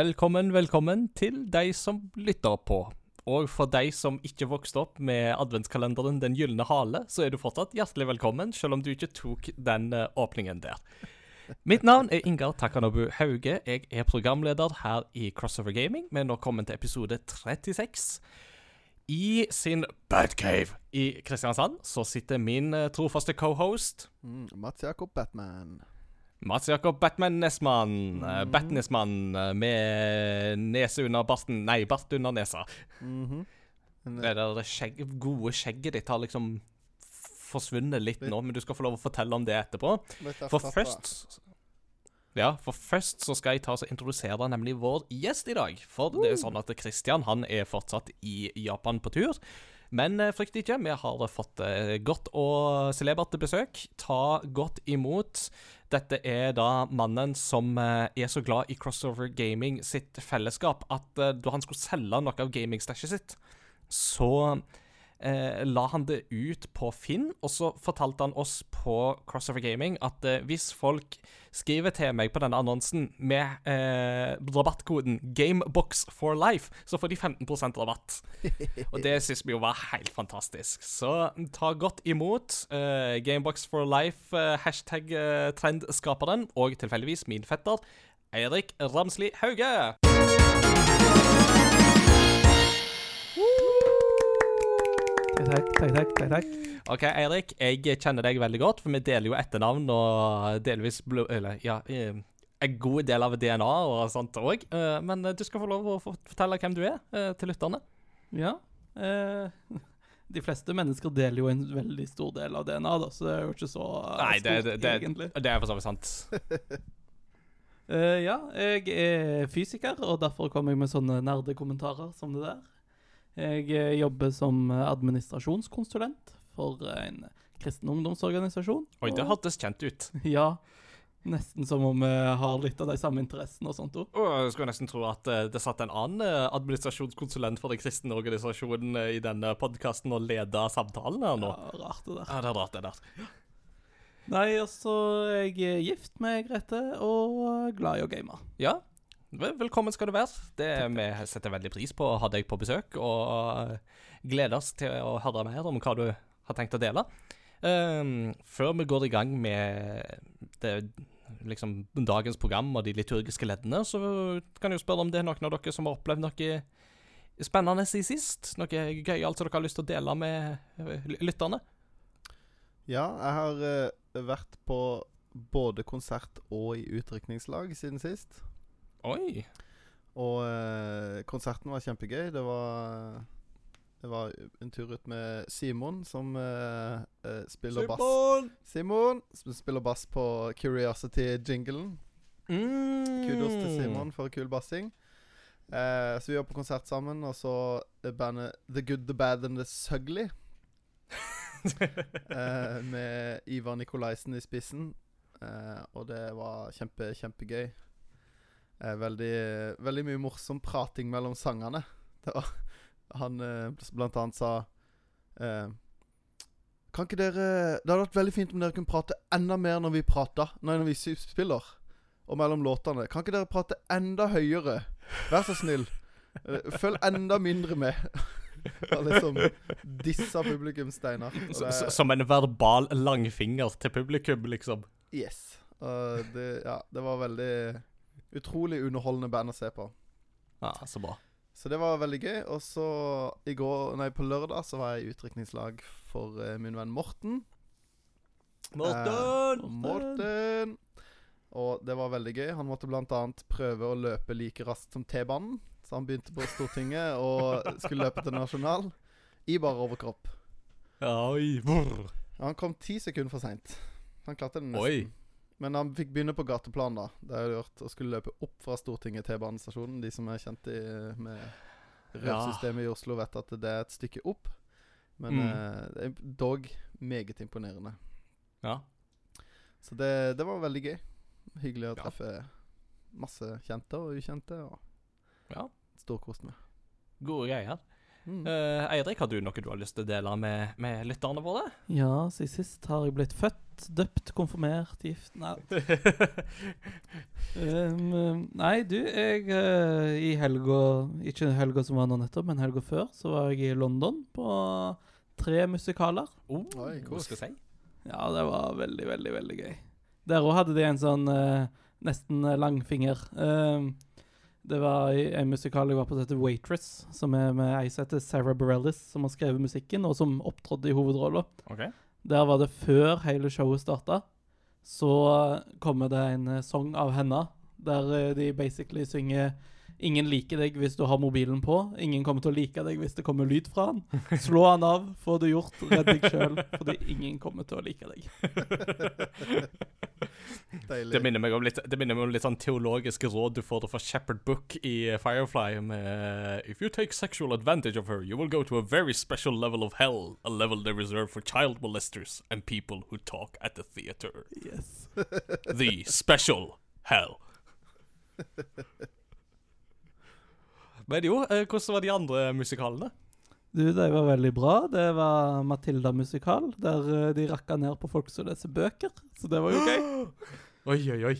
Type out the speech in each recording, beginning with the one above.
Velkommen, velkommen til de som lytter på. Og for de som ikke vokste opp med adventskalenderen Den gylne hale, så er du fortsatt hjertelig velkommen, selv om du ikke tok den eh, åpningen der. Mitt navn er Ingar Takanobu Hauge. Jeg er programleder her i Crossover Gaming. Vi er nå kommet til episode 36. I sin Batcave i Kristiansand så sitter min eh, trofaste cohost Mm, Mats Jakob Batman. Mats Jakob Batman Nesmann. Mm. Bat-Nesmann eh, med nese under barten Nei, bart under nesa. Mm -hmm. Det der skjegg, gode skjegget ditt har liksom forsvunnet litt nå, men du skal få lov å fortelle om det etterpå. For først Ja, for først så skal jeg ta og introdusere nemlig vår gjest i dag. For det er sånn at Christian han er fortsatt i Japan på tur. Men eh, frykt ikke, vi har fått eh, godt og celebert besøk. Ta godt imot. Dette er da mannen som eh, er så glad i Crossover Gaming sitt fellesskap at da han skulle selge noe av gamingstæsjet sitt, så eh, la han det ut på Finn, og så fortalte han oss på Crossover Gaming at eh, hvis folk skriver til meg på denne annonsen med eh, rabattkoden Gamebox for life så får de 15% rabatt. Og det syns vi jo var helt fantastisk. Så ta godt imot eh, Gamebox for life eh, hashtag eh, trendskaperen, og tilfeldigvis min fetter Eirik Ramsli Hauge. Takk, takk, takk. takk, takk. OK, Eirik, jeg kjenner deg veldig godt, for vi deler jo etternavn og delvis blod... Eller, ja eh, En god del av DNA og sånt òg. Men eh, du skal få lov å fortelle hvem du er eh, til lytterne. Ja. Eh, de fleste mennesker deler jo en veldig stor del av DNA, da, så det er jo ikke så eh, Nei, det, stort, det, det, egentlig. det er for så vidt sant. uh, ja, jeg er fysiker, og derfor kommer jeg med sånne nerdekommentarer som det der. Jeg eh, jobber som eh, administrasjonskonsulent for eh, en kristen ungdomsorganisasjon. Oi, det hørtes kjent ut. Ja, nesten som om vi har litt av de samme interessene og sånt òg. Jeg skulle nesten tro at det satt en annen administrasjonskonsulent for den kristne organisasjonen i denne podkasten og leda samtalen her nå. Ja, rart det der. Ja, det er rart, det der. Nei, altså, jeg er gift med Grete og glad i å game. Ja, velkommen skal du være. Det Vi setter veldig pris på å ha deg på besøk, og gleder oss til å høre mer om hva du har tenkt å dele. Um, før vi går i gang med det, liksom, dagens program og de liturgiske leddene, så kan jeg jo spørre om det er noen av dere som har opplevd noe spennende i sist? Noe gøyalt som dere har lyst til å dele med lytterne? Ja, jeg har eh, vært på både konsert og i utrykningslag siden sist. Oi. Og eh, konserten var kjempegøy. Det var Det var en tur ut med Simon, som eh, eh, spiller bass. Simon! Som spiller bass på Curiosity-jinglen. Mm. Kudos til Simon for kul bassing. Eh, så vi var på konsert sammen, og så bandet The Good, The Bad and The Sugly. eh, med Ivar Nikolaisen i spissen. Eh, og det var kjempe, kjempegøy. Veldig, veldig mye morsom prating mellom sangene. Det var, han eh, blant annet sa eh, Kan ikke dere Det hadde vært veldig fint om dere kunne prate enda mer når vi prater Nei, når vi spiller. Og mellom låtene. Kan ikke dere prate enda høyere? Vær så snill. Eh, Følg enda mindre med. Og liksom dissa publikum, Steinar. Og S- det- s- Som en verbal langfinger til publikum, liksom. Yes. Og det, ja, det var veldig utrolig underholdende band å se på. Ja, så bra. Så det var veldig gøy. Og så i går, nei, på lørdag så var jeg i utrykningslag for uh, min venn Morten. Morten! Eh, Morten! Og det var veldig gøy. Han måtte annet prøve å løpe like raskt som T-banen. Så han begynte på Stortinget og skulle løpe til Nasjonal i bare overkropp. Oi. brr. Han kom ti sekunder for seint. Han klarte det nesten. Oi. Men han fikk begynne på gateplan, da. Det har jeg gjort. Og skulle løpe opp fra Stortinget T-banestasjonen. De som er kjent i, med rødsystemet i Oslo, vet at det er et stykke opp. Men Mm. eh, det er dog meget imponerende. Ja. Så det, det var veldig gøy. Hyggelig å Ja. treffe masse kjente og ukjente. Og ja. storkost med. Gode greier. Mm. Eh, Eirik, har du noe du har lyst til å dele med, med lytterne våre? Ja, siden sist har jeg blitt født, døpt, konfirmert, gift Nei. Um, nei, du, jeg uh, I helga Ikke helga som var nå nettopp, men helga før, så var jeg i London på tre musikaler. Oh, Oi, hva skal jeg si? Ja, det var veldig, veldig, veldig gøy. Der òg hadde de en sånn uh, nesten langfinger. Um, det var en musikal jeg var på som heter Waitress, som er med ei som heter Sarah Bareilles, som har skrevet musikken, og som opptrådte i hovedrollen. Ok. Der var det før hele showet starta. Så kommer det en eh, sang av henne, der eh, de basically synger Ingen liker deg hvis du har mobilen på. Ingen kommer til å like deg hvis det kommer lyd fra han. Slå han av, få det gjort, redd deg sjøl, fordi ingen kommer til å like deg. Deilig. Det minner meg om litt, det minner meg om litt sånn teologiske råd du får fra Shepherd Book i Firefly med If you take sexual advantage of her, you will go to a very special level of hell, a level they reserve for child molesters and people who talk at the theater. Yes. The special hell. Men jo, eh, hvordan var de andre musikalene? Du, de var veldig bra. Det var Matilda-musikal, der eh, de rakka ned på folk som leser bøker. Så det var jo gøy. Oi, oi, oi.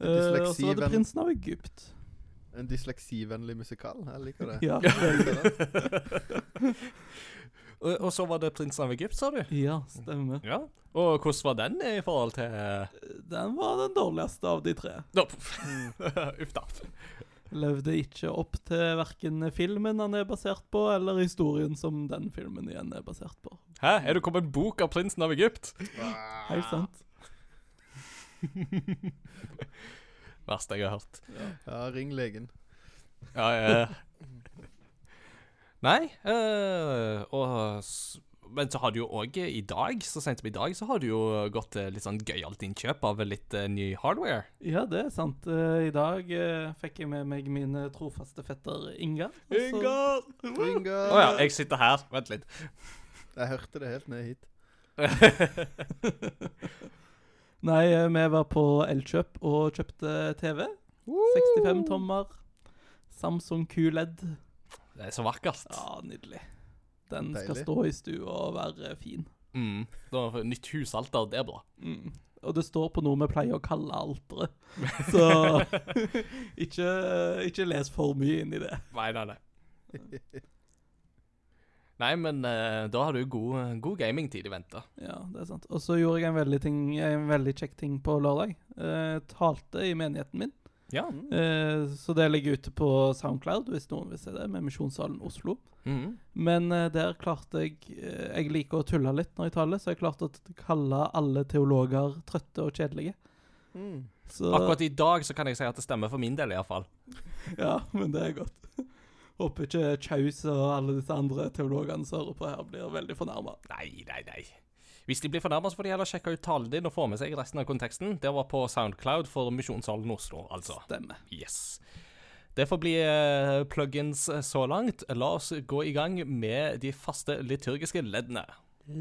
Eh, og så var det Prinsen av Egypt. En dysleksivennlig musikal. Jeg liker det. Ja. Og, og så var det Prinsen av Egypt, sa du? ja, stemmer. Ja. Og hvordan var den i forhold til Den var den dårligste av de tre. Uff da. Levde ikke opp til verken filmen han er basert på, eller historien som den filmen igjen er basert på. Hæ, er det kommet en bok av Prinsen av Egypt? Helt sant. Verste jeg har hørt. Ja, ring legen. Ja, ja. Nei, øh, og Men så har du jo òg i dag, så sent som i dag, så har du jo gått eh, litt sånn gøyalt innkjøp av litt uh, ny hardware. Ja, det er sant. Uh, I dag uh, fikk jeg med meg min eh, trofaste fetter Ingar. Inga! Ingar! Å Ingar! ja, jeg sitter her. Vent litt. Jeg hørte det helt ned hit. Nei, eh, vi var på Elkjøp og kjøpte TV. 65 tommer. Samsung QLED. Det er så vakkert. Ja, nydelig. Den skal stå i stua og være fin. Mm. Da, nytt husalter, det er bra. Mm. Og det står på noe vi pleier å kalle alteret. Så ikke, ikke les for mye inn i det. Nei, nei, nei. Nei, men eh, da har du god, god gamingtid i vente. Ja, det er sant. Og så gjorde jeg en veldig, ting, en veldig kjekk ting på lørdag. Eh, talte i menigheten min. Ja. Eh, så det ligger ute på Soundcloud, hvis noen vil se det, med Misjonssalen Oslo. Mm. Men eh, der klarte jeg eh, Jeg liker å tulle litt når jeg taler, så jeg klarte å kalle alle teologer trøtte og kjedelige. Mm. Så, Akkurat i dag så kan jeg si at det stemmer for min del, iallfall. Ja, men det er godt. Håper ikke Chaus og alle disse andre teologene som hører på her, blir veldig fornærma. Nei, nei, nei. Hvis de blir fornærma, får de heller sjekke ut talen din og få med seg resten av konteksten. Det var på Soundcloud for Misjonssalen Oslo, altså. Stemmer. Yes. Det får bli eh, plugins eh, så langt. La oss gå i gang med de faste liturgiske leddene. I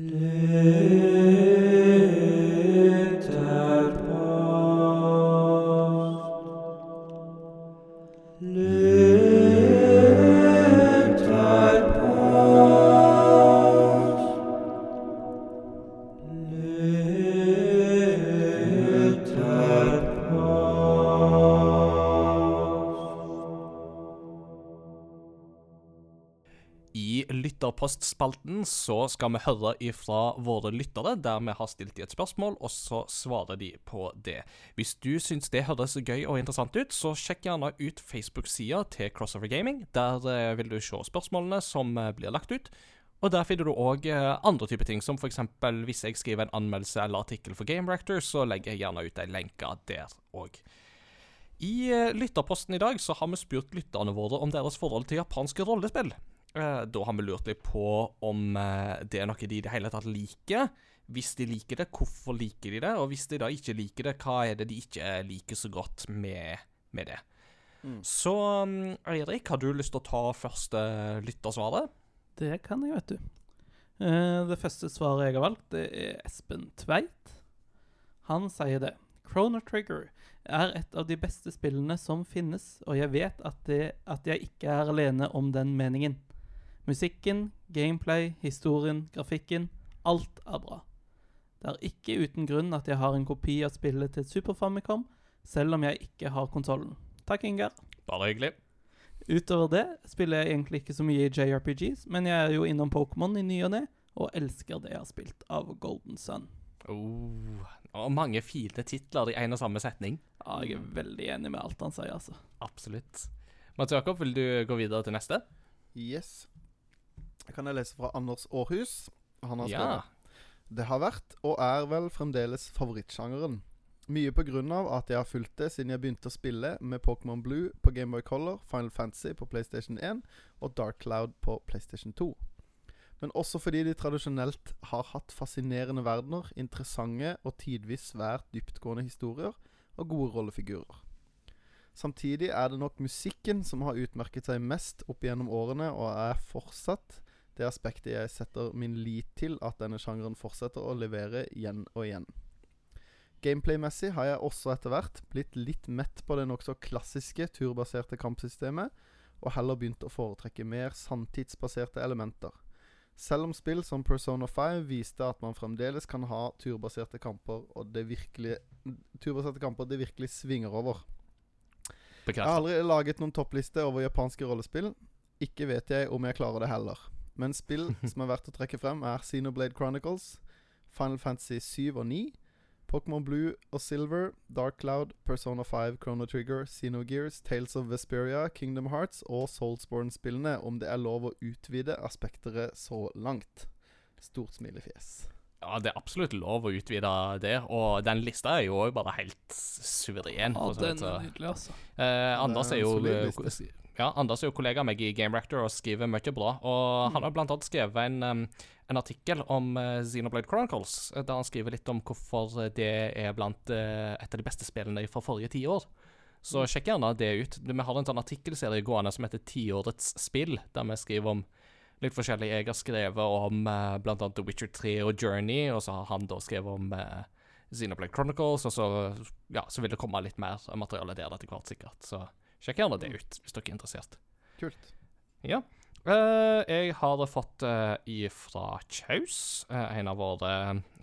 lytterpostspalten så skal vi høre ifra våre lyttere, der vi har stilt de et spørsmål, og så svarer de på det. Hvis du syns det høres gøy og interessant ut, så sjekk gjerne ut Facebook-sida til Crossover Gaming. Der eh, vil du se spørsmålene som eh, blir lagt ut. Og der finner du òg andre typer ting, som f.eks. hvis jeg skriver en anmeldelse eller artikkel for Game Reactor, så legger jeg gjerne ut ei lenke der òg. I eh, lytterposten i dag så har vi spurt lytterne våre om deres forhold til japanske rollespill. Eh, Da har vi lurt litt på om eh, det er noe de i det hele tatt liker. Hvis de liker det, hvorfor liker de det? Og hvis de da ikke liker det, hva er det de ikke liker så godt med, med det? Mm. Så mm, Eirik, har du lyst til å ta første lyttersvaret? Det kan jeg, vet du. Eh, det første svaret jeg har valgt, det er Espen Tveit. Han sier det. Chrono Trigger er et av de beste spillene som finnes, og jeg vet at, det, at jeg ikke er alene om den meningen. Musikken, gameplay, historien, grafikken alt er bra. Det er ikke uten grunn at jeg har en kopi av spillet til Super Famicom, selv om jeg ikke har konsollen. Takk, Ingar. Bare hyggelig. Utover det spiller jeg egentlig ikke så mye i JRPGs, men jeg er jo innom Pokémon i ny og ne, og elsker det jeg har spilt av Golden Sun. Oh, og mange fine titler i en og samme setning. Ja, jeg er veldig enig med alt han sier, altså. Absolutt. Mats Jakob, vil du gå videre til neste? Yes. Kan jeg lese fra Anders Aarhus? Han har Ja. Det har vært, og er vel fremdeles, favorittsjangeren. Mye på grunn av at jeg har fulgt det siden jeg begynte å spille med Pokémon Blue på Gameboy Color, Final Fantasy på PlayStation 1 og Dark Cloud på PlayStation 2. Men også fordi de tradisjonelt har hatt fascinerende verdener, interessante og tidvis svært dyptgående historier og gode rollefigurer. Samtidig er det nok musikken som har utmerket seg mest opp gjennom årene, og er fortsatt det aspektet jeg setter min lit til at denne sjangeren fortsetter å levere igjen og igjen. Gameplay-messig har jeg også etter hvert blitt litt mett på det nokså klassiske turbaserte kampsystemet, og heller begynt å foretrekke mer sanntidsbaserte elementer. Selv om spill som Persona 5 viste at man fremdeles kan ha turbaserte kamper, og det virkelig, turbaserte kamper det virkelig svinger over. Jeg har aldri laget noen toppliste over japanske rollespill. Ikke vet jeg om jeg klarer det heller. Men spill som er verdt å trekke frem, er Xenoblade Chronicles, Final Fantasy 7 og 9, Pokémon Blue og Silver, Dark Cloud, Persona 5, Chrono Trigger, Xenogears, Tales of Vesperia, Kingdom Hearts og Soulsborne-spillene, om det er lov å utvide aspekteret så langt. Stort smilefjes. Ja, det er absolutt lov å utvide det, og den lista er jo bare helt suveren. Ja, den er nydelig, altså. Eh, Anders er er jo. Ja, Anders er jo kollega av meg i Game Rector og skriver mye bra. Og han har blant annet skrevet en, en artikkel om uh, Xenoblade Chronicles, eh, der han skriver litt om hvorfor det er blant eh, et av de beste spillene fra forrige tiår. Så sjekk gjerne det ut. Vi har en sånn artikkelserie gående som heter Tiårets spill, der vi skriver om litt forskjellig. Jeg har skrevet om uh, annet The Witcher 3 og Journey, og så har han da skrevet om uh, Xenoblade Chronicles, og så, ja, så vil det komme litt mer materiale der etter hvert, sikkert. Så sjekk gjerne det ut, hvis dere er interessert. Kult. Ja. Uh, jeg har fått uh, ifra Kjaus, uh, en av våre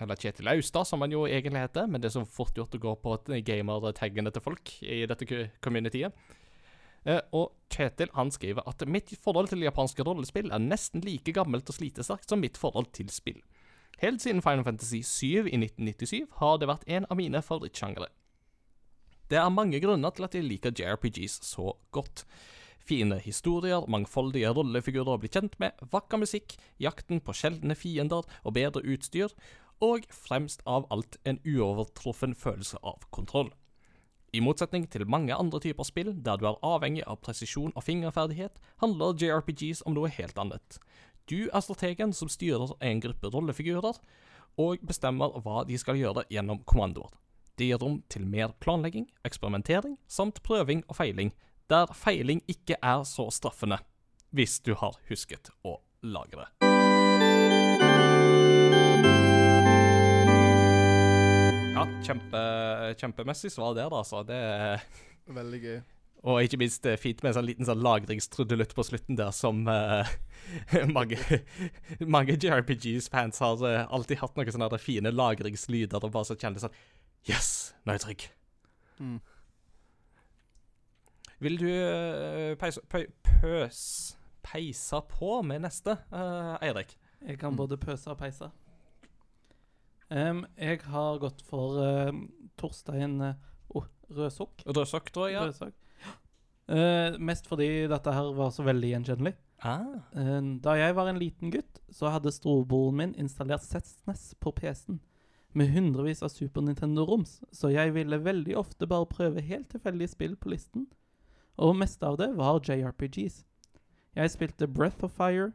Eller Kjetil Austad, som han jo egentlig heter, men det er så fort gjort å gå på gamer-taggene til folk i dette communityet. Uh, og Kjetil han skriver at mitt forhold til japanske rollespill er nesten like gammelt og slitesterkt som mitt forhold til spill. Helt siden Final Fantasy 7 i 1997 har det vært en av mine favorittsjangre. Det er mange grunner til at jeg liker JRPGs så godt. Fine historier, mangfoldige rollefigurer å bli kjent med, vakker musikk, jakten på sjeldne fiender og bedre utstyr, og fremst av alt en uovertruffen følelse av kontroll. I motsetning til mange andre typer spill der du er avhengig av presisjon og fingerferdighet, handler JRPGs om noe helt annet. Du er strategen som styrer en gruppe rollefigurer, og bestemmer hva de skal gjøre gjennom kommandoer. Det gir rom til mer planlegging, eksperimentering samt prøving og feiling, der feiling ikke er så straffende, hvis du har husket å lagre. Ja, kjempe, kjempemessig svar der, altså. Det er Veldig gøy. og ikke minst eh, fint med en sånn liten sånn lagringstrudelutt på slutten der, som uh, mange, mange JRPGs-fans har uh, alltid hatt noen sånne fine lagringslyder og bare så kjenner sånn Yes, nå er jeg trygg. Mm. Vil du eh, peise, pø, pøs, peise på med neste, Eirik? Jeg kan Mm. både pøse og peise. Um, jeg har gått for uh, Torstein eh, oh, Rødsokk. Rødsokk, tror jeg. Ja. Rødsokk. Uh, mest fordi dette her var så veldig gjenkjennelig. Ah, Uh, da jeg var en liten gutt, så hadde storebroren min installert Setsnes på PC-en med hundrevis av Super Nintendo-roms, så jeg ville veldig ofte bare prøve helt tilfeldige spill på listen, og mest av det var JRPGs. Jeg spilte Breath of Fire,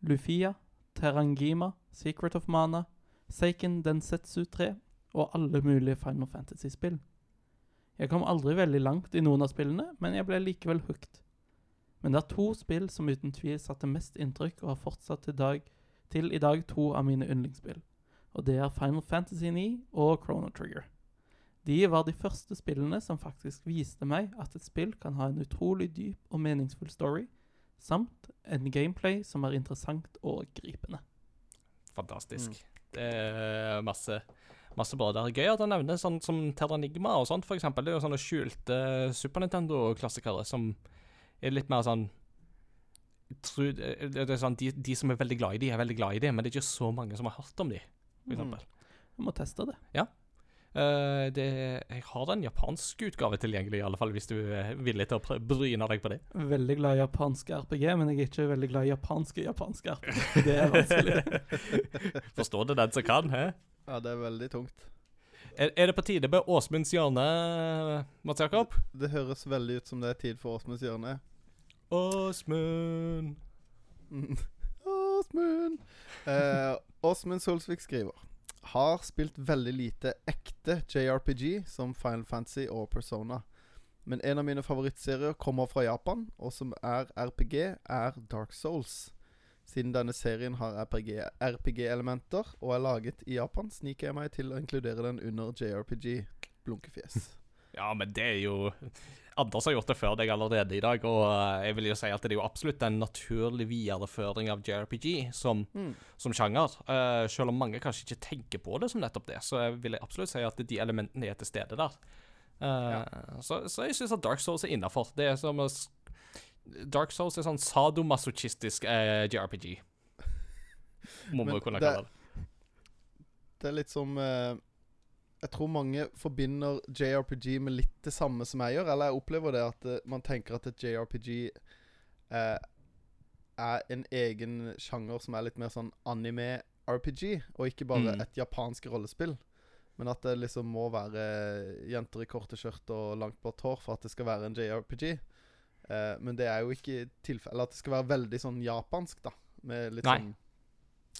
Lufia, Terangima, Secret of Mana, Seiken Densetsu 3 og alle mulige Final Fantasy-spill. Jeg kom aldri veldig langt i noen av spillene, men jeg ble likevel hooked. Men det er to spill som uten tvil satte mest inntrykk og har fortsatt til, dag, til i dag to av mine yndlingsspill. Og det er Final Fantasy 9 og Chrono Trigger. De var de første spillene som faktisk viste meg at et spill kan ha en utrolig dyp og meningsfull story, samt en gameplay som er interessant og gripende. fantastisk. Det er masse, masse bra der. Gøy at han nevner sånn som Terranigma og sånt, eksempel. Det er jo sånne skjulte Super Nintendo-klassikere som er litt mer sånn tro, det det er sånn, de, de som er veldig glad i de, er veldig glad i de, men det er ikke så mange som har hørt om de, for Mm. Jeg må teste det. Eh, det, jeg har en japansk utgave tilgjengelig, i alle fall, hvis du er villig til å bryne deg på det. Veldig glad i japanske RPG, men jeg er ikke veldig glad i japanske japanske RPG. Det er vanskelig. Forstår det den som kan, hæ? Ja, det er veldig tungt. Er, er det på tide med Åsmunds hjørne, Mats Jakob? Det høres veldig ut som det er tid for Åsmunds hjørne. Åsmund Mm. Åsmund! Eh, Solsvik skriver Har spilt veldig lite ekte JRPG som Final Fantasy og Persona. Men en av mine favorittserier kommer fra Japan, og som er RPG, er Dark Souls. Siden denne serien har RPG-elementer og er laget i Japan, sniker jeg meg til å inkludere den under JRPG. Blunkefjes. Ja, men det er jo Anders har gjort det før deg allerede i dag, og eh, jeg vil jo si at det er jo absolutt en naturlig videreføring av JRPG som, Mm. som sjanger. Uh, selv om mange kanskje ikke tenker på det som nettopp det, så vil jeg absolutt si at de elementene er til stede der. Eh, så, så jeg syns at Dark Souls er innafor. Det som å Dark Souls er sånn sadomasochistisk uh, JRPG. Må vi kunne kalle det. Det er litt som eh, Jeg tror mange forbinder JRPG med litt det samme som jeg gjør. Eller jeg opplever det at eh, man tenker at et JRPG eh, er en egen sjanger som er litt mer sånn anime-RPG, og ikke bare Mm. et japansk rollespill. Men at det liksom må være jenter i korte skjørt og langt blått hår for at det skal være en JRPG. Eh, men det er jo ikke tilfellet. Eller at det skal være veldig sånn japansk, da. Med litt Nei. sånn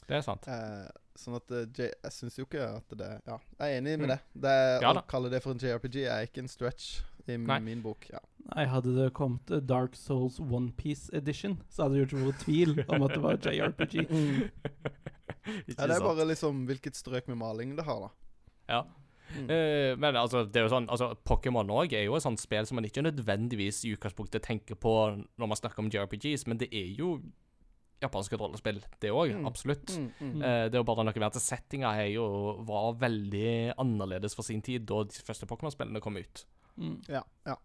Det er sant. Eh, sånn at uh, J Jeg syns jo ikke at det Ja, jeg er enig med Mm. det. det Ja å kalle det for en JRPG er ikke en stretch i Nei. min bok. Ja. Nei, hadde det kommet eh, Dark Souls Onepiece Edition, så hadde det gjort noe tvil om at det var JRPG. Mm. ja, det er bare liksom hvilket strøk med maling det har, da. Ja. Mm. Uh, men altså, det er jo sånn altså, Pokémon òg er jo et sånt spill som man ikke nødvendigvis i utgangspunktet tenker på når man snakker om JRPGs, men det er jo japanske rollespill, det òg. Mm. Absolutt. Mm, mm. Mm. Eh, det er jo bare noe med at settinga er jo, var veldig annerledes for sin tid da de første Pokémon-spillene kom ut. Mm. Ja, ja.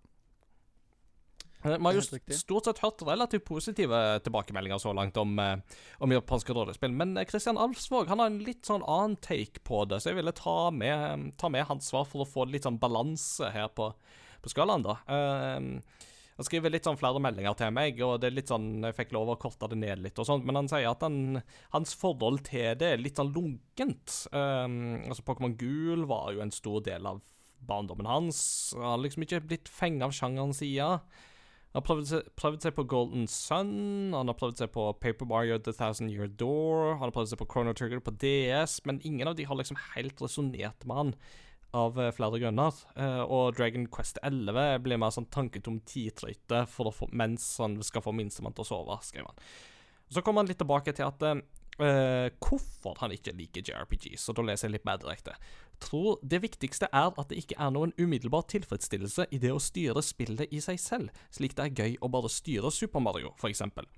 Eh, Vi har jo stort sett hørt relativt positive tilbakemeldinger så langt om, eh, om japanske rollespill, men Kristian Christian Alfsvåg han har en litt sånn annen take på det, så jeg ville ta med, ta med hans svar for å få litt sånn balanse her på, på skalaen, da. Eh, han skriver litt sånn flere meldinger til meg, og det er litt sånn, jeg fikk lov å korte det ned litt, og sånt, men han sier at han, hans forhold til det er litt sånn lunkent. Um, altså, Pokémon Gul var jo en stor del av barndommen hans. Han har liksom ikke blitt fengt av sjangeren siden. Han har prøvd seg, prøvd seg på Golden Sun, han har prøvd seg på Paper Mario The Thousand Year Door, han har prøvd seg på Chrono Trigger på DS, men ingen av de har liksom helt resonnert med han av eh, flere grunner. Eh, og Dragon Quest 11 blir mer sånn tanketom tidtrøyte mens han skal få minstemann til å sove, skrev han. Så kommer han litt tilbake til at eh, hvorfor han ikke liker JRPGs, og da leser jeg litt mer direkte. Tror det viktigste er at det ikke er noen umiddelbar tilfredsstillelse i det å styre spillet i seg selv, slik det er gøy å bare styre Super Mario, for eksempel.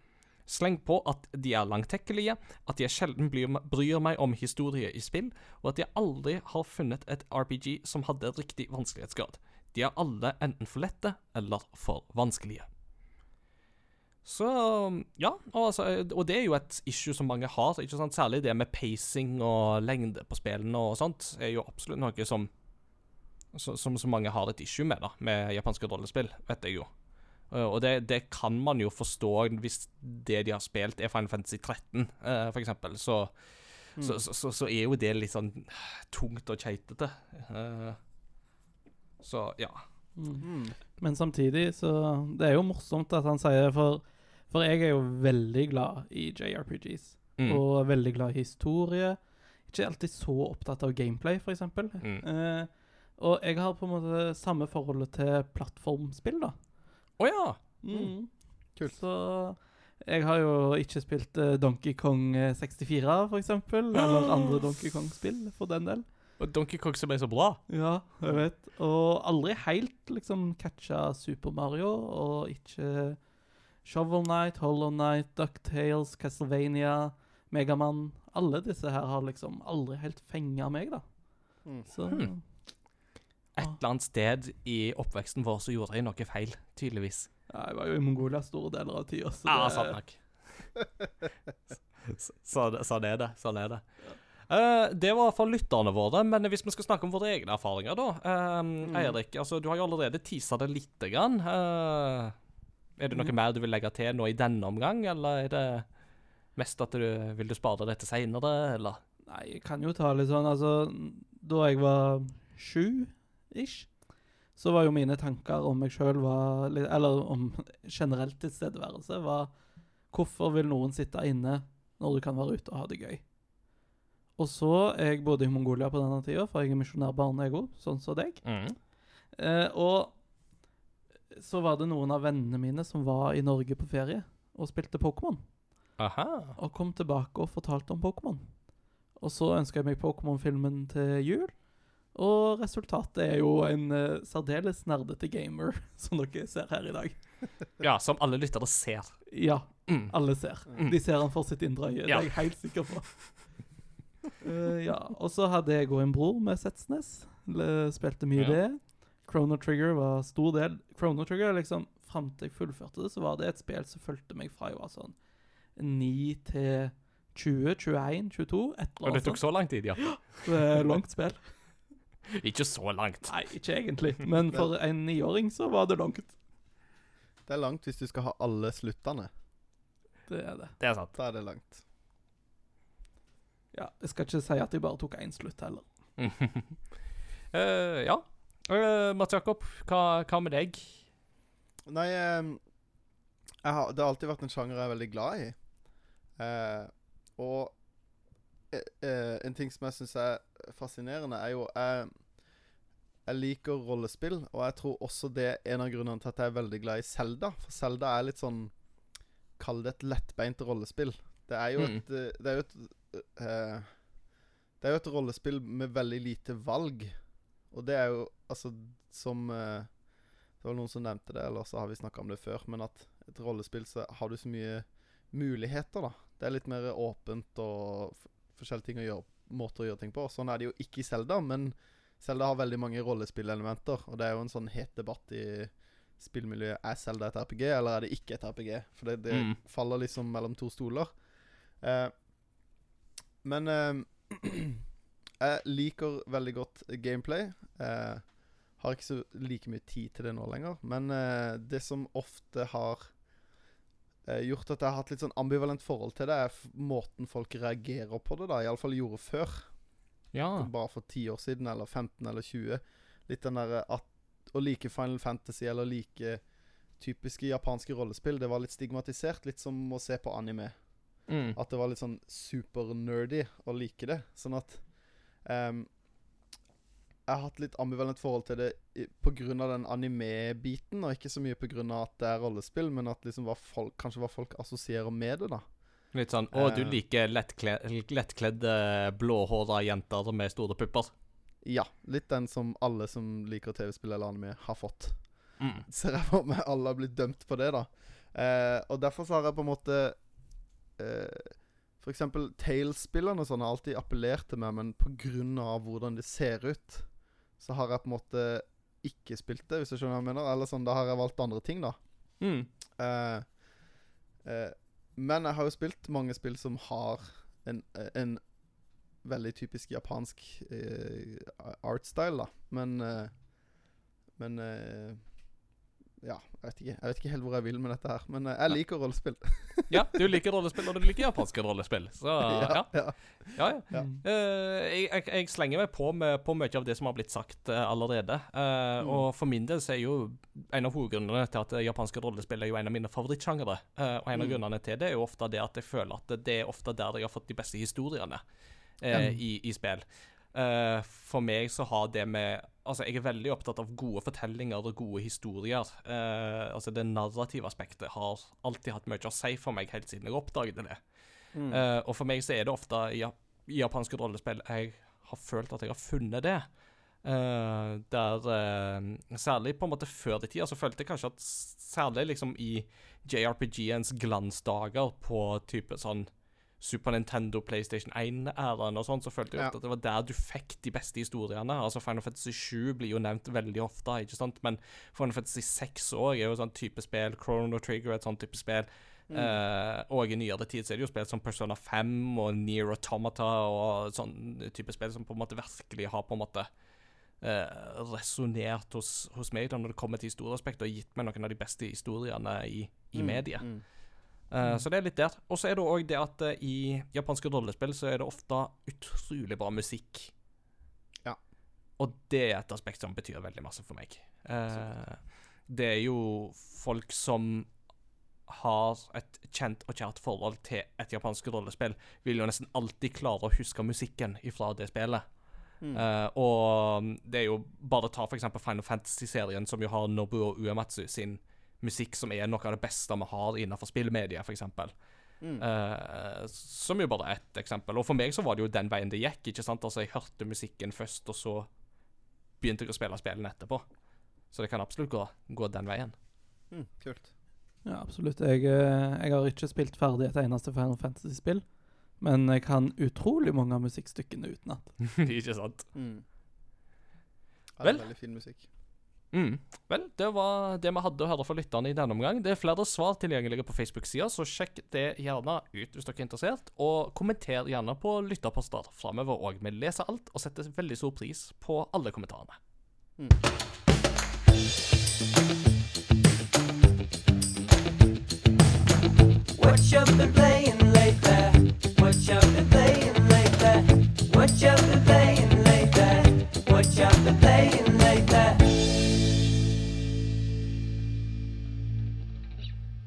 Sleng på at de er langtekkelige, at jeg sjelden bryr, meg- om historie i spill, og at jeg aldri har funnet et RPG som hadde riktig vanskelighetsgrad. De er alle enten for lette eller for vanskelige. Så ja, og, altså, og det er jo et issue som mange har. ikke sant? Særlig det med pacing og lengde på spillene og sånt, er jo absolutt noe som så- som mange har et issue med, da, med japanske rollespill, vet jeg jo. Uh, og det, det kan man jo forstå hvis det de har spilt, er Final Fantasy 13, uh, for eksempel. Så, Mm. så, så, så, så er jo det litt sånn tungt og keitete. Uh, så ja. Mm. Mm. Men samtidig så Det er jo morsomt at han sier For, for jeg er jo veldig glad i JRPGs. Mm. Og veldig glad i historie. Ikke alltid så opptatt av gameplay, f.eks. Mm. Uh, og jeg har på en måte samme forholdet til plattformspill, da. Å ja! Mm. Kult. Så jeg har jo ikke spilt uh, Donkey Kong eh, 64, for eksempel. Eller andre Donkey Kong-spill, for den del. Og Donkey Kong som er så bra. Ja, jeg vet. Og aldri helt liksom catcha Super Mario, og ikke Shovel Knight, Hollow Knight, Ducktales, Castlevania, Megaman. Alle disse her har liksom aldri helt fenga meg, da. Mm. Så Hmm. Et eller annet sted i oppveksten vår så gjorde jeg noe feil, tydeligvis. ja, Jeg var jo i Mongolia store deler av tida, så Ja, sant nok. Så- så- Sånn er det. Sånn er det. Uh, det var for lytterne våre, men hvis vi skal snakke om våre egne erfaringer, da eh, Eirik, altså, du har jo allerede tisa det lite grann. Uh, er det noe mm. mer du vil legge til nå i denne omgang, eller er det mest at du vil du spare dette seinere, eller? Nei, jeg kan jo ta litt sånn Altså, da jeg var sju-ish, så var jo mine tanker om meg sjøl var Eller om generelt tilstedeværelse var Hvorfor vil noen sitte inne når du kan være ute og ha det gøy? Og så Jeg bodde i Mongolia på denne tida, for jeg er misjonærbarn, jeg òg, sånn som deg. Eh, og så var det noen av vennene mine som var i Norge på ferie og spilte Pokémon. Og kom tilbake og fortalte om Pokémon. Og så ønska jeg meg Pokémon-filmen til jul. Og resultatet er jo en uh, særdeles nerdete gamer, som dere ser her i dag. Ja, som alle lyttere ser. Ja, Mm. alle ser. Mm. De ser han for sitt indre øye, det er jeg helt sikker på. Uh, ja, Og så hadde jeg òg en bror med Setsnes. Spilte mye Ja. det. Chrono Trigger var stor del. Chrono Trigger, liksom, Fram til jeg fullførte det, så var det et spill som fulgte meg fra jeg var sånn 9 til 20, 21, 22. Et Og det tok så lang tid, ja. Det er langt spill. Ikke så langt. Nei, ikke egentlig, men for en niåring så var det langt. Det er langt hvis du skal ha alle sluttene. Det er det. Det er sant. Da er det langt. Ja, Jeg skal ikke si at jeg bare tok én slutt heller. uh, ja. Uh, Mats Jakob, hva, hva med deg? Nei, jeg har, det har alltid vært en sjanger jeg er veldig glad i. Uh, og en ting som jeg syns er fascinerende, er jo jeg, jeg liker rollespill, og jeg tror også det er en av grunnene til at jeg er veldig glad i Zelda. For Zelda er litt sånn Kall det et lettbeint rollespill. Det er jo Mm. et eh, Det er jo et eh, Det er jo et rollespill med veldig lite valg. Og det er jo altså som eh, Det var noen som nevnte det, eller så har vi snakka om det før, men at et rollespill så har du så mye muligheter, da. Det er litt mer åpent og forskjellige ting å gjøre, måter å gjøre ting på. Sånn er det jo ikke i Selda, men Selda har veldig mange rollespillelementer, og det er jo en sånn het debatt i spillmiljøet. Er Selda et RPG, eller er det ikke et RPG? For det, det Mm. faller liksom mellom to stoler. Eh, men eh, jeg liker veldig godt gameplay. Eh, har ikke så like mye tid til det nå lenger. Men eh, det som ofte har gjort at jeg har hatt litt sånn ambivalent forhold til det, er måten folk reagerer på det, da. Iallfall gjorde før. Ja. Bare for 10 år siden, eller 15 eller 20. Litt den derre at å like Final Fantasy eller like typiske japanske rollespill, det var litt stigmatisert. Litt som å se på anime. Mm. At det var litt sånn super-nerdy å like det. Sånn at ehm, Jeg har hatt litt ambivalent forhold til det pga. på grunn av den anime-biten, og ikke så mye av at det er rollespill, men at liksom hva folk, kanskje hva folk assosierer med det, da. Litt sånn Å, du Eh. liker lettkle- lettkledde, blåhåra jenter med store pupper? Ja. Litt den som alle som liker TV-spill eller anime, har fått. Mm. Ser jeg for meg alle har blitt dømt på det, da. Eh, og derfor så har jeg på en måte eh, For eksempel Tales-spillerne sånn har alltid appellert til meg, men av hvordan det ser ut, så har jeg på en måte ikke spilt det, hvis du skjønner hva jeg mener. Eller sånn, da har jeg valgt andre ting, da. Mm. Uh, uh, men jeg har jo spilt mange spill som har en, en veldig typisk japansk eh, artstyle, da. Men Men ja, jeg vet ikke. Jeg vet ikke helt hvor jeg vil med dette her. Men eh, jeg liker rollespill. Ja, du liker rollespill, og du liker japanske rollespill. Så ja. ja. ja, ja. Eh, jeg, jeg, slenger meg på med på mye av det som har blitt sagt uh, allerede. Uh, Mm. Og for min del så er jo en av hovedgrunnene til at japanske rollespill er jo en av mine favorittsjangere. Og en av Mm. grunnene til det er jo ofte det at jeg føler at det er ofte der jeg har fått de beste historiene i, i spill. For meg så har det med Altså, jeg er veldig opptatt av gode fortellinger og gode historier. Eh, altså, det narrative aspektet har alltid hatt mye å si for meg helt siden jeg oppdaget det. Mm. Eh, og for meg så er det ofte i, ja- i japanske rollespill jeg har følt at jeg har funnet det. Eh, der eh, Særlig på en måte før i tida så følte jeg kanskje at særlig liksom i JRPG-ens glansdager på type sånn Super Nintendo, PlayStation 1-æraen og sånn, så følte jeg Ja. at det var der du fikk de beste historiene. Altså Final Fantasy 7 blir jo nevnt veldig ofte, ikke sant? men Final Fantasy 6 òg er jo sånn type spill. Chrono Trigger er et sånn type spill. Mm. Uh, og i nyere tid så er det jo spill som Persona 5 og Near Automata og sånn type spill som på en måte virkelig har på en måte uh, resonnert hos, hos meg da når det kommer til historieaspektet, og gitt meg noen av de beste historiene i, i Mm, mm. Eh, Så det er litt der. Og så er det òg det at eh, i japanske rollespill så er det ofte utrolig bra musikk. Ja. Og det er et aspekt som betyr veldig masse for meg. Eh, det er jo folk som har et kjent og kjært forhold til et japansk rollespill, vil jo nesten alltid klare å huske musikken ifra det spillet. Mm. Uh, og det er jo bare ta for eksempel Final Fantasy-serien, som jo har Nobuo Uematsu sin musikk, som er noe av det beste vi har innenfor spillmedia, eksempel. Mm. Uh, som jo bare er ett eksempel. Og for meg så var det jo den veien det gikk. ikke sant? Altså Jeg hørte musikken først, og så begynte jeg å spille spillene etterpå. Så det kan absolutt gå, gå den veien. Mm, kult. Ja, absolutt. Jeg, eh, jeg har ikke spilt ferdig et eneste Final Fantasy-spill, men jeg kan utrolig mange av musikkstykkene utenat. ikke sant? Mm. Ja, det Vel. er veldig fin musikk. Mm. Vel, det var det vi hadde å høre for lytterne i denne omgang. Det er flere svar tilgjengelige på Facebook-sida, så sjekk det gjerne ut hvis dere er interessert. Og kommenter gjerne på lytterposter framover òg. Vi leser alt og setter veldig stor pris på alle kommentarene. Mm. What you been playing lately? What you been playing lately? What you been playing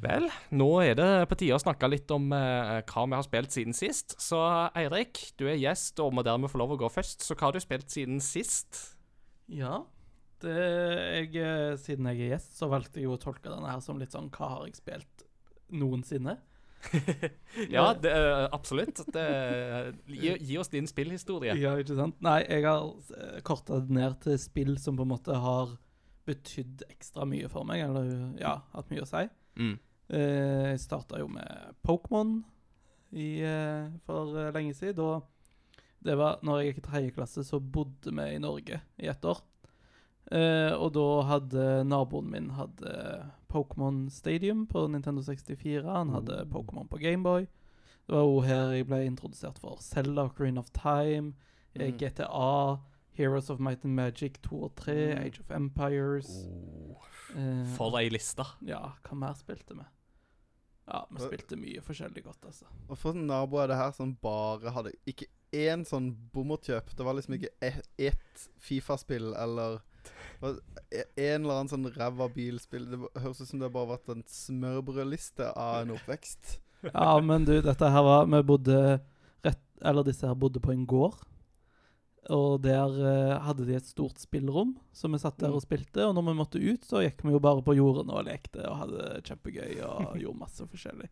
Vel, nå er det på tide å snakke litt om eh, hva vi har spilt siden sist. Så Eirik, du er gjest og må dermed få lov å gå først. Så hva har du spilt siden sist? Ja. Det, jeg, eh, siden jeg er gjest, så valgte jeg å tolke denne her som litt sånn Hva har jeg spilt noensinne? Ja, det, eh, absolutt. Det, gi, gi oss din spillhistorie. Ja, ikke sant? Nei, jeg har uh, korta det ned til spill som på en måte har betydd ekstra mye for meg, eller ja, hatt mye å si. Mm. Eh, jeg starta jo med Pokémon eh, for eh, lenge siden. Og det var når jeg gikk i tredje klasse, så bodde vi i Norge i ett år. Eh, og da hadde naboen min hadde Pokémon Stadium på Nintendo 64. Han hadde Pokémon på Gameboy. Det var jo her jeg ble introdusert for Zelda, Green of Time, eh, Mm. GTA, Heroes of Might and Magic 2 og 3, Mm. Age of Empires. eh, For ei liste. ja, hva mer spilte vi? Ja, vi spilte mye forskjellig godt, altså. Og for naboer er det her som bare hadde Ikke én sånn bommerkjøp. Det var liksom ikke e- ett Fifa-spill eller e- en eller annen sånn ræva bilspill. Det høres ut som det bare har vært en smørbrødliste av en oppvekst. Ja, men du, dette her var Vi bodde rett Eller disse her bodde på en gård. Og der eh, hadde de et stort spillrom, så vi satt der og spilte. Og når vi måtte ut, så gikk vi jo bare på jorden og lekte og hadde det kjempegøy og gjorde masse forskjellig.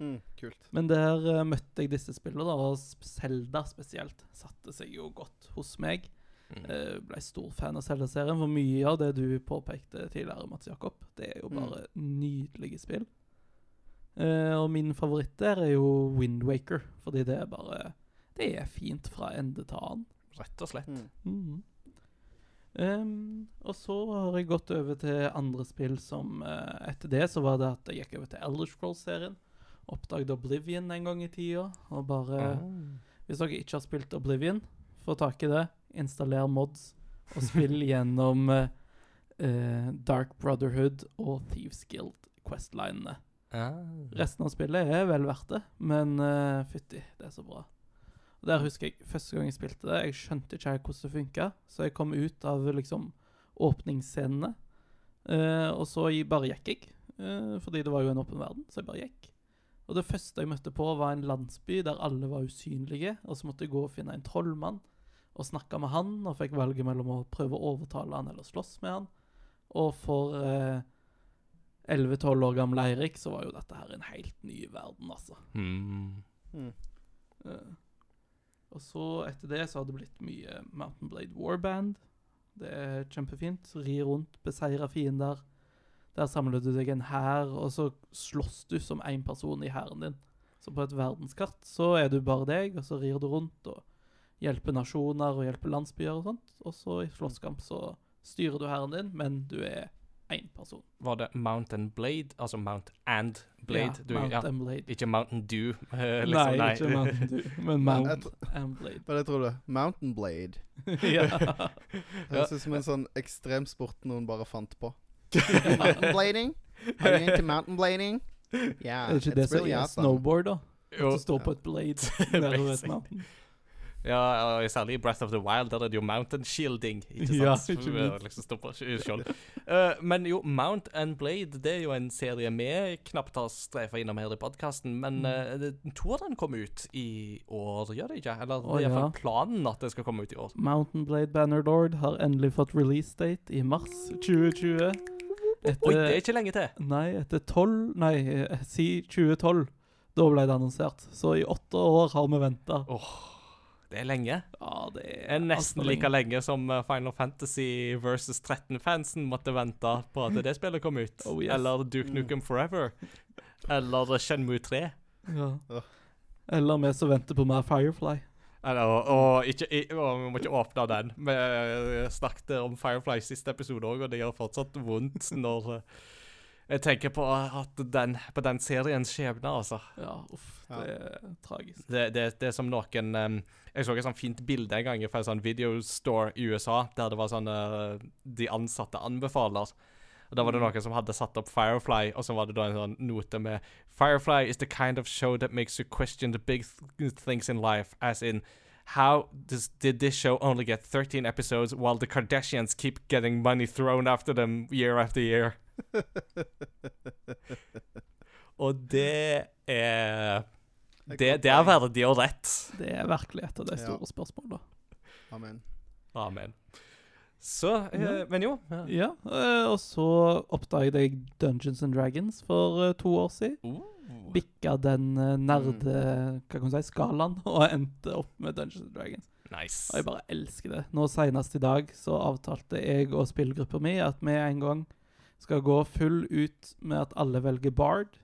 Mm, kult. Men der eh, møtte jeg disse spillene, da, og Selda spesielt satte seg jo godt hos meg. Mm. Uh, ble stor fan av Zelda-serien, for mye av det du påpekte tidligere, Mats Jakob, det er jo Mm. bare nydelige spill. Eh, og min favoritt der er jo Windwaker, fordi det er bare Det er fint fra ende til annen. Rett og slett. Mm. Mhm. Em, og så har jeg gått over til andre spill som uh, Etter det så var det at jeg gikk over til Elder Scrolls-serien. Oppdaget Oblivion en gang i tida. Og bare oh. Hvis dere ikke har spilt Oblivion, få tak i det. Installer mods og spill gjennom uh, eh, Dark Brotherhood og Thieves Guild Quest-linene. Ah. Resten av spillet er vel verdt det, men uh, fytti, det er så bra. Og Der husker jeg første gang jeg spilte det, jeg skjønte ikke helt hvordan det funka, så jeg kom ut av liksom åpningsscenene, Uh, og så bare gikk jeg, uh, fordi det var jo en åpen verden, så jeg bare gikk. Og det første jeg møtte på, var en landsby der alle var usynlige, og så måtte jeg gå og finne en trollmann og snakke med han, og fikk valget mellom å prøve å overtale han eller slåss med han. Og for eh, 11-12 år gamle Eirik, så var jo dette her en helt ny verden, altså. Mm. Mm. Og så etter det så har det blitt mye Mountain Blade Warband. Det er kjempefint. Ri rundt, beseire fiender. Der samler du deg en hær, og så slåss du som én person i hæren din. Så på et verdenskart så er du bare deg, og så rir du rundt og hjelper nasjoner og hjelper landsbyer og sånt. Og så i slåsskamp så styrer du hæren din, men du er én person. Var det Mountain Blade? Altså Mount and Blade? Ja, du, Mount ja. and Blade. Ikke Mountain Dew, liksom. nei, ikke Mountain Dew, Mount and Blade. Det jeg trodde? Mountain Blade. ja. Høres ut som en sånn ekstremsport noen bare fant på. mountain blading? Are you into mountain blading? Yeah, Er det ikke det it's som really er awesome. snowboard, da? Jo. At du står på et blade Ja, og særlig i Breath of the Wild, der er det jo mountain shielding. Ikke sant? Ja, ikke eh, minst. Liksom skjold. Eh, men jo, Mount and Blade det er jo en serie vi knapt har streifa innom her i podkasten. Men Mm. uh, det- to av den kom ut i år, gjør det ikke? Eller oh, det er iallfall ja. planen at det skal komme ut i år. Mountain Blade Bannerlord har endelig fått release date i mars 2020. Etter, Oi, det er ikke lenge til! Nei, etter 12 Nei, eh, si 2012. Da ble det annonsert. Så i åtte år har vi venta. Det er lenge. Ja, det Det er nesten lenge. like lenge som eh, Final Fantasy versus 13-fansen måtte vente på at det spillet kom ut. Oh, yes. Eller Duke. Nukem Forever. Eller Shenmue 3. Ja. Eller vi som venter på mer Firefly. Eller, og, og ikke, og vi må ikke åpne den. Vi eh, snakket om Firefly i siste episode òg, og det gjør fortsatt vondt når eh, jeg tenker på, at den, på den seriens skjebne, altså. Ja, uff. Ja. Det er tragisk. Det, det, det er som noen um, Jeg så et sånt fint bilde en gang fra en sånn videostore i USA, der det var sånn uh, De ansatte anbefaler. Og Da var det noen som hadde satt opp Firefly, og så var det da en sånn note med Firefly is the kind of show that makes you question the big th things in life, as in How does, did this show only get 13 episodes while the Kardashians keep getting money thrown after them year after year? Og det er Det, det er verdig og rett. Det er virkelig et av de Ja. store spørsmålene. Amen. Amen. Så eh, Men jo. ja. Ja, eh, og så oppdaget jeg Dungeons and Dragons for eh, to år siden. Uh. Bikka den eh, nerde hva kan man si, skalaen og endte opp med Dungeons and Dragons. Nice. Og jeg bare elsker det. Nå senest i dag så avtalte jeg og spillgruppa mi at vi en gang skal gå full ut med at alle velger Bard,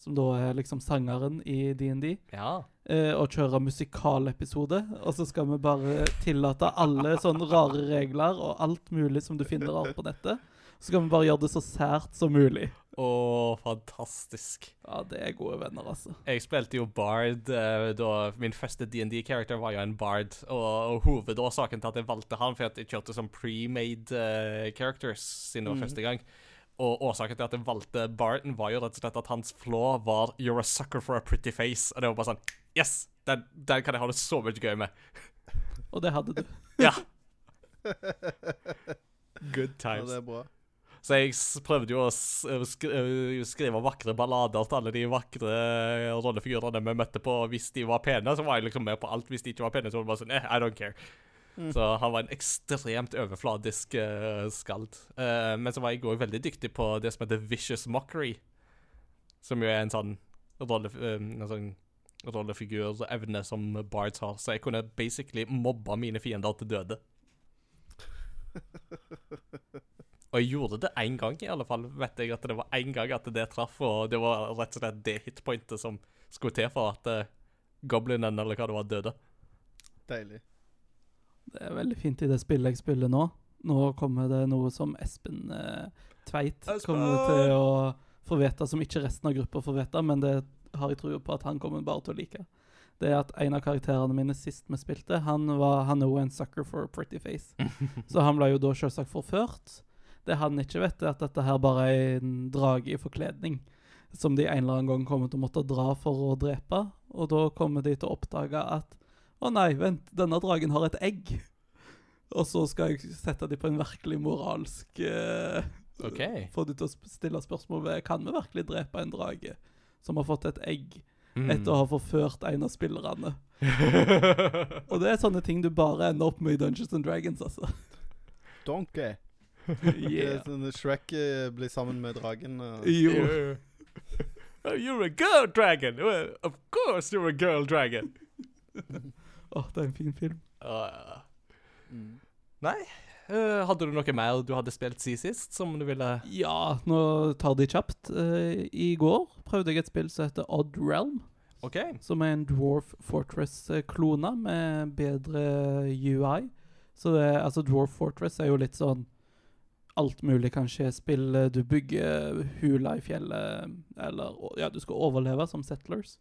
som da er liksom sangeren i DND, Ja. eh, og kjøre musikalepisode. Og så skal vi bare tillate alle sånne rare regler og alt mulig som du finner rart på nettet. Så skal vi bare gjøre det så sært som mulig. Å, fantastisk. Ja, det er gode venner, altså. Jeg spilte jo Bard eh, da Min første DND-character var jo en Bard. Og, og hovedårsaken til at jeg valgte han, for at jeg kjørte som pre-made eh, characters siden det var mm. første gang. Og årsaken til at jeg valgte Barton, var jo rett og slett at hans flaw var 'You're a sucker for a pretty face'. Og det var bare sånn Yes! Den, den kan jeg ha det så mye gøy med. Og det hadde du. Ja. Good Ja, times. det er bra. Så jeg prøvde jo å skrive vakre ballader til alle de vakre rollefigurene vi møtte på. Hvis de var pene, så var jeg liksom med på alt. Hvis de ikke var pene, så var det bare sånn eh, I don't care. Mm. Så han var en ekstremt overfladisk uh, skald. Uh, men så var jeg òg veldig dyktig på det som heter vicious mockery. Som jo er en sånn rolle, um, en sånn rollefigurevne som bards har. Så jeg kunne basically mobba mine fiender til døde. Og jeg gjorde det én gang, i alle fall. Vet jeg at det var én gang at det traff, og det var rett og slett det hitpointet som skulle til for at uh, goblinen, eller hva det var, døde. Deilig. Det er veldig fint i det spillet jeg spiller nå. Nå kommer det noe som Espen eh, Tveit Espen! kommer til å få vite, som ikke resten av gruppa får vite, men det har jeg tro på at han kommer bare til å like. Det er at en av karakterene mine sist vi spilte, han var han er jo en sucker for a pretty face. Så han ble jo da selvsagt forført. Det han ikke vet, er at dette her bare er en drage i forkledning. Som de en eller annen gang kommer til å måtte dra for å drepe. Og da kommer de til å oppdage at Å nei, vent, denne dragen har et egg. Og så skal jeg sette dem på en virkelig moralsk uh, okay. Få dem til å stille spørsmål ved Kan vi virkelig drepe en drage som har fått et egg Mm. etter å ha forført en av spillerne? Og det er sånne ting du bare ender opp med i Dungeons and Dragons, altså. Donkey. Yeah. Sånn Shrek eh, blir sammen med dragen. og- Jo. Oh, you're a girl dragon! Well, of course you're a girl dragon! Åh, det er en fin film. Uh, Mm. nei. Uh, hadde du noe mer du hadde spilt siden sist, som du ville Ja, nå tar de kjapt. Uh, I går prøvde jeg et spill som heter Odd Realm. OK. Som er en Dwarf Fortress-klone med bedre UI. Så det, altså Dwarf Fortress er jo litt sånn alt mulig kan skje. Spill du bygger hula i fjellet, eller ja, du skal overleve som settlers.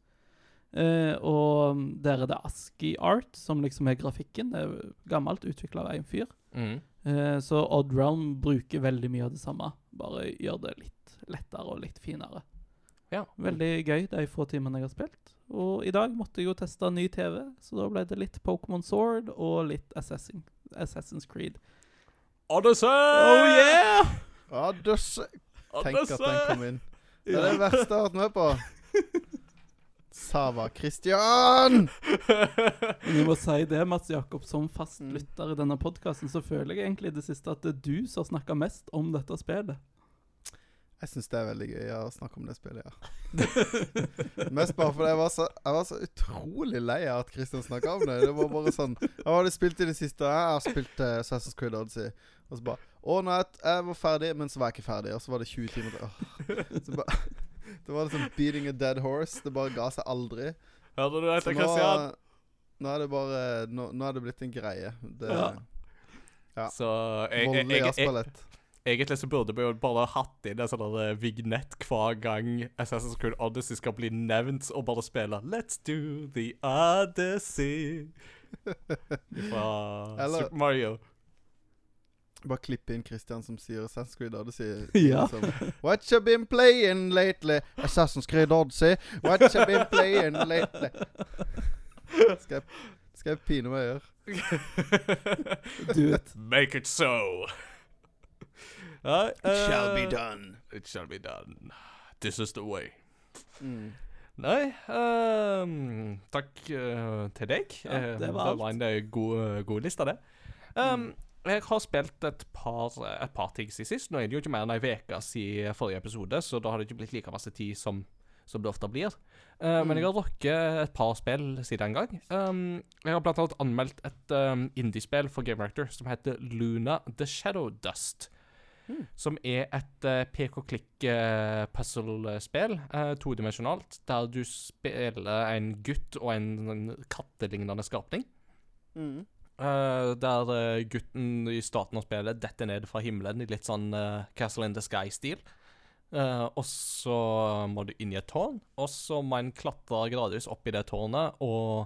Eh, og der er det ASCII Art, som liksom er grafikken. Det er gammelt, utvikla av en fyr. Mm. Uh, så Odd Realm bruker veldig mye av det samme, bare gjør det litt lettere og litt finere. Ja. Veldig gøy de få timene jeg har spilt. Og i dag måtte jeg jo teste ny TV, så da ble det litt Pokémon Sword og litt Assassin, Assassin's Creed. Odyssey! Oh yeah! Odyssey. Tenk Tenk at den kom inn. Det er det verste jeg har vært med på. Sava Christian! Jeg må si det, Mats Jakob, som fast Mm. i denne podkasten, så føler jeg egentlig i det siste at det er du som snakker mest om dette spillet. Jeg syns det er veldig gøy å snakke om det spillet, ja. Mest bare fordi jeg var så, jeg var så utrolig lei av at Christian snakka om det. Det var bare sånn Hva har du spilt i det siste? Jeg har spilt uh, Assassin's Creed Odyssey. Og så bare Å, nei, jeg, jeg var ferdig, men så var jeg ikke ferdig. Og så var det 20 timer til. Så bare Det var liksom beating a dead horse. Det bare ga seg aldri. Hørte du dette, Kristian? nå, nå er det bare Nå, nå er det blitt en greie. Det Ja. Ja. Så jeg, jeg, egentlig så burde vi jo bare hatt inn en sånn vignett hver gang Assassin's Creed Odyssey skal bli nevnt, og bare spille Let's do the Odyssey fra Super Mario. Bare klippe inn Christian som sier Assassin's Creed Odyssey. Ja. Som, What you been playing lately? Assassin's Creed Odyssey. What you been playing lately? Skal jeg, skal jeg pine meg gjøre? Do it. Make it so. Ja, eh, done. It shall be done. This is the way. Mm. Nei, um, takk uh, til deg. Ja, Eh, det var alt. var en god, god liste, det. Um, Jeg har spilt et par, et par ting siden sist. Nå er det jo ikke mer enn ei uke siden forrige episode, så da har det ikke blitt like masse tid som, som det ofte blir. Eh, Men jeg har rukket et par spill siden den gang. Um, jeg har blant annet anmeldt et um, indiespill for Game Rector som heter Luna The Shadow Dust. Mm. Som er et uh, pek-og-klikk-puzzle-spill, uh, todimensjonalt, der du spiller en gutt og en, en kattelignende skapning. Mm. Eh, der uh, gutten i starten av spillet detter ned fra himmelen i litt sånn uh, Castle in the Sky-stil. Og så må du inn i et tårn, og så må en klatre gradvis opp i det tårnet og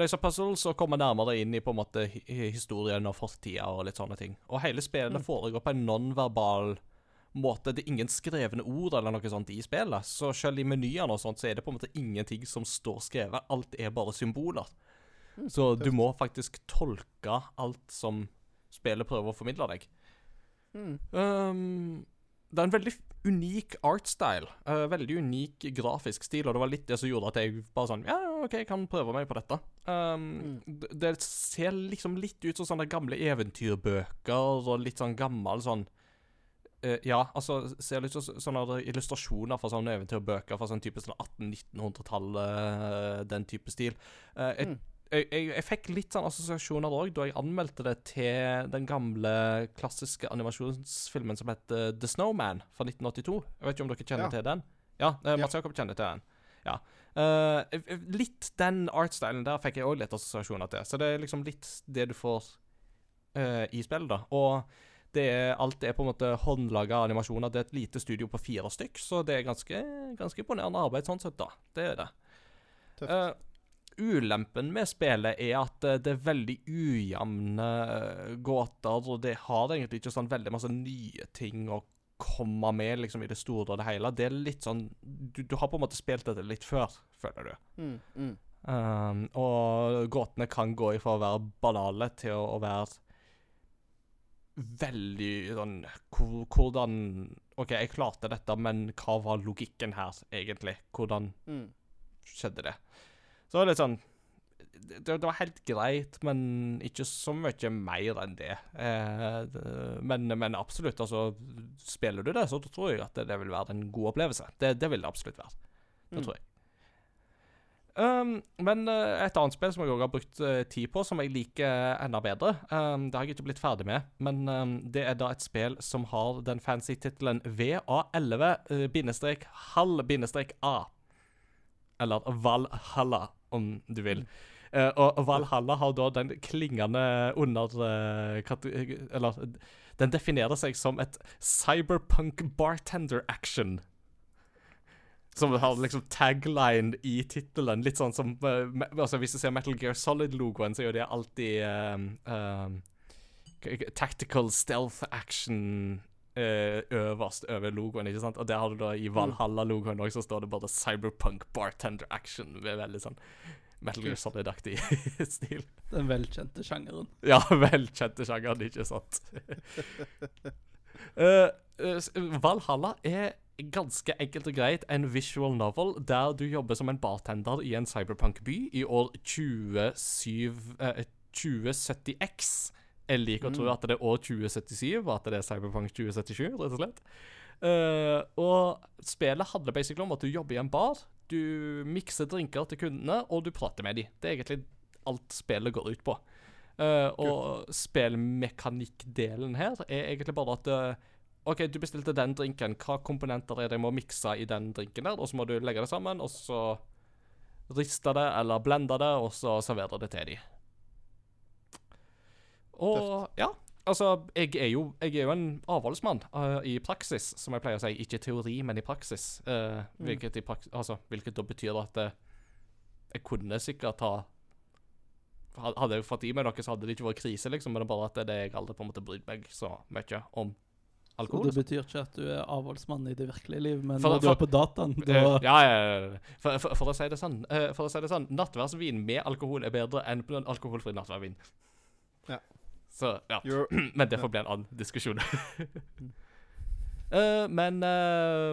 løse puzzles og komme nærmere inn i på en måte historien og fortida og litt sånne ting. Og hele spillet Mm. foregår på en non-verbal måte. Det er ingen skrevne ord eller noe sånt i spillet. Så selv i menyene og sånt, så er det på en måte ingenting som står skrevet. Alt er bare symboler. Mm, Så du må faktisk tolke alt som spillet prøver å formidle deg. Mm. Um, det er en veldig unik artstyle. Uh, veldig unik grafisk stil, og det var litt det som gjorde at jeg bare sånn Ja, OK, jeg kan prøve meg på dette. Um, det, det ser liksom litt ut som sånne gamle eventyrbøker, og litt sånn gammel sånn uh, Ja, altså ser litt ut som sånne illustrasjoner fra sånne eventyrbøker fra sånn type sånn 1800-1900-tallet, den type stil. Uh, jeg Mm. Jeg, jeg, jeg fikk litt sånn assosiasjoner òg da jeg anmeldte det til den gamle klassiske animasjonsfilmen som heter The Snowman fra 1982. Jeg vet ikke om dere kjenner Ja. til den? Ja, eh, Mats Jakob kjenner til den. Ja. Eh, litt den artstylen der fikk jeg òg litt assosiasjoner til. Så det er liksom litt det du får uh, i spillet, da. Og det er, alt er på en måte håndlaga animasjoner. Det er et lite studio på fire stykk, så det er ganske, ganske imponerende arbeid sånn sett, da. Det er det. Tøft. Eh, ulempen med spillet er at eh, det er veldig ujevne eh, gåter, og det har egentlig ikke sånn veldig masse nye ting å komme med liksom i det store og det hele. Det er litt sånn Du, du har på en måte spilt dette litt før, føler du. Mm. Mm. Um, og gåtene kan gå ifra å være banale til å, å være veldig sånn Hvordan OK, jeg klarte dette, men hva var logikken her, egentlig? Hvordan Mm. skjedde det? Så det var litt sånn det, det var helt greit, men ikke så mye mer enn det. Eh, det- men, men absolutt, altså Spiller du det, så tror jeg at det, det vil være en god opplevelse. Det, det vil det absolutt være. Det Mm. tror jeg. Um, men eh, et annet spill som jeg òg har brukt eh, tid på, som jeg liker enda bedre um, Det har jeg ikke blitt ferdig med, men um, det er da et spill som har den fancy tittelen VA11-halv-A. eller Valhalla, om du vil. Uh, og Valhalla har da den klingende under Uh, Eller den definerer seg som et cyberpunk bartender action. Som har liksom tagline i tittelen. Litt sånn som uh, altså Hvis du ser Metal Gear Solid-logoen, så er jo det alltid Tactical stealth action øverst over logoen, ikke sant? Og der har du da i Valhalla-logoen òg, så står det bare Cyberpunk Bartender Action. Med veldig sånn Metal Gear Solid-aktig stil. Den velkjente sjangeren. Ja, velkjente sjangeren, ikke sant? uh, eh, Valhalla er ganske enkelt og greit en visual novel der du jobber som en bartender i en cyberpunk-by i år 27, uh, 2070X. Jeg liker å tro at det er år 2077, og at det er Cyberpunk 2077, rett og slett. Uh, og spillet handler basically om at du jobber i en bar. Du mikser drinker til kundene, og du prater med dem. Det er egentlig alt spillet går ut på. Uh, og spillmekanikkdelen her er egentlig bare at uh, OK, du bestilte den drinken. Hva komponenter er det jeg må mikse i den drinken der? Og så må du legge det sammen, og så riste det eller blende det, og så servere det til dem. Og ja, altså jeg er jo, jeg er jo en avholdsmann uh, i praksis, som jeg pleier å si. Ikke i teori, men i praksis. Eh, hvilket, i praks altså, hvilket da betyr at eh, jeg kunne sikkert ha Hadde jeg fått i meg noe, så hadde det ikke vært krise, liksom. Men det er bare at det er jeg aldri på en måte brydd meg så mye om Alkohol, Så det betyr ikke at du er avholdsmann i det virkelige liv, men For- når du for- er på dataen, da ja, ja, ja. For, for, å si det sånn For å si det sånn Nattverdsvin med alkohol er bedre enn alkoholfri nattverdvin. Så, ja. Men det får bli en annen diskusjon. uh, men uh,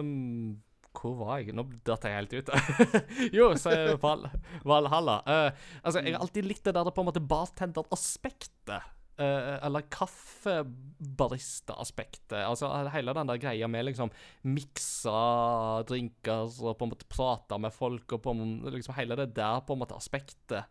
Hvor var jeg? Nå datt jeg helt ut. jo, så er Val, Valhalla. Uh, altså, jeg har alltid likt det der på en måte bartender-aspektet. eh, eller kaffebarista-aspektet. Altså hele den der greia med liksom miksa drinker og på en måte prate med folk, og på en, liksom hele det der på en måte aspektet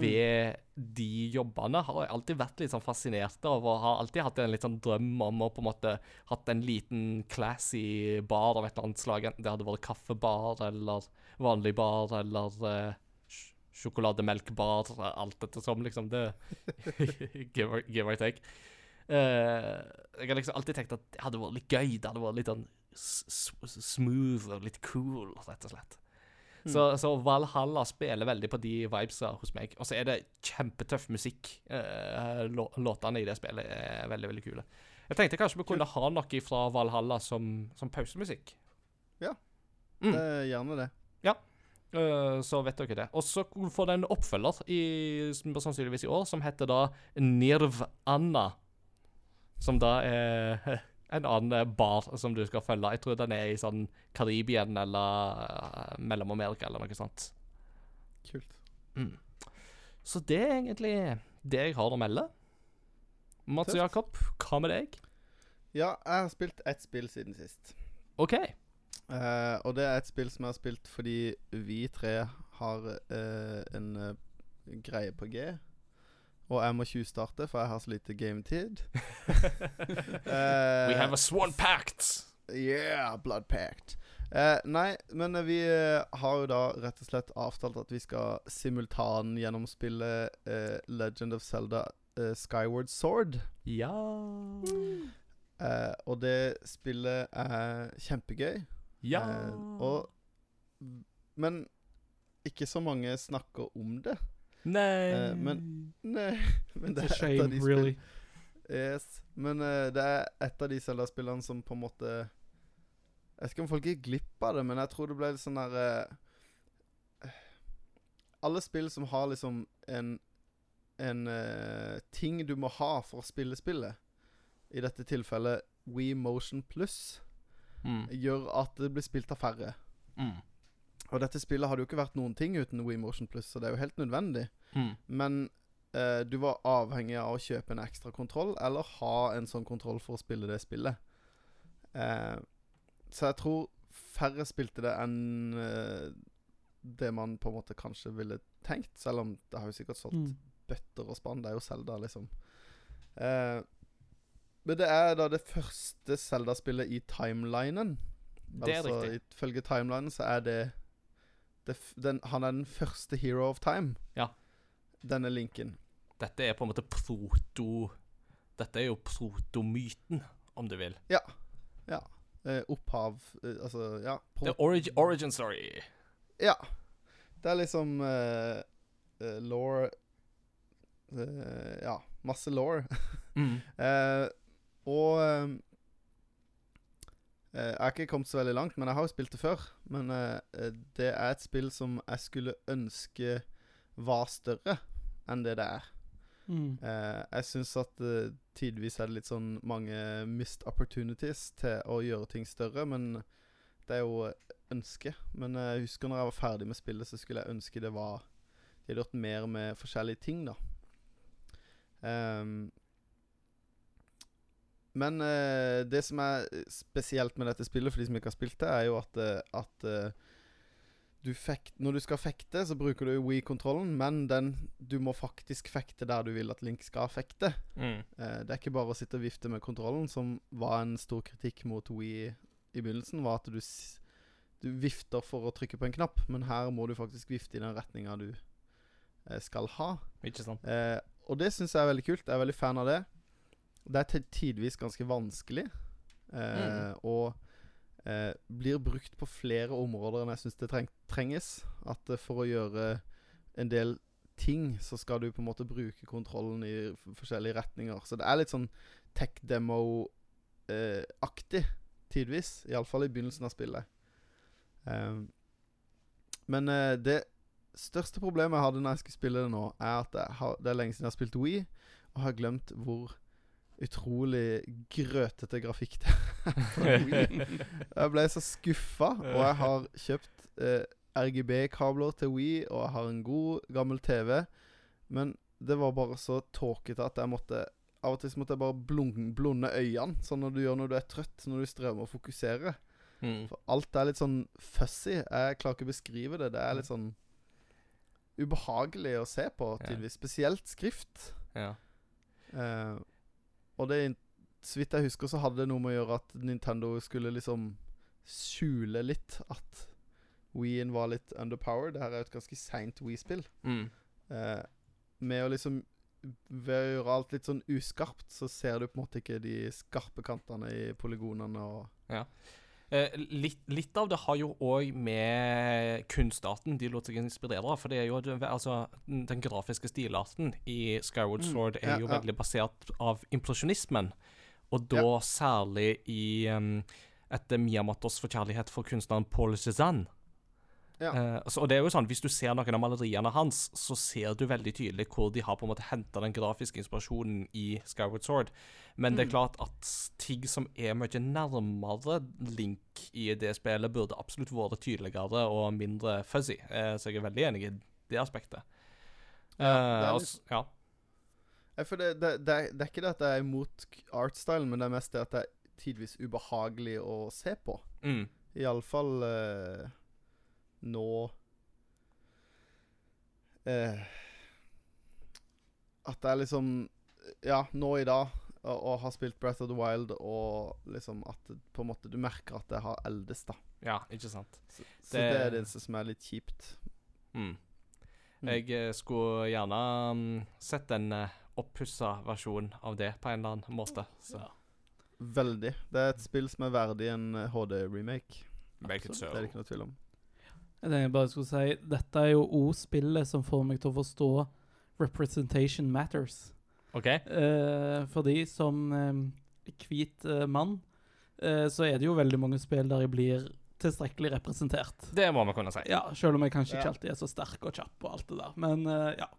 ved de jobbene har jeg alltid vært litt sånn fascinert av, og har alltid hatt en litt sånn drøm om å på en måte hatt en liten classy bar av et eller annet slag, enten det hadde vært kaffebar eller vanlig bar eller uh, sj- sjokolademelkbar, alt dette som liksom det give, or, give or take. Uh, jeg har liksom alltid tenkt at det hadde vært litt gøy, det hadde vært litt sånn smooth og litt cool, rett og slett. Så, så Valhalla spiller veldig på de vibesa hos meg. Og så er det kjempetøff musikk. Eh, lå- låtene i det spillet er veldig, veldig kule. Jeg tenkte kanskje vi kunne ha noe fra Valhalla som, som pausemusikk. Ja. Mm. det er gjerne det. Eh, så vet dere det. Og så får det en oppfølger, i, sannsynligvis i år, som heter da Nirv-Anna. Som da er en annen bar som du skal følge. Jeg tror den er i sånn Karibien eller eh, Mellom-Amerika eller noe sånt. Kult. Mm. Så det er egentlig det jeg har å melde. Mats Tøft. Jakob, hva med deg? Ja, jeg har spilt ett spill siden sist. OK. Uh, og det er et spill som jeg har spilt fordi vi tre har uh, en uh, greie på G. Og jeg må tjuvstarte, for jeg har så lite gametid. uh, We have a swan pact. Yeah, blood pact. Uh, nei, men vi eh, har jo da rett og slett avtalt at vi skal simultan gjennomspille uh, Legend of Zelda Skyward Sword. Ja og det spillet er kjempegøy. Ja. Og Men ikke så mange snakker om det. Nei eh, men- Nei, men det er shame, et av de spill- really. Yes. Men eh, det er et av de Zelda-spillene som på en måte Jeg vet ikke om folk gikk glipp av det, men jeg tror det ble litt sånn der eh, Alle spill som har liksom en En eh, ting du må ha for å spille spillet, i dette tilfellet We Motion Plus, Mm. gjør at det blir spilt av færre. Mm. Og dette spillet hadde jo ikke vært noen ting uten WeMotion Plus, så det er jo helt nødvendig. Mm. Men eh, du var avhengig av å kjøpe en ekstra kontroll, eller ha en sånn kontroll for å spille det spillet. Eh, så jeg tror færre spilte det enn eh, det man på en måte kanskje ville tenkt, selv om det har jo sikkert solgt Mm. bøtter og spann. Det er jo Zelda, liksom. Eh, men det er da det første Zelda-spillet i timelinen. Det er altså, riktig. Ifølge timelinen så er det det, den, Han er den første hero of time. Ja. Denne linken. Dette er på en måte proto Dette er jo protomyten, om du vil. Ja. ja. Eh, opphav eh, Altså, ja. Det The orig origin story. Ja. Det er liksom eh, eh, law eh, Ja, masse law. Mm. Eh, og Jeg har ikke kommet så veldig langt, men jeg har jo spilt det før. Men eh, eh, det er et spill som jeg skulle ønske var større enn det det er. Mm. Eh, jeg syns at eh, tidvis er det litt sånn mange missed opportunities til å gjøre ting større, men det er jo ønske. Men eh, jeg husker når jeg var ferdig med spillet, så skulle jeg ønske det var De hadde gjort mer med forskjellige ting, da. Ehm, men uh, det som er spesielt med dette spillet, for de som ikke har spilt det, er jo at, eh, at eh, du fekt, Når du skal fekte, så bruker du Wii-kontrollen, men den, du må faktisk fekte der du vil at Link skal fekte. Mm. Eh, det er ikke bare å sitte og vifte med kontrollen, som var en stor kritikk mot Wii i begynnelsen, var at du, du vifter for å trykke på en knapp, men her må du faktisk vifte i den retninga du eh, skal ha. Ikke sant? Eh, og det syns jeg er veldig kult. Jeg er veldig fan av det. Det er tidvis ganske vanskelig, eh, og eh, blir brukt på flere områder enn jeg syns det treng trenges. At eh, for å gjøre en del ting, så skal du på en måte bruke kontrollen i forskjellige retninger. Så det er litt sånn tech demo-aktig tidvis. Iallfall i begynnelsen av spillet. Eh, men eh, det største problemet jeg hadde når jeg skulle spille det nå, er at har, det er lenge siden jeg har spilt Wii, og har glemt hvor utrolig grøtete grafikk er Wii. Jeg ble så skuffa, og jeg har kjøpt eh, RGB-kabler til Wii, og jeg har en god, gammel TV, men det var bare så tåkete at jeg måtte Av og til måtte jeg bare blun- blunde øynene, sånn når du gjør når du er trøtt, når du strømmer og fokuserer. Mm. For alt er litt sånn fussy. Jeg klarer ikke å beskrive det. Det er litt sånn ubehagelig å se på Ja. tidvis. Spesielt skrift. Ja. Eh, og det Så vidt jeg husker, så hadde det noe med å gjøre at Nintendo skulle liksom skjule litt at Wii-en var litt underpowered. Det her er jo et ganske seint Wii-spill. Mm. Eh, med å liksom Ved å gjøre alt litt sånn uskarpt, så ser du på en måte ikke de skarpe kantene i polygonene og Eh, litt, litt av det har jo òg med kunstarten de lot seg inspirere av. For det er jo altså, den grafiske stilarten i Skyward Mm, Sword er ja, jo ja. veldig basert av impresjonismen. Og da Ja. særlig i um, etter Miyamotos forkjærlighet for kunstneren Paul Cézanne. Ja. Eh, og det er jo sånn, Hvis du ser noen av maleriene hans, så ser du veldig tydelig hvor de har på en måte henta den grafiske inspirasjonen i Skyward Sword. Men det er Mm. klart at ting som er mye nærmere Link i det spillet, burde absolutt vært tydeligere og mindre fuzzy. Eh, så jeg er veldig enig i det aspektet. Ja, det er Eh, litt- ja. For det, det, det, er, det er ikke det at jeg er imot artstylen, men det er mest det at det er tidvis ubehagelig å se på. Mm. Iallfall eh, nå eh, At det er liksom Ja, nå i dag, å, å ha spilt Breath of the Wild, og liksom at på en måte du merker at det har eldes, da. ja, ikke sant. Så, så Det- det er det eneste som er litt kjipt. Mm. Mm. Jeg eh, skulle gjerne mm, sett en uh, oppussa versjon av det på en eller annen måte. Så Veldig. Det er et spill som er verdig en eh, HD-remake. Det er det ikke noe tvil om. Jeg tenkte jeg bare skulle si Dette er jo òg spillet som får meg til å forstå representation matters. OK? Eh, fordi som eh, hvit eh, mann, eh, så er det jo veldig mange spill der jeg blir tilstrekkelig representert. Det må man kunne si. Ja, selv om jeg kanskje Ja. ikke alltid er så sterk og kjapp og alt det der. Men eh, ja,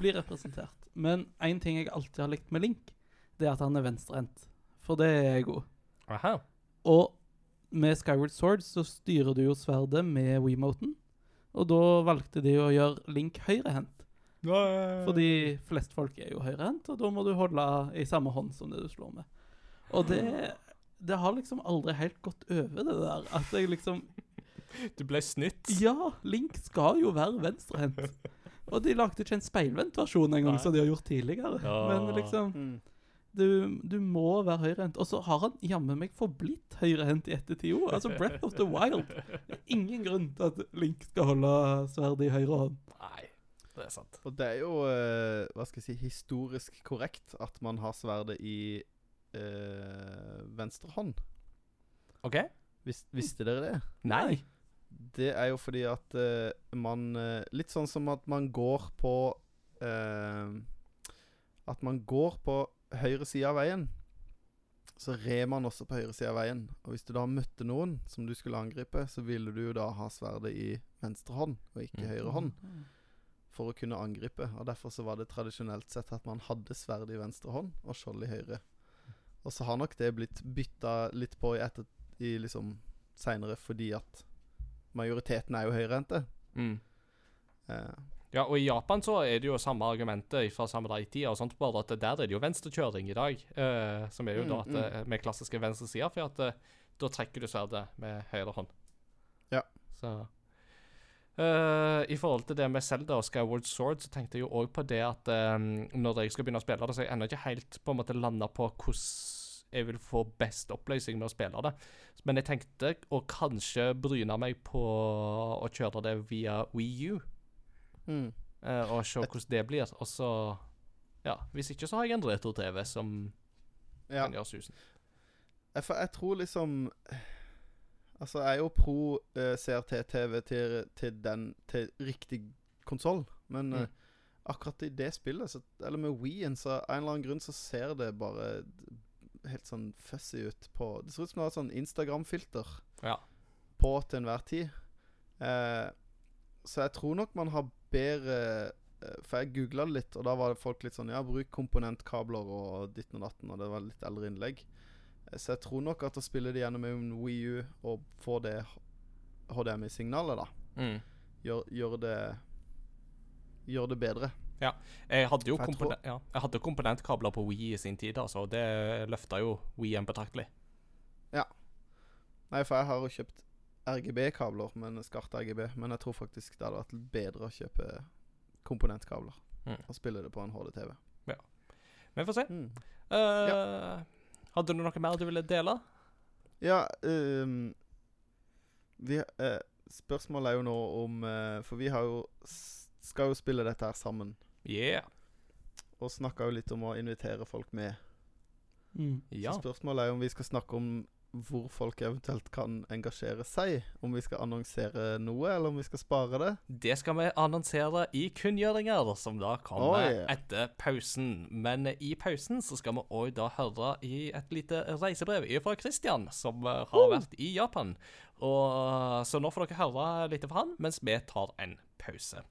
blir representert. Men én ting jeg alltid har likt med Link, det er at han er venstrehendt. For det er jeg god. Aha. Og med Skyward Sword så styrer du jo sverdet med Wiimoten. Og da valgte de å gjøre Link høyrehendt. Fordi flest folk er jo høyrehendt, og da må du holde i samme hånd som det du slår med. Og det, det har liksom aldri helt gått over, det der. At jeg liksom Du ble snytt. Ja, Link skal jo være venstrehendt. Og de lagde ikke en speilvendt versjon engang, som de har gjort tidligere. Ja. Men liksom Mm. Du, du må være høyrehendt. Og så har han jammen meg forblitt høyrehendt i ettertid òg. Altså Breath of the Wild. Det er ingen grunn til at Link skal holde sverdet i høyre hånd. Nei, det er sant. Og det er jo, eh, hva skal jeg si, historisk korrekt at man har sverdet i eh, venstre hånd. OK? Vis, visste dere det? Nei. Det er jo fordi at eh, man Litt sånn som at man går på At man går på høyre side av veien. Så rer man også på høyre side av veien. Og hvis du da møtte noen som du skulle angripe, så ville du jo da ha sverdet i venstre hånd, og ikke Mm. høyre hånd, for å kunne angripe. Og derfor så var det tradisjonelt sett at man hadde sverd i venstre hånd og skjold i høyre. Og så har nok det blitt bytta litt på i etter i liksom seinere fordi at majoriteten er jo høyrehendte. Mm. Eh, Ja, og i Japan så er det jo samme argumentet fra samurai-tida, og sånt, bare at der er det jo venstrekjøring i dag. eh, som er jo da Mm, at, mm. med klassiske venstresider, for at eh, da trekker du sverdet med høyre hånd. Ja. Så eh, I forhold til det med Zelda og Skyward Sword, så tenkte jeg jo òg på det at eh, når jeg skal begynne å spille det, så er jeg ennå ikke helt på en måte landa på hvordan jeg vil få best oppløsning med å spille det. Men jeg tenkte å kanskje bryne meg på å kjøre det via Wii U. mm. Eh, og se hvordan det blir. Og så Ja, hvis ikke så har jeg en retro-TV som Ja. kan gjøre susen. Jeg, for jeg tror liksom Altså, jeg er jo pro uh, CRT-TV til, til den Til riktig konsoll, men Mm. uh, akkurat i det spillet, så, eller med Wii-en, så av en eller annen grunn så ser det bare helt sånn fussy ut på Det ser ut som det har et sånn Instagram-filter Ja. på til enhver tid. Eh, så jeg tror nok man har bedre eh, For jeg googla det litt, og da var det folk litt sånn Ja, bruk komponentkabler og ditten og datten, og det var litt eldre innlegg. Eh, Så jeg tror nok at å spille det gjennom en Wii U og få det HDMI-signalet, da, Mm. gjør, gjør det Gjør det bedre. Jeg hadde jo jeg tror... ja, jeg hadde komponentkabler på Wii i sin tid, altså, det løfta jo Wii-en betraktelig. Ja. Nei, for jeg har jo kjøpt RGB-kabler, men skarte RGB. Men jeg tror faktisk det hadde vært bedre å kjøpe komponentkabler Mm. og spille det på en HDTV. Men vi får se. Mm. Eh, Hadde du noe mer du ville dele? Ja, um, vi, uh, Spørsmålet er jo nå om uh, For vi har jo skal jo spille dette her sammen. Yeah. Og snakka jo litt om å invitere folk med. Mm. Ja. Så spørsmålet er jo om vi skal snakke om hvor folk eventuelt kan engasjere seg. Om vi skal annonsere noe, eller om vi skal spare det. Det skal vi annonsere i kunngjøringer, som da kommer Oi. etter pausen. Men i pausen så skal vi òg da høre i et lite reisebrev fra Christian, som eh, har vært i Japan. Og, så nå får dere høre litt fra han, mens vi tar en pause.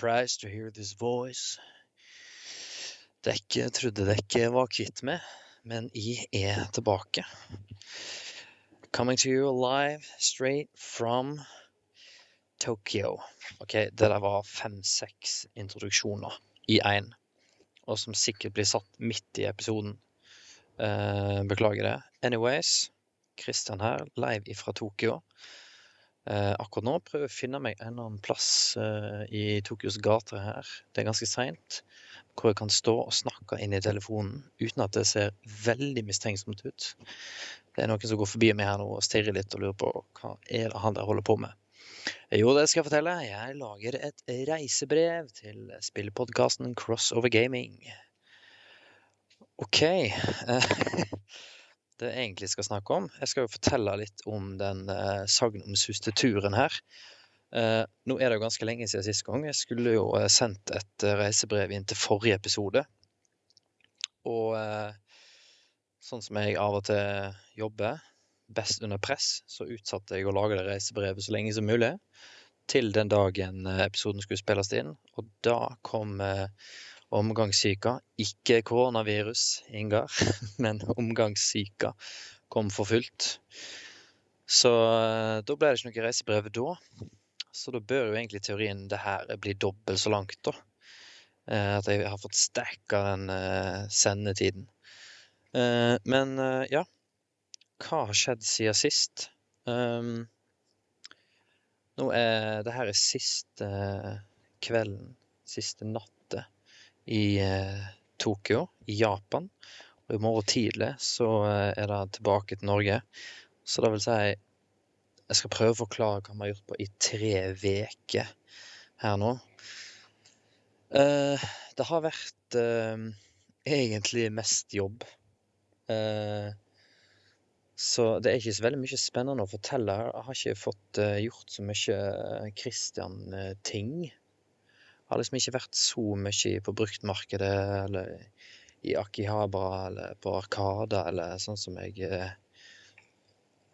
Surprised to hear this voice. Dere trodde dere var kvitt meg, men jeg er tilbake. Coming to you live straight from Tokyo. Ok, det der var fem-seks introduksjoner i én, og som sikkert blir satt midt i episoden. Eh, beklager det. Anyways, Christian her, live ifra Tokyo. Eh, akkurat nå prøver jeg å finne meg en eller annen plass eh, i Tokyos gater her. Det er ganske seint. Hvor jeg kan stå og snakke inn i telefonen uten at det ser veldig mistenksomt ut. Det er noen som går forbi meg her nå og stirrer litt og lurer på hva er det han der holder på med. Jo, det skal jeg fortelle. Jeg lager et reisebrev til spillpodkasten Crossover Gaming. OK. det jeg egentlig skal snakke om. Jeg skal jo fortelle litt om den eh, sagnomsuste turen her. Eh, nå er det jo ganske lenge siden sist gang. Jeg skulle jo eh, sendt et reisebrev inn til forrige episode. Og eh, sånn som jeg av og til jobber, best under press, så utsatte jeg å lage det reisebrevet så lenge som mulig. Til den dagen eh, episoden skulle spilles inn. Og da kom eh, omgangssyka. Ikke koronavirus, Ingar, men omgangssyka kom for fullt. Så eh, da ble det ikke noe reisebrev da. Så da bør jo egentlig teorien det her bli dobbelt så langt, da. Eh, At jeg har fått stacka den eh, sendetiden. Men ja, hva har skjedd siden sist? Um, nå er det her er siste kvelden, siste natta i eh, Tokyo, i Japan. Og i morgen tidlig så eh, er det tilbake til Norge. Så det vil si Jeg skal prøve å forklare hva vi har gjort på i tre uker her nå. Eh, det har vært eh, egentlig mest jobb. Eh, så det er ikke så veldig mye spennende å fortelle. Jeg har ikke fått eh, gjort så mye Christian-ting. Jeg har liksom ikke vært så mye på bruktmarkedet eller i Akihabara eller på Arkada eller sånn som jeg eh,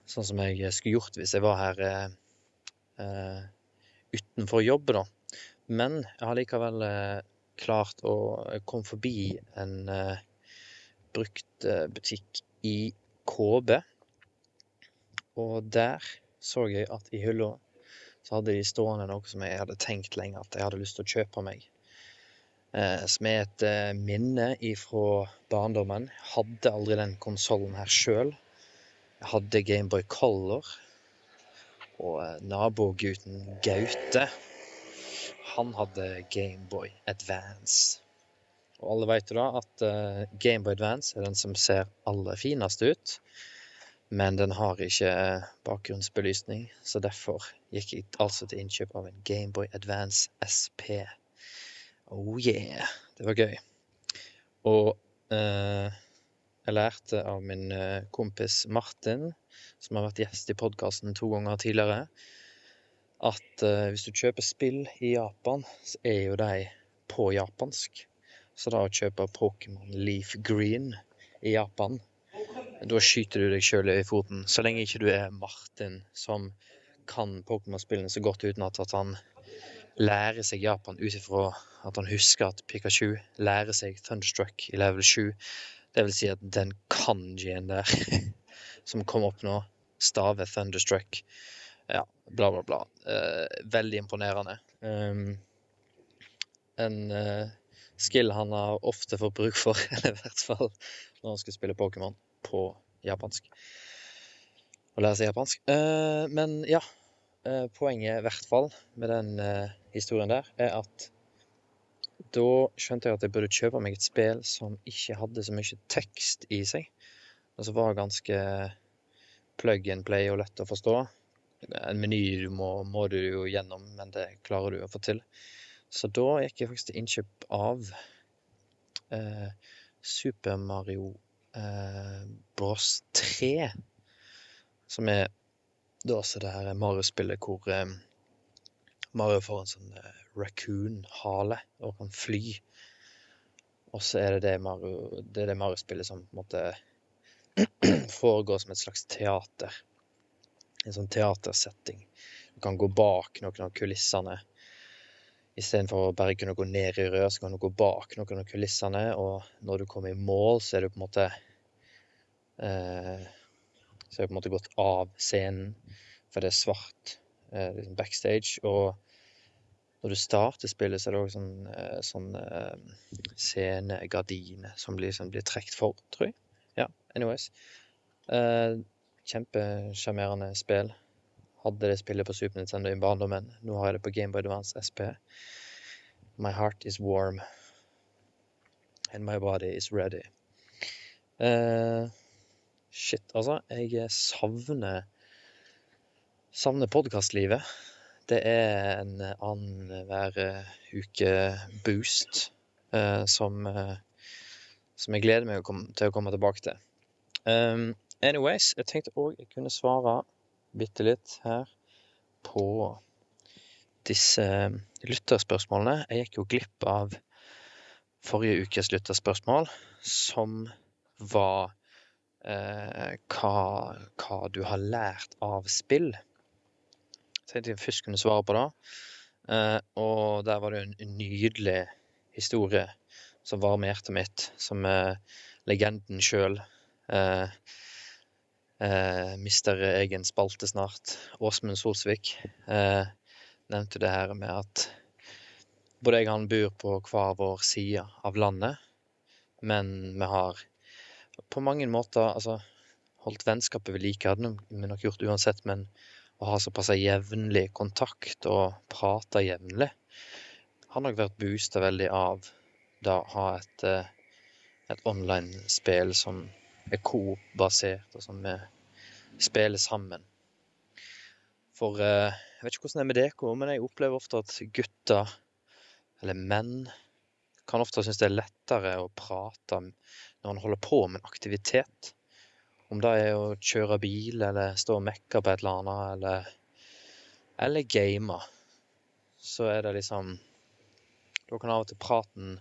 Sånn som jeg skulle gjort hvis jeg var her eh, eh, utenfor jobb, da. Men jeg har likevel eh, klart å komme forbi en eh, bruktbutikk i KB. Og der så jeg at i hylla så hadde de stående noe som jeg hadde tenkt lenge at jeg hadde lyst til å kjøpe meg. Eh, som er et eh, minne ifra barndommen. Hadde aldri den konsollen her sjøl. Jeg hadde Gameboy Color. Og eh, nabogutten Gaute, han hadde Gameboy Advance. Og alle vet jo da at uh, Gameboy Advance er den som ser aller finest ut. Men den har ikke bakgrunnsbelysning, så derfor gikk jeg altså til innkjøp av en Gameboy Advance SP. Oh yeah, det var gøy. Og eh, jeg lærte av min eh, kompis Martin, som har vært gjest i podkasten to ganger tidligere, at eh, hvis du kjøper spill i Japan, så er jo de på japansk. Så da å kjøpe Pokémon Leaf Green i Japan, da skyter du deg sjøl i foten. Så lenge ikke du er Martin, som kan Pokémon-spillene så godt uten at han lærer seg Japan ut ifra at han husker at Pikachu lærer seg Thunderstruck i level 7. Det vil si at den kanjien der som kom opp nå, staver Thunderstruck. Ja, bla, bla, bla. Eh, veldig imponerende. Um, en eh, skill han har ofte fått bruk for, eller i hvert fall når han skal spille Pokémon på japansk. Å lære seg japansk. Eh, men ja, eh, poenget i hvert fall med den eh, historien der, er at da skjønte jeg at jeg burde kjøpe meg et spill som ikke hadde så mye tekst i seg. Og som var ganske plug and play og lett å forstå. En meny du må, må du jo gjennom, men det klarer du å få til. Så da gikk jeg faktisk til innkjøp av eh, Super Mario Bros 3. Som er da også det her Mario-spillet hvor eh, Mario får en sånn eh, raccoon-hale og kan fly. Og så er det det Mario, det er det Mario-spillet som på en måte foregår som et slags teater. En sånn teatersetting. Du kan gå bak noen av kulissene. Istedenfor å bare kunne gå ned i rør, så kan du gå bak noen av kulissene. Og når du kommer i mål, så er du på en måte eh, Så jeg har på en måte gått av scenen, for det er svart eh, liksom backstage. Og når du starter spillet, så er det òg sånn, eh, sånn eh, scenegardiner som blir, som blir trukket for, tror jeg. Ja, anyways. Eh, Kjempesjarmerende spill. Hadde det spillet på Super Nintendo i barndommen. Nå har jeg det på Gameboy Advance SP. My heart is warm. And my body is ready. Eh, shit, altså. Jeg savner Savner podkastlivet. Det er en annenhver uke-boost eh, som, eh, som jeg gleder meg å komme, til å komme tilbake til. Um, anyways, jeg tenkte òg jeg kunne svare bitte litt her på disse lytterspørsmålene. Jeg gikk jo glipp av forrige ukes lytterspørsmål, som var eh, hva, hva du har lært av spill. Så jeg først kunne svare på det. Eh, og der var det en, nydelig historie som varmer hjertet mitt, som eh, legenden sjøl eh, eh, mister egen spalte snart. Åsmund Solsvik eh, nevnte det her med at både jeg og han bor på hver vår side av landet, men vi har på mange måter altså, holdt vennskapet ved like. Hadde vi nok gjort uansett, men å ha såpass jevnlig kontakt og prate jevnlig har nok vært boosta veldig av å ha et, eh, et online-spill som er Coop-basert, og som vi spiller sammen. For eh, jeg vet ikke hvordan det er med dere, men jeg opplever ofte at gutter, eller menn, kan ofte synes det er lettere å prate når man holder på med en aktivitet. Om det er å kjøre bil, eller stå og mekke på et eller annet, eller, eller game, så er det liksom Da kan av og til praten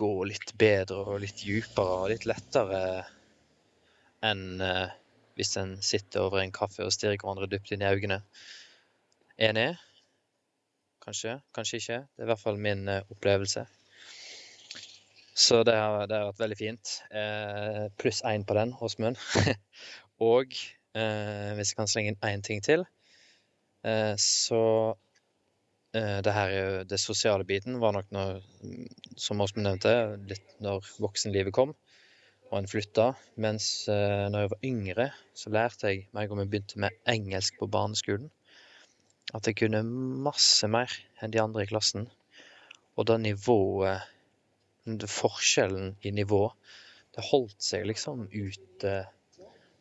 gå litt bedre og litt dypere og litt lettere enn eh, hvis en sitter over en kaffe og stirrer hverandre dypt inn i øynene. Enig? Kanskje, kanskje ikke. Det er i hvert fall min eh, opplevelse. Så det har, det har vært veldig fint. Eh, pluss én på den, Åsmund. og eh, hvis jeg kan slenge inn én ting til, eh, så eh, det her er jo det sosiale biten var nok når, som Åsmund nevnte, litt når voksenlivet kom og en flytta. Mens eh, når jeg var yngre, så lærte jeg meg om jeg begynte med engelsk på barneskolen. At jeg kunne masse mer enn de andre i klassen. Og det nivået det Forskjellen i nivå, det holdt seg liksom ut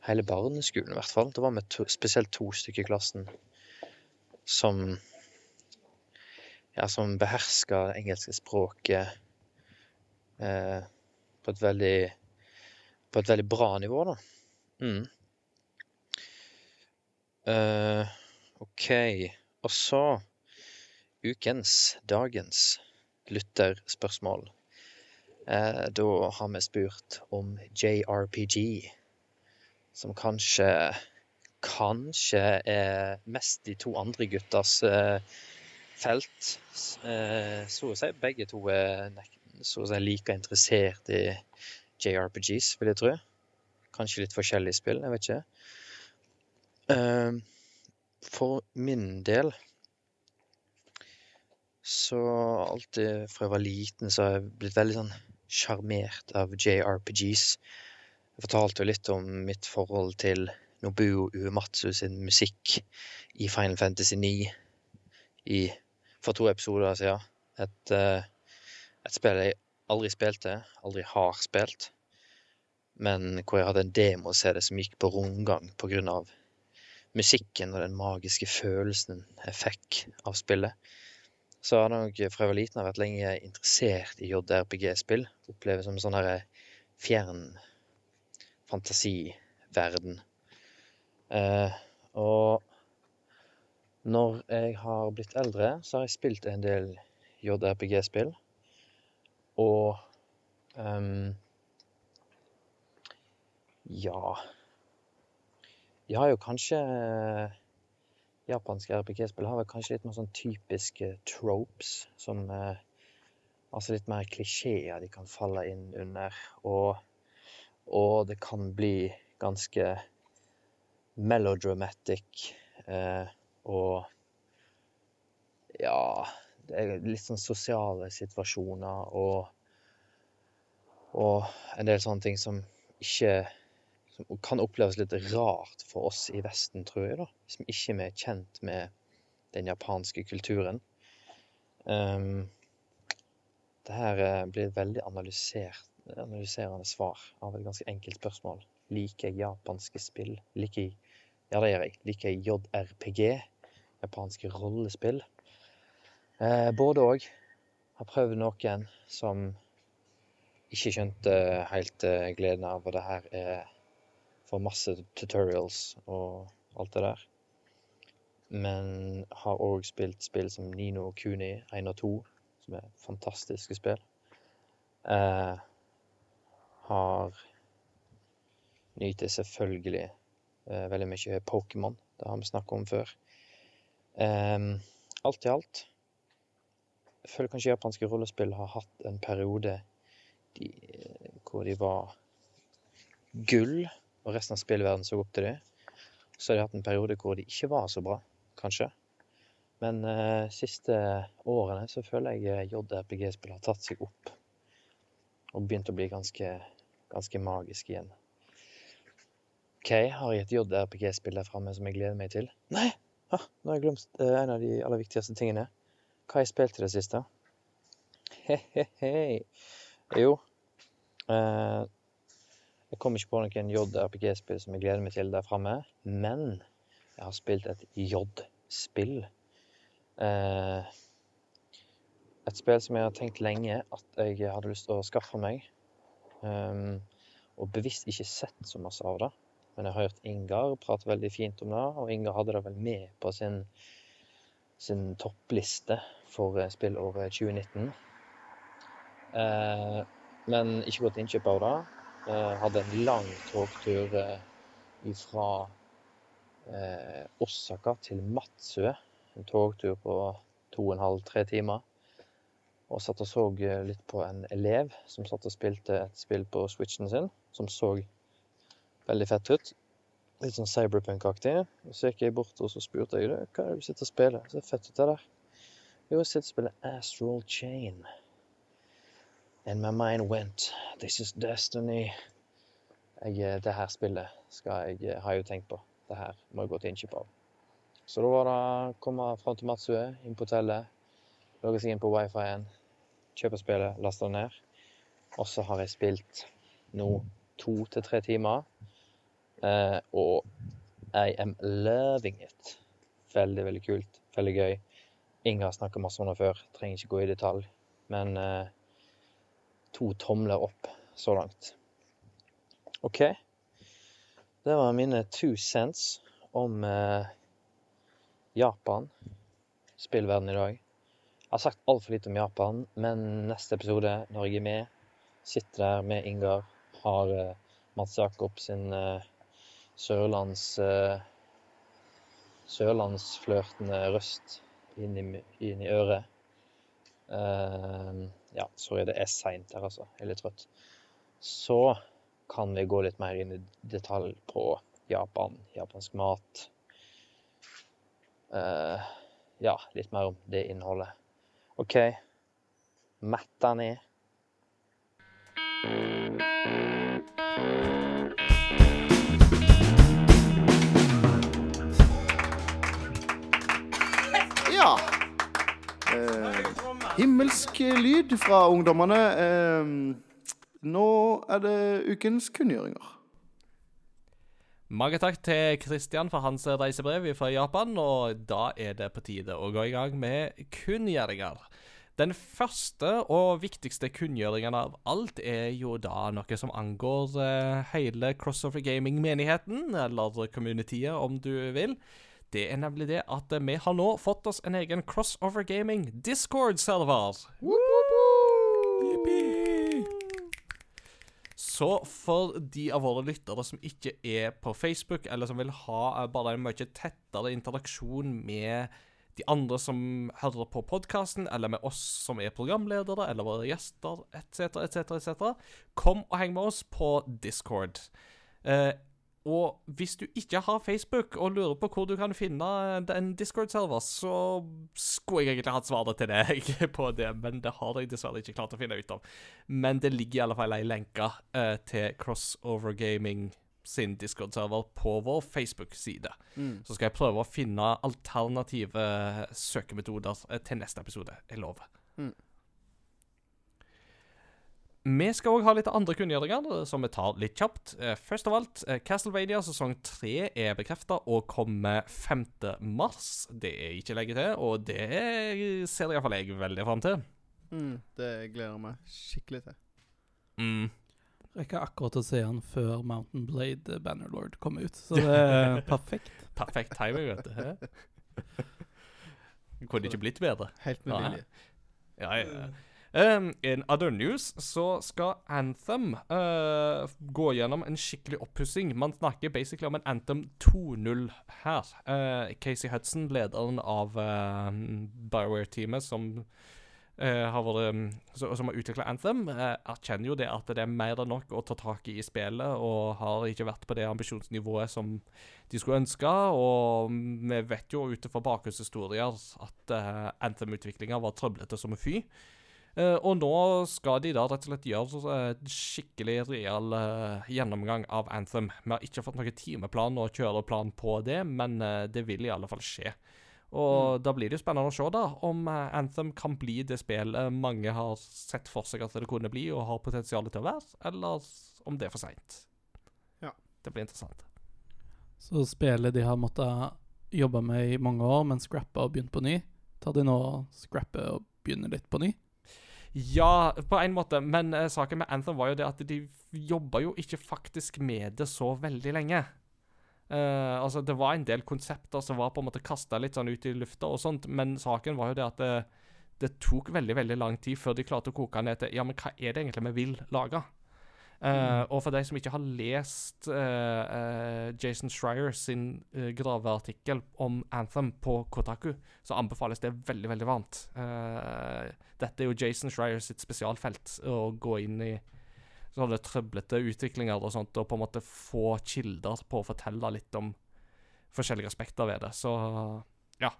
hele barneskolen i hvert fall. Det var med to, spesielt to stykker i klassen som ja, som beherska det engelske språket eh, på et veldig på et veldig bra nivå, da. Mm. Eh, OK. Og så ukens, dagens lytterspørsmål. Eh, da har vi spurt om JRPG, som kanskje Kanskje er mest de to andre guttas eh, felt. Eh, så å si begge to er så å si like interessert i JRPGs, vil jeg tro. Kanskje litt forskjellige spill, jeg vet ikke. Eh, For min del så alltid fra jeg var liten, så har jeg blitt veldig sånn sjarmert av JRPGs. Jeg fortalte jo litt om mitt forhold til Nobuo Uematsu sin musikk i Final Fantasy 9 i, for to episoder siden. Et, eh, et spill jeg aldri spilte, aldri har spilt, men hvor jeg hadde en demo-CD som gikk på rundgang av musikken og den magiske følelsen jeg fikk av spillet. Så har jeg nok fra jeg var liten har vært lenge interessert i JRPG-spill. Oppleves som en sånn her fjern fantasiverden. Eh, og når jeg har blitt eldre, så har jeg spilt en del JRPG-spill. Og um, Ja De har jo kanskje japanske RPG-spill har vel kanskje litt mer sånn typiske tropes, som eh, Altså litt mer klisjeer de kan falle inn under. Og, og det kan bli ganske melodramatic. Eh, og ja Det er litt sånn sosiale situasjoner og Og en del sånne ting som ikke Som kan oppleves litt rart for oss i Vesten, tror jeg, da. Ikke vi er kjent med den japanske kulturen. Um, det her eh, blir et veldig analyserende svar av et ganske enkelt spørsmål. Liker jeg japanske spill? Liker jeg Ja, det gjør jeg. Liker jeg JRPG? Japanske rollespill? Eh, både òg. Har prøvd noen som ikke skjønte helt eh, gleden av, og det her er for masse tutorials og alt det der. Men har òg spilt spill som Nino Kuni 1 og 2, som er fantastiske spill. Eh, har nyter selvfølgelig eh, veldig mye Pokémon. Det har vi snakket om før. Eh, alt i alt Jeg føler kanskje japanske rollespill har hatt en periode de, hvor de var gull, og resten av spillverdenen så opp til dem. Så har de hatt en periode hvor de ikke var så bra, kanskje. Men eh, siste årene så føler jeg eh, JRPG-spill har tatt seg opp. Og begynt å bli ganske, ganske magisk igjen. OK, har jeg et JRPG-spill der framme som jeg gleder meg til? Nei! Ah, nå har jeg glemt eh, en av de aller viktigste tingene. Hva har jeg spilt i det siste? He-he-he. Jo eh, Jeg kom ikke på noen JRPG-spill som jeg gleder meg til der framme, men jeg har spilt et J-spill. Eh, et spill som jeg har tenkt lenge at jeg hadde lyst til å skaffe meg. Um, og bevisst ikke sett så masse av det. Men jeg har hørt Ingar prate veldig fint om det, og Ingar hadde det vel med på sin, sin toppliste for spill spillåret 2019. Eh, men ikke gått innkjøp av det. Eh, hadde en lang togtur eh, fra eh, Osaka til Matsue. En togtur på to og en halv, tre timer. Og satt og så litt på en elev som satt og spilte et spill på switchen sin, som så veldig fett ut. Litt sånn cyberpunk-aktig. Så gikk jeg bort og så spurte jeg hva er det du sitter og spiller. Så fett ut det der. Jo, jeg sitter og spiller Astral Chain. And my mind went, this is destiny. Jeg, eh, det her spillet skal jeg, eh, har jeg jo tenkt på. Det her må jeg gå til innkjøp av. Så da var det å komme fram til Matsue, inn på hotellet, logge seg inn på wifi-en, kjøpe spillet, laste det ned. Og så har jeg spilt nå to til tre timer. Eh, og I am loving it. Veldig, veldig kult. Veldig gøy. Inger har snakket masse om det før, trenger ikke gå i detalj. Men eh, to tomler opp så langt. OK. Det var mine two cents om eh, Japan, spillverden i dag. Jeg har sagt altfor lite om Japan, men neste episode, når jeg er med, sitter der med Ingar, har eh, Mats Jakob sin eh, sørlands eh, sørlandsflørtende røst inn i, inn i øret. Eh, ja, sorry, det er seint her, altså. Jeg er litt trøtt. Så kan vi gå litt mer inn i detalj på Japan, japansk mat. Uh, ja, litt mer om det innholdet. OK. Metta ned. Ja. Eh, himmelsk lyd fra ungdommene. Eh, nå er det ukens kunngjøringer. Mange takk til Kristian for hans reisebrev fra Japan, og da er det på tide å gå i gang med kunngjøringer. Den første og viktigste kunngjøringen av alt er jo da noe som angår eh, hele Crossover Gaming-menigheten, eller communityet om du vil. Det er nemlig det at vi har nå fått oss en egen Crossover Gaming Discord-server. Så for de av våre lyttere som ikke er på Facebook, eller som vil ha eh, bare en mye tettere interaksjon med de andre som hører på podkasten, eller med oss som er programledere, eller våre gjester, etc., etc., etc., kom og heng med oss på Discord. Eh, og hvis du ikke har Facebook og lurer på hvor du kan finne en Discord-server, så skulle jeg egentlig hatt svaret til deg på det, men det har jeg dessverre ikke klart å finne ut av. Men det ligger i alle fall ei lenke eh, til Crossover Gaming sin Discord-server på vår Facebook-side. Mm. Så skal jeg prøve å finne alternative søkemetoder eh, til neste episode. Jeg lover. Mm. Vi skal òg ha litt andre kunngjøringer, eh, som vi tar litt kjapt. Eh, Først av alt, eh, Castlevania sesong 3 er bekrefta og kommer 5. mars. Det er ikke lenge til, og det ser iallfall jeg veldig fram til. Mm. Det gleder jeg meg skikkelig til. Mm. Rekker akkurat å se han før Mountain Blade Bannerlord kom ut, så det er perfekt. Perfekt timing, vet du. Det Kunne ikke blitt bedre. Helt med vilje. Ja, ja. ja. Um, in other news så skal Anthem uh, gå gjennom en skikkelig oppussing. Man snakker basically om en Anthem 2.0 her. Uh, Casey Hudson, lederen av uh, Bioware-teamet som har vært Som har utvikla Anthem, erkjenner jo det at det er mer enn nok å ta tak i i spillet, og har ikke vært på det ambisjonsnivået som de skulle ønske. Og vi vet jo ut ifra bakgrunnshistorier at Anthem-utviklinga var trøblete som en fy. Eh, og nå skal de da rett og slett gjøre eh, skikkelig real uh, gjennomgang av Anthem. Vi har ikke fått noen timeplan og kjøreplan på det, men uh, det vil i alle fall skje. Og da blir det jo spennende å se da om Anthem kan bli det spillet mange har sett for seg at det kunne bli, og har potensial til å være, eller om det er for seint. Ja. Det blir interessant. Så spillet de har måttet jobbe med i mange år, men scrappa og begynt på ny, tar de nå scrapper og begynner litt på ny? Ja, på en måte, men uh, saken med Anthem var jo det at de jobba jo ikke faktisk med det så veldig lenge. Uh, altså, det var en del konsepter som var på en måte kasta litt sånn ut i lufta og sånt, men saken var jo det at det, det tok veldig, veldig lang tid før de klarte å koke ned til Ja, men hva er det egentlig vi vil lage? Eh, og for de som ikke har lest uh, uh, Jason Schreier sin graveartikkel om Anthem på Kotaku, så anbefales det veldig, veldig varmt. Dette er jo Jason Schreier sitt spesialfelt, å gå inn i sånne trøblete utviklinger og sånt, og på en måte få kilder på å fortelle litt om forskjellige aspekter ved det. Så ja,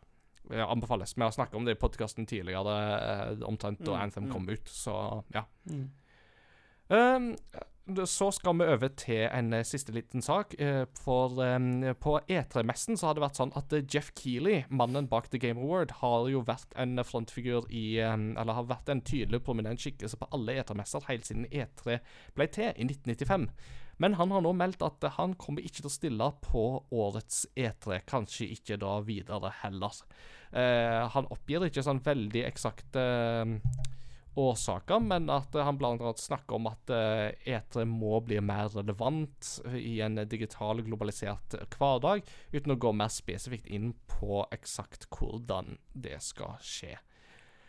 det anbefales. Vi har snakket om det i podkasten tidligere, omtrent da Mm, Anthem mm. kom ut, så ja. Mm. Um, så skal vi over til en eh, siste liten sak. eh, for på E3-messen så har det vært sånn at eh, Jeff Keeley, mannen bak The Game Award, har jo vært en frontfigur i Eller har vært en tydelig prominent skikkelse på alle E3-messer helt siden E3 ble til i 1995. Men han har nå meldt at han kommer ikke til å stille på årets E3. Kanskje ikke da videre heller. Han oppgir ikke sånn veldig eksakte um, årsaker, men at eh, han annet snakker om at etere må bli mer relevant i en digital, globalisert hverdag, uten å gå mer spesifikt inn på eksakt hvordan det skal skje.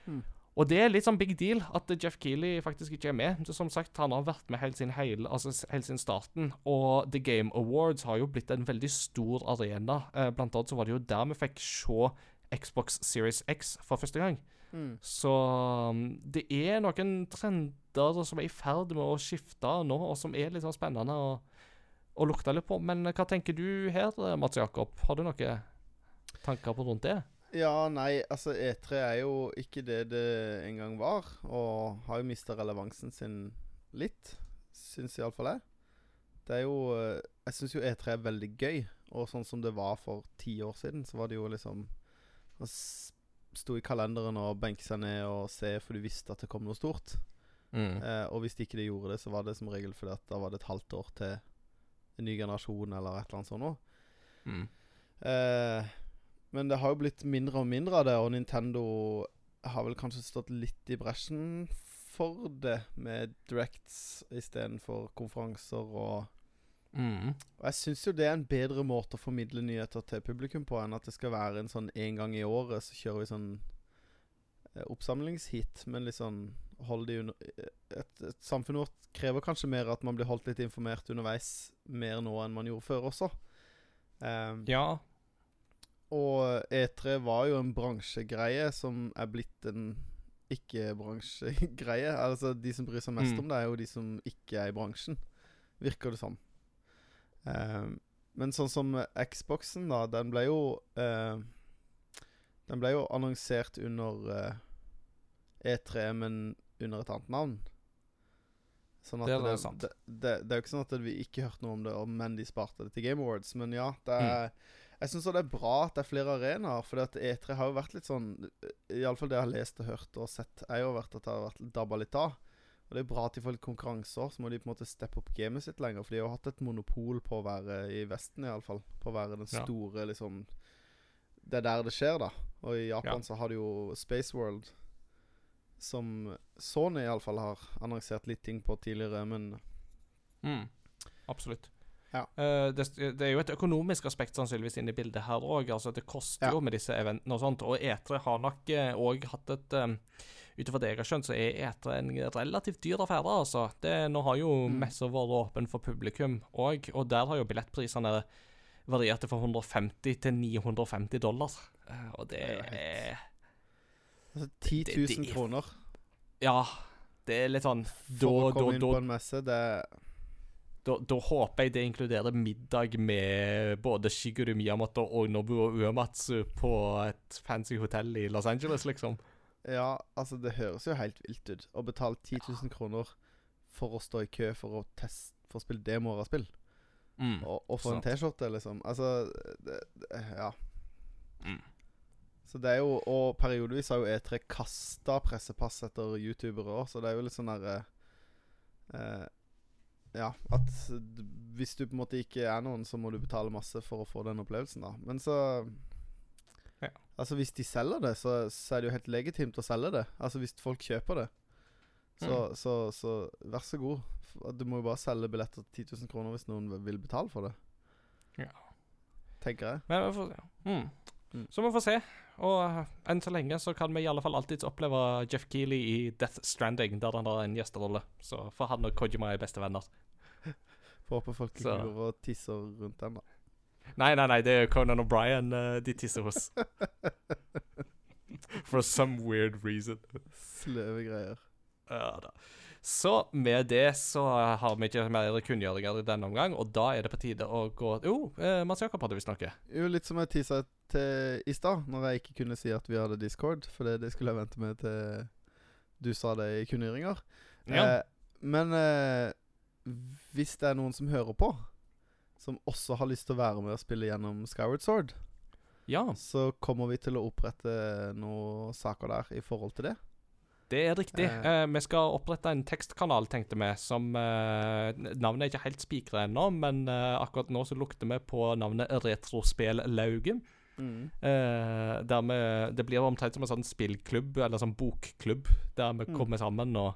Hmm. Og det er litt sånn big deal at Jeff Keeley faktisk ikke er med. Som sagt, han har vært med helt siden, hele, altså helt siden starten. Og The Game Awards har jo blitt en veldig stor arena. Eh, blant annet så var det jo der vi fikk se Xbox Series X for første gang. Mm. Så um, det er noen trender som er i ferd med å skifte nå, og som er litt sånn spennende å, å lukte litt på. Men hva tenker du her, Mats Jakob? Har du noen tanker på rundt det? Ja, nei, altså E3 er jo ikke det det en gang var, og har jo mista relevansen sin litt, syns iallfall jeg. Det er jo eh, Jeg syns jo E3 er veldig gøy, og sånn som det var for ti år siden, så var det jo liksom sto i kalenderen og benke seg ned og se, for du visste at det kom noe stort. Mm. Eh, og hvis de ikke de gjorde det, så var det som regel fordi at da var det et halvt år til en ny generasjon eller et eller annet sånt noe. Mm. Eh, men det har jo blitt mindre og mindre av det, og Nintendo har vel kanskje stått litt i bresjen for det, med directs istedenfor konferanser og Mm. Og jeg syns jo det er en bedre måte å formidle nyheter til publikum på, enn at det skal være en sånn en gang i året så kjører vi sånn eh, oppsamlingshit, men litt sånn holde de under et, et Samfunnet vårt krever kanskje mer at man blir holdt litt informert underveis, mer nå enn man gjorde før også. Um, Ja. Og E3 var jo en bransjegreie som er blitt en ikke-bransjegreie. Altså, de som bryr seg mest Mm. om det, er jo de som ikke er i bransjen, virker det som. Ehm, men sånn som Xboxen, da, den ble jo uh, Den ble jo annonsert under uh, E3, men under et annet navn. Sånn Det er det, sant. Det, det, det er jo ikke sånn at vi ikke hørte noe om det, men de sparte det til Game Awards. Men ja, det er Jeg syns det er bra at det er flere arenaer, for E3 har jo vært litt sånn Iallfall det jeg har lest og hørt og sett, er jo vært at det har vært dabba litt av. Og det er bra at de får litt konkurranser, så må de på en måte steppe opp gamet sitt lenger. For de har hatt et monopol på å være i Vesten, iallfall. På å være den Ja. store, liksom Det er der det skjer, da. Og i Japan Ja. så har de jo Space World, som Sony iallfall har annonsert litt ting på tidligere, men Mm. Absolutt. Ja. Uh, det, det er jo et økonomisk aspekt sannsynligvis inne i bildet her òg. Altså, det koster Ja. jo med disse eventene og sånt. Og E3 har nok òg hatt et um, Ut ifra det jeg har skjønt, så er E3 en relativt dyr affære, altså. Det, nå har jo Mm. messa vært åpen for publikum òg, og der har jo billettprisene variert fra 150 til 950 dollar. Eh, og det er altså 10 000 det det, kroner Ja, det er litt sånn for å komme da, inn da, på en messe. Det Da, da håper jeg det inkluderer middag med både Shigeru Miyamoto og Nobuo Uematsu på et fancy hotell i Los Angeles, liksom. Ja, altså det høres jo helt vilt ut Å betale 10 000 kroner for å stå i kø for å teste For å spille demoer av spill. Mm. Og, og få en. T-skjorte, liksom. Altså det, det, Ja. Mm. Så det er jo Og periodevis har jo E3 kasta pressepass etter youtubere òg, så det er jo litt sånn derre eh, Ja, at hvis du på en måte ikke er noen, så må du betale masse for å få den opplevelsen, da. Men så Ja. Altså, hvis de selger det, så, så er det jo helt legitimt å selge det. Altså, hvis folk kjøper det, så, Mm. så, så vær så god. Du må jo bare selge billetter til 10 000 kroner hvis noen vil betale for det. Ja. Tenker jeg. Men vi får se. Mm. Mm. Så vi får se. Og eh, enn så lenge så kan vi i alle fall alltids oppleve Jeff Keeley i Death Stranding, der han har en gjesterolle. Så for han og Kojima er bestevenner. Får håpe folk ikke går og tisser rundt den, da. Nei, nei, nei, det er Conan O'Brien uh, de tisser hos. For some weird reason. Sløve greier. Ja da. Så med det så har vi ikke mer kunngjøringer i denne omgang, og da er det på tide å gå Jo, eh, Mats Jakob hadde visst noe. Jo, litt som jeg tisa til i stad, når jeg ikke kunne si at vi hadde Discord. For det, det skulle jeg vente med til du sa det i kunngjøringer. Ja. Eh, men eh, hvis det er noen som hører på, som også har lyst til å være med og spille gjennom Skyward Sword, ja, så kommer vi til å opprette noen saker der i forhold til det. det er riktig. Eh. Eh, vi skal opprette en tekstkanal, tenkte vi, som eh, Navnet er ikke helt spikra ennå, men eh, akkurat nå så lukter vi på navnet Retrospellauget. Mm. Eh, der vi, det blir omtrent som en sånn spillklubb, eller sånn bokklubb, der vi Mm. kommer sammen og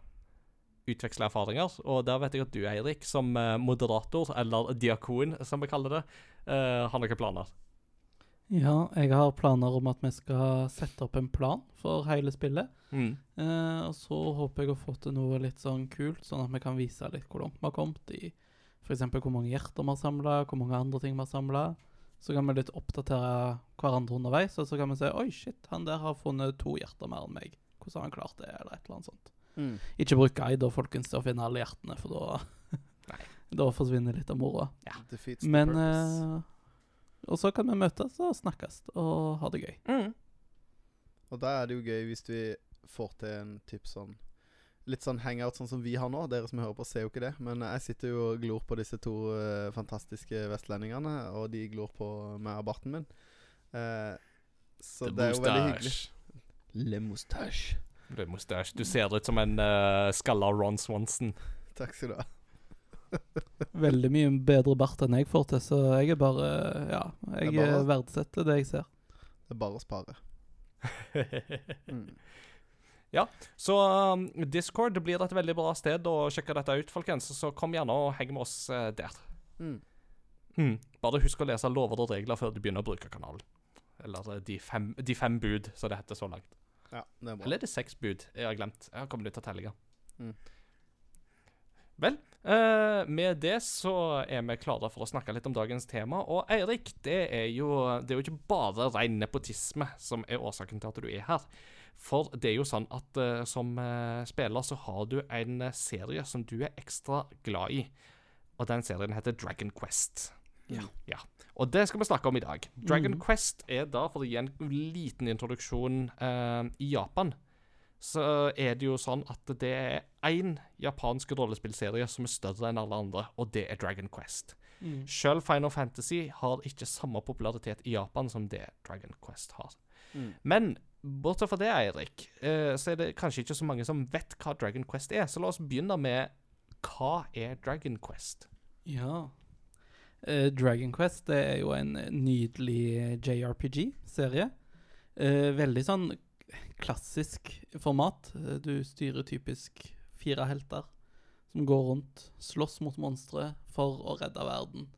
utveksler erfaringer. Og der vet jeg at du, Eirik, som eh, moderator, eller diakon, som vi kaller det, eh, har noen planer. Ja, jeg har planer om at vi skal sette opp en plan for hele spillet. Mm. Eh, og så håper jeg å få til noe litt sånn kult, sånn at vi kan vise litt hvor langt vi har kommet i f.eks. hvor mange hjerter vi har samla, hvor mange andre ting vi har samla. Så kan vi litt oppdatere hverandre underveis, og så kan vi si Oi, shit, han der har funnet to hjerter mer enn meg. Hvordan har han klart det, eller et eller annet sånt. Mm. Ikke bruk guide folkens, til å finne alle hjertene, for da Da forsvinner litt av moroa. Ja. Men eh, Og så kan vi møtes og snakkes og ha det gøy. Mm. Og da er det jo gøy hvis vi får til en typ sånn Litt sånn hangout sånn som vi har nå. Dere som hører på, ser jo ikke det. Men jeg sitter jo og glor på disse to uh, fantastiske vestlendingene, og de glor på meg og barten min. Uh, så det er jo veldig hyggelig. Le moustache. Det er mustasje. Du ser ut som en uh, skalla Ron Swanson. Takk skal du ha. Veldig mye bedre bart enn jeg får til, så jeg er bare Ja, jeg Det bare- eh, verdsetter det jeg ser. Det er bare å spare. Mm. Så um, Discord blir et veldig bra sted å sjekke dette ut, folkens. Så kom gjerne og heng med oss uh, der. Mm. Mm. Bare husk å lese lover og regler før du begynner å bruke kanalen. Eller eh, de fem, de fem bud, som det heter så langt. Ja, det er bra. Eller er det seks bud? Jeg har glemt. Jeg har kommet ut av tellinga. Mm. Vel, eh, med det så er vi klare for å snakke litt om dagens tema. Og Eirik, det er jo, det er jo ikke bare ren nepotisme som er årsaken til at du er her. For det er jo sånn at eh, som eh, spiller så har du en eh, serie som du er ekstra glad i. Og den serien heter Dragon Quest. Ja. ja. Og det skal vi snakke om i dag. Dragon mm. Quest er da, for å gi en liten introduksjon eh, I Japan så er det jo sånn at det er én japansk rollespillserie som er større enn alle andre, og det er Dragon Quest. Mm. Selv Final Fantasy har ikke samme popularitet i Japan som det Dragon Quest har. Mm. Men bortsett fra det, Eirik, eh, så er det kanskje ikke så mange som vet hva Dragon Quest er. Så la oss begynne med hva er Dragon Quest? Ja. Eh, Dragon Quest det er jo en nydelig JRPG-serie. Uh, veldig sånn klassisk format. Eh, Du styrer typisk fire helter som går rundt, slåss mot monstre for å redde verden.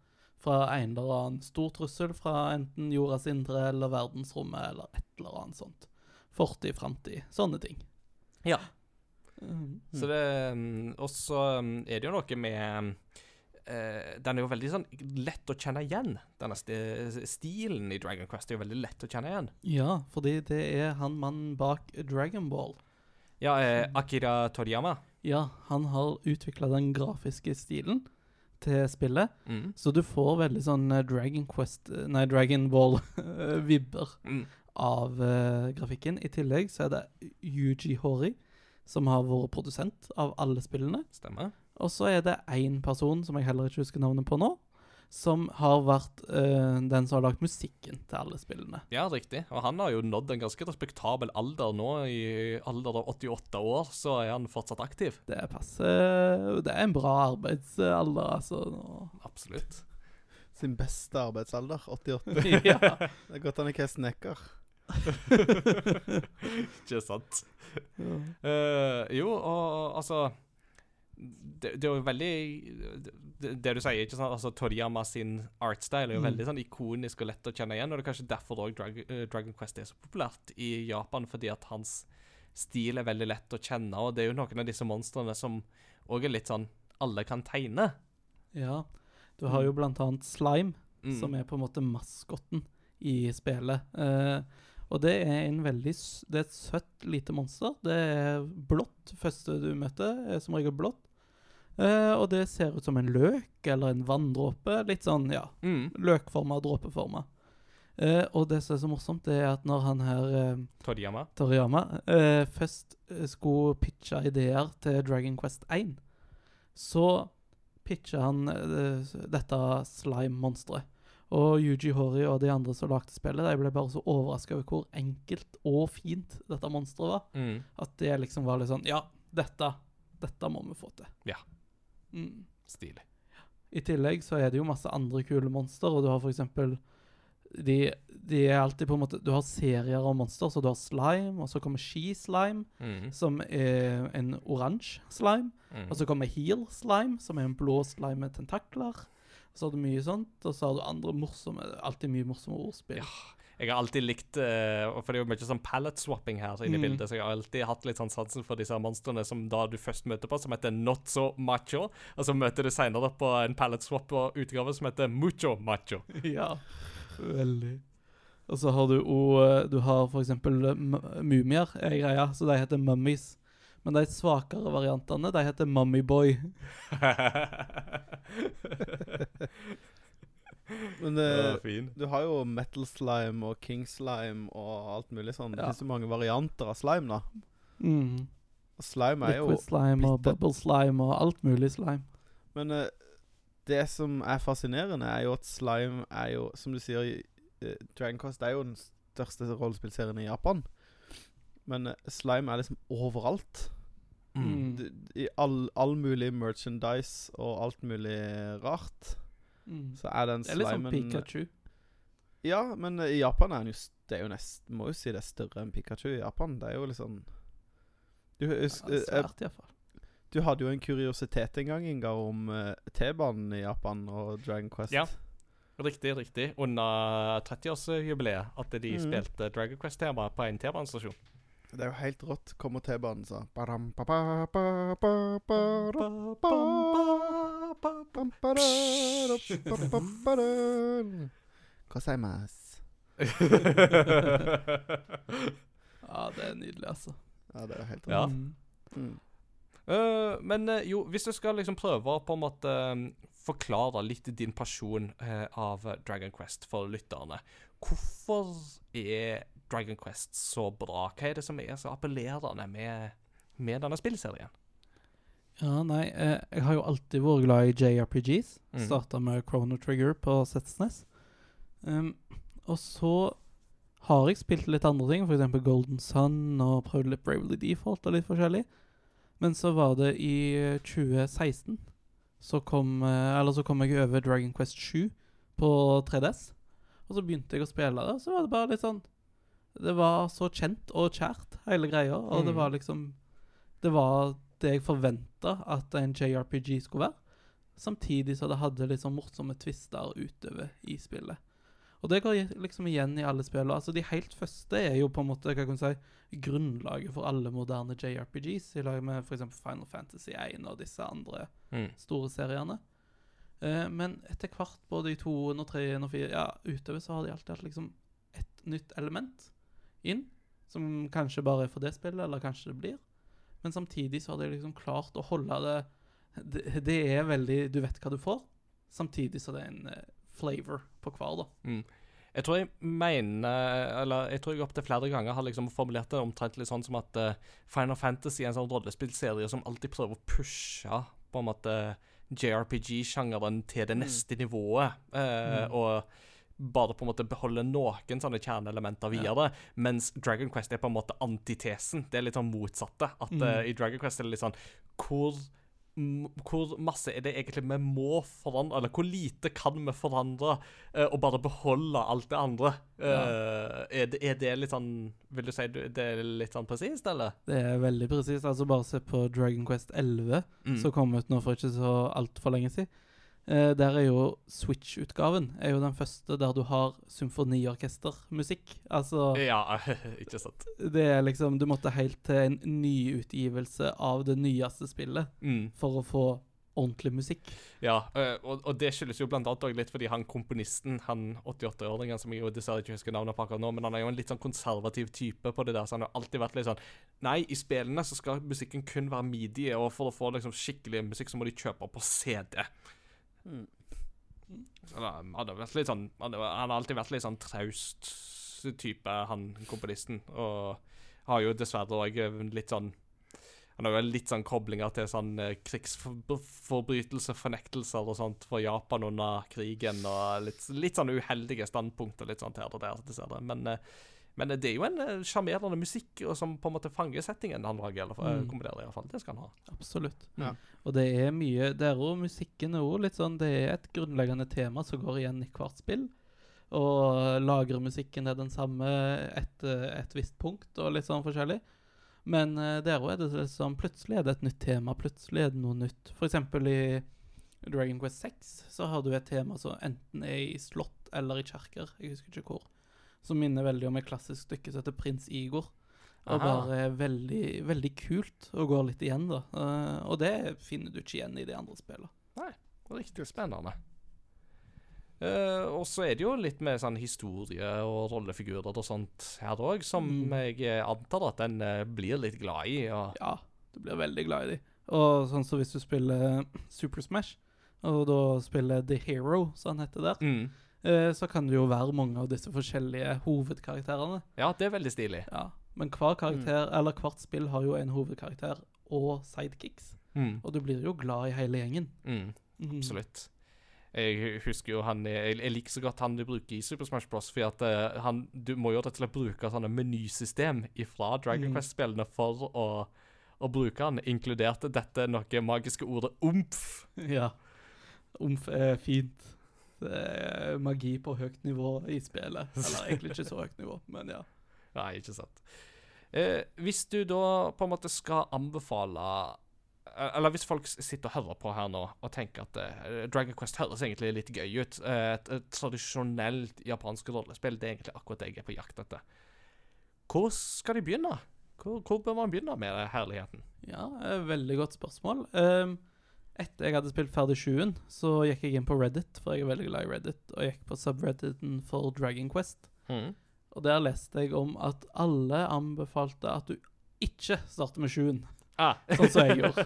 Fra en eller annen stor trussel fra enten jordas indre eller verdensrommet eller et eller annet sånt. Fortid, framtid, sånne ting. Ja. Mm. Så det mm, Og så mm, er det jo noe med eh, Den er jo veldig sånn lett å kjenne igjen. Denne sti stilen i Dragon Quest er jo veldig lett å kjenne igjen. Ja, fordi det er han mannen bak Dragon Ball. Ja, eh, Akira Toriyama. Ja, han har utvikla den grafiske stilen til spillet, Mm. så du får veldig sånn eh, Dragon Quest eh, Nei, Dragon Ball-vibber Mm. av uh, grafikken. I tillegg så er det Yuji Hori som har vært produsent av alle spillene. Stemmer. Og så er det én person, som jeg heller ikke husker navnet på nå, som har vært eh, den som har lagd musikken til alle spillene. Ja, riktig. Og han har jo nådd en ganske respektabel alder nå. I alder av 88 år så er han fortsatt aktiv. Det passer Det er en bra arbeidsalder, altså. nå. Absolutt. Sin beste arbeidsalder, 88. ja. Det er godt han ikke er snekker. Ikke sant. Eh, jo, og altså det, det er jo veldig det, det du sier, ikke sant? Altså, Toriyama sin artstyle er jo Mm. veldig sånn ikonisk og lett å kjenne igjen. Og det er kanskje derfor også Drag uh, Dragon Quest er så populært i Japan, fordi at hans stil er veldig lett å kjenne. Og det er jo noen av disse monstrene som òg er litt sånn alle kan tegne. ja. Du har jo blant annet Slime, Mm. som er på en måte maskotten i spillet. Uh, og det er en veldig Det er et søtt lite monster. Det er blått. Første du møter, er som regel blått. Eh, og det ser ut som en løk eller en vanndråpe. Litt sånn, ja, Mm. løkforma, dråpeforma. Uh, og det som er så morsomt, det er at når han her uh, Toriyama. Toriyama uh, først skulle pitche ideer til Dragon Quest 1, så pitcha han dette slime-monsteret. Og Yuji Hori og de andre som lagde spillet, de ble bare så overraska over hvor enkelt og fint dette monsteret var. Mm. At det liksom var litt sånn Ja, dette, dette må vi få til. Ja. Mm. Stilig. I tillegg så er det jo masse andre kule monster, og du har eksempel de, de er alltid på en måte Du har serier av monster, så du har slime, og så kommer ski-slime, Mm. som er en oransje slime. Mm. Og så kommer heel slime, som er en blå slime med tentakler. Så har du mye sånt, og så har du andre morsomme Alltid mye morsomme ordspill. Ja. Jeg har alltid likt uh, For det er jo mye sånn palette swapping her inne i Mm. bildet, så jeg har alltid hatt litt sånn sansen for disse monstrene som da du først møter på, som heter Not So Macho, og så møter du senere på en palette swap-utgave som heter Mucho Macho. ja. Veldig. Og så har du òg Du har eksempel eh, mumier, er greia, så de heter mummies. Men de svakere variantene, de heter Mummyboy. Men Det eh, du har jo metal slime og king slime og alt mulig sånn. Det Ja. finnes jo mange varianter av slime, da. Mm. Og slime er jo Liquid slime og bubble slime og alt mulig slime. Men uh, det som er fascinerende, er jo at slime er jo, som du sier i- eh, Dragon Quest er jo den største rollespillserien i Japan. Men uh, slime er liksom overalt. Mm. I all, all mulig merchandise og alt mulig rart, Mm. så er den Det er litt sånn Pikachu. Ja, men i Japan er den jo Det er jo nest, Må jo si det er større enn Pikachu i Japan. Det er jo liksom Du, Ja, eh, eh, svært, iallfall. du hadde jo en kuriositet en gang, Ingar, om uh, T-banen i Japan og Dragon Quest. Ja. Riktig, riktig. Under 30-årsjubileet at de mm. spilte Dragon Quest-tema på en T-banestasjon. Det er jo helt rått. Kommer T-banen, så Badam, ba, ba, ba, ba, ba, da, ba, bam, ba, da, da, ba, ba, ba, da. Hva sier mas? Ja, det er nydelig, altså. Ja, det er helt Ja. rått. Mm. Mm. Eh, men uh, jo, hvis du skal liksom prøve å på en måte uh, forklare litt din pasjon eh, av Dragon Quest for lytterne. Hvorfor er Dragon Quest så bra? Hva er det som er så appellerende med, med denne spillserien? Ja, nei, eh, jeg har jo alltid vært glad i JRPGs. Mm. Starta med Chrono Trigger på Setsnes. Um, og så har jeg spilt litt andre ting, f.eks. Golden Sun og prøvd litt Bravely Default og litt forskjellig. Men så var det i eh, 2016 så kom, eh, eller så kom jeg over Dragon Quest 7 på 3DS. Og så begynte jeg å spille det, og så var det bare litt sånn Det var så kjent og kjært, hele greia. Og det Mm. var liksom Det var det jeg forventa at en JRPG skulle være. Samtidig så det hadde liksom morsomme twister utover i spillet. Og det går liksom igjen i alle spillene. Altså De helt første er jo på en måte hva kan si, grunnlaget for alle moderne JRPGs, i lag med f.eks. Final Fantasy 1 og disse andre Mm. store seriene. Eh, men etter hvert, både i toen og treen og fire, ja, utover, så har de alltid hatt liksom et nytt element inn, som kanskje bare er for det spillet, eller kanskje det blir. Men samtidig så har de liksom klart å holde det Det, det er veldig Du vet hva du får, samtidig så det er en eh, flavor på hver, da. Mm. Jeg tror jeg mener Eller jeg tror jeg opptil flere ganger har liksom formulert det omtrent litt sånn som at uh, Final Fantasy er en sånn rollespillserie som alltid prøver å pushe på en måte JRPG-sjangeren til det Mm. neste nivået. Uh, Mm. Og bare på en måte beholde noen sånne kjerneelementer Ja. det. Mens Dragon Quest er på en måte antitesen. Det er litt sånn motsatte. At Mm. uh, i Dragon Quest er det litt sånn Hvor hvor masse er det egentlig vi må forandre, eller hvor lite kan vi forandre uh, og bare beholde alt det andre? Eh, er, det, er det litt sånn Vil du si det er litt sånn presist, eller? Det er veldig presist. Altså, bare se på Dragon Quest 11, Mm. som kom ut nå for ikke så altfor lenge siden. Eh, der er jo Switch-utgaven er jo den første der du har symfoniorkestermusikk. Altså Ja, ikke sant. Det er liksom Du måtte helt til en nyutgivelse av det nyeste spillet Mm. for å få ordentlig musikk. Ja, eh, og, og det skyldes jo blant annet litt fordi han komponisten, han 88-åringen som jeg jo dessverre ikke husker navnet på akkurat nå, men han er jo en litt sånn konservativ type på det der, så han har alltid vært litt sånn Nei, i spillene så skal musikken kun være midi, og for å få liksom skikkelig musikk så må de kjøpe på CD. Mm. Han litt sånn Han har alltid vært litt sånn traust type, han komponisten, og har jo dessverre òg litt sånn han har jo litt sånn koblinger til sånn eh, krigsforbrytelser, fornektelser og sånt for Japan under krigen, og litt, litt sånn uheldige standpunkter litt sånn her og der. dessverre. Men, eh, men det er jo en eh, sjarmerende musikk som på en måte fanger settingen han lager, eller eh, Mm. kombinerer i hvert fall. Det skal han ha. Absolutt. Ja. Og det er mye Der òg musikken er også litt sånn Det er et grunnleggende tema som går igjen i hvert spill. Og lagermusikken er den samme etter et visst punkt, og litt sånn forskjellig. Men eh, der òg er det liksom Plutselig er det et nytt tema. Plutselig er det noe nytt. Eksempel i Dragon Quest 6 så har du et tema som enten er i slott eller i kjerker. Jeg husker ikke hvor. Som minner veldig om et klassisk stykke som heter Prins Igor. Og Aha. bare veldig, veldig kult og går litt igjen, da. Uh, og det finner du ikke igjen i de andre spillene. Nei, Riktig spennende. Uh, og så er det jo litt med sånn historie og rollefigurer og sånt her òg, som Mm. jeg antar at en uh, blir litt glad i. Ja, du blir veldig glad i de. Og sånn som hvis du spiller Super Smash, og da spiller The Hero, som han heter der, mm. Eh, så kan det jo være mange av disse forskjellige hovedkarakterene. Ja, det er veldig stilig. Ja. Men hver karakter, eller hvert spill har jo en hovedkarakter og sidekicks. Mm. Og du blir jo glad i hele gjengen. Mm. Mhm. Absolutt. Jeg husker jo han Jeg, jeg liker så godt han du bruker i Super Smash Bros. For at uh, han, du må jo rett og slett bruke sånne menysystem fra Dragon Mm. Quest-spillene for å, å bruke han, inkludert dette noe magiske ordet omf. Ja. Omf er fint. Er magi på høyt nivå i spillet. Eller egentlig ikke så høyt nivå, men ja. Nei, ikke sant. Eh, hvis du da på en måte skal anbefale eh, Eller hvis folk sitter og hører på her nå og tenker at uh, Dragon Quest høres egentlig litt gøy ut uh, Et, et tradisjonelt japansk rollespill, det er egentlig akkurat det jeg er på jakt etter. Hvor skal de begynne? Hvor, hvor bør man begynne med herligheten? Ja, eh, veldig godt spørsmål. Um, etter jeg hadde spilt ferdig 7-en, så gikk jeg inn på Reddit, for jeg er veldig glad i Reddit, og gikk på subredditen for Dragon Quest. Mm. Og der leste jeg om at alle anbefalte at du ikke starter med 7-en, Ah. sånn som jeg gjorde.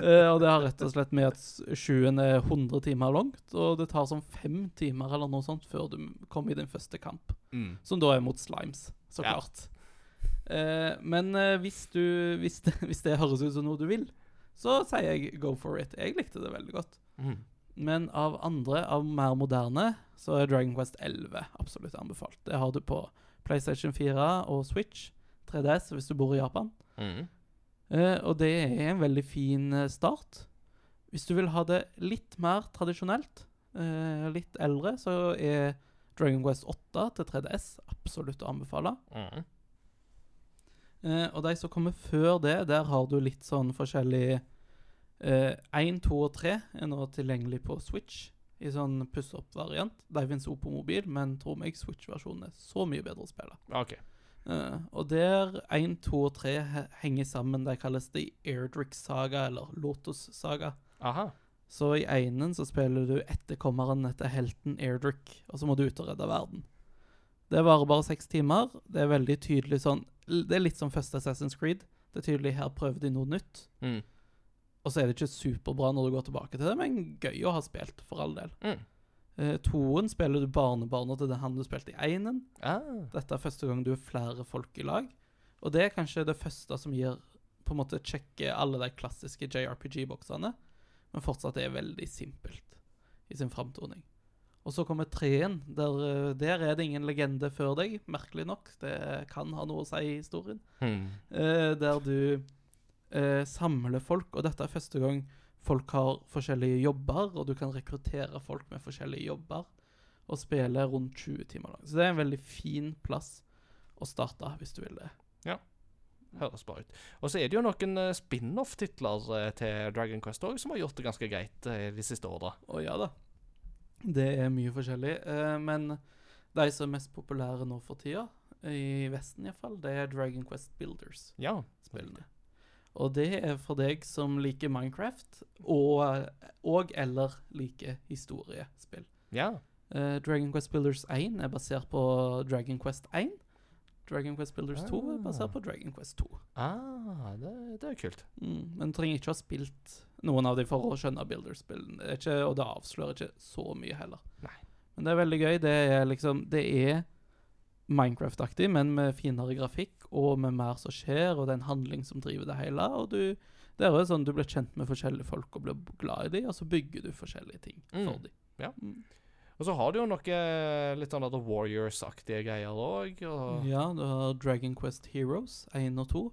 uh, og det har rett og slett med at 7-en er 100 timer langt, og det tar sånn fem timer eller noe sånt før du kommer i din første kamp. Mm. Som da er mot slimes, så Ja. klart. Uh, men uh, hvis, du, hvis, det, hvis det høres ut som noe du vil, så sier jeg go for it. Jeg likte det veldig godt. Mm. Men av andre, av mer moderne, så er Dragon Quest 11 absolutt anbefalt. Det har du på PlayStation 4 og Switch, 3DS hvis du bor i Japan. Mm. Uh, og det er en veldig fin eh, start. Hvis du vil ha det litt mer tradisjonelt, uh, litt eldre, så er Dragon Quest 8 til 3DS absolutt å anbefale. Mm. Eh, og de som kommer før det, der har du litt sånn forskjellig eh, 1, 2 og 3 er nå tilgjengelig på Switch i sånn puss-opp-variant. De finnes også på mobil, men tro meg, Switch-versjonen er så mye bedre å spille. Okay. Eh, og der 1, 2 og 3 henger sammen. De kalles The Airdrick-saga, eller Lotus-saga. Aha. Så i einen så spiller du etterkommeren etter helten Airdrick, og så må du ut og redde verden. Det varer bare seks timer. Det er veldig tydelig sånn Det er litt som første Assassin's Creed. Det er tydelig her prøver de noe nytt. Mm. Og så er det ikke superbra når du går tilbake til det, men gøy å ha spilt, for all del. Mm. Uh, toen spiller du barnebarna til den han du spilte i einen. Ah. Dette er første gang du er flere folk i lag. Og det er kanskje det første som gir på en måte sjekke alle de klassiske JRPG-boksene, men fortsatt er veldig simpelt i sin framtoning. Og så kommer treen. Der, eh, der er det ingen legende før deg, merkelig nok. Det kan ha noe å si i historien. Hmm. Eh, der du eh, samler folk, og dette er første gang folk har forskjellige jobber, og du kan rekruttere folk med forskjellige jobber, og spille rundt 20 timer lang. Så det er en veldig fin plass å starte, hvis du vil det. Ja. Høres bra ut. Og så er det jo noen eh, spin-off-titler eh, til Dragon Quest òg som har gjort det ganske greit de siste åra. Å ja da. Det er mye forskjellig. Eh, men de som er mest populære nå for tida, i Vesten iallfall, det er Dragon Quest Builders-spillene. Ja. Og det er for deg som liker Minecraft, og, og eller liker historiespill. ja. Uh, Dragon Quest Builders 1 er basert på Dragon Quest 1. Dragon Quest Builders 2 er Ah. basert på Dragon Quest 2. Ah, det, det er kult. Mm, men du trenger ikke ha spilt noen av de for å skjønne er ikke- Og det avslører ikke så mye heller. Nei. Men det er veldig gøy. Det er liksom Det er Minecraft-aktig, men med finere grafikk og med mer som skjer, og det er en handling som driver det hele. Og du Det er jo sånn du blir kjent med forskjellige folk og blir glad i dem, og så bygger du forskjellige ting Mm. for dem. Ja. Mm. Og så har du jo noe litt sånn The Warriors-aktige greier òg. Og... Ja, du har Dragon Quest Heroes 1 og 2.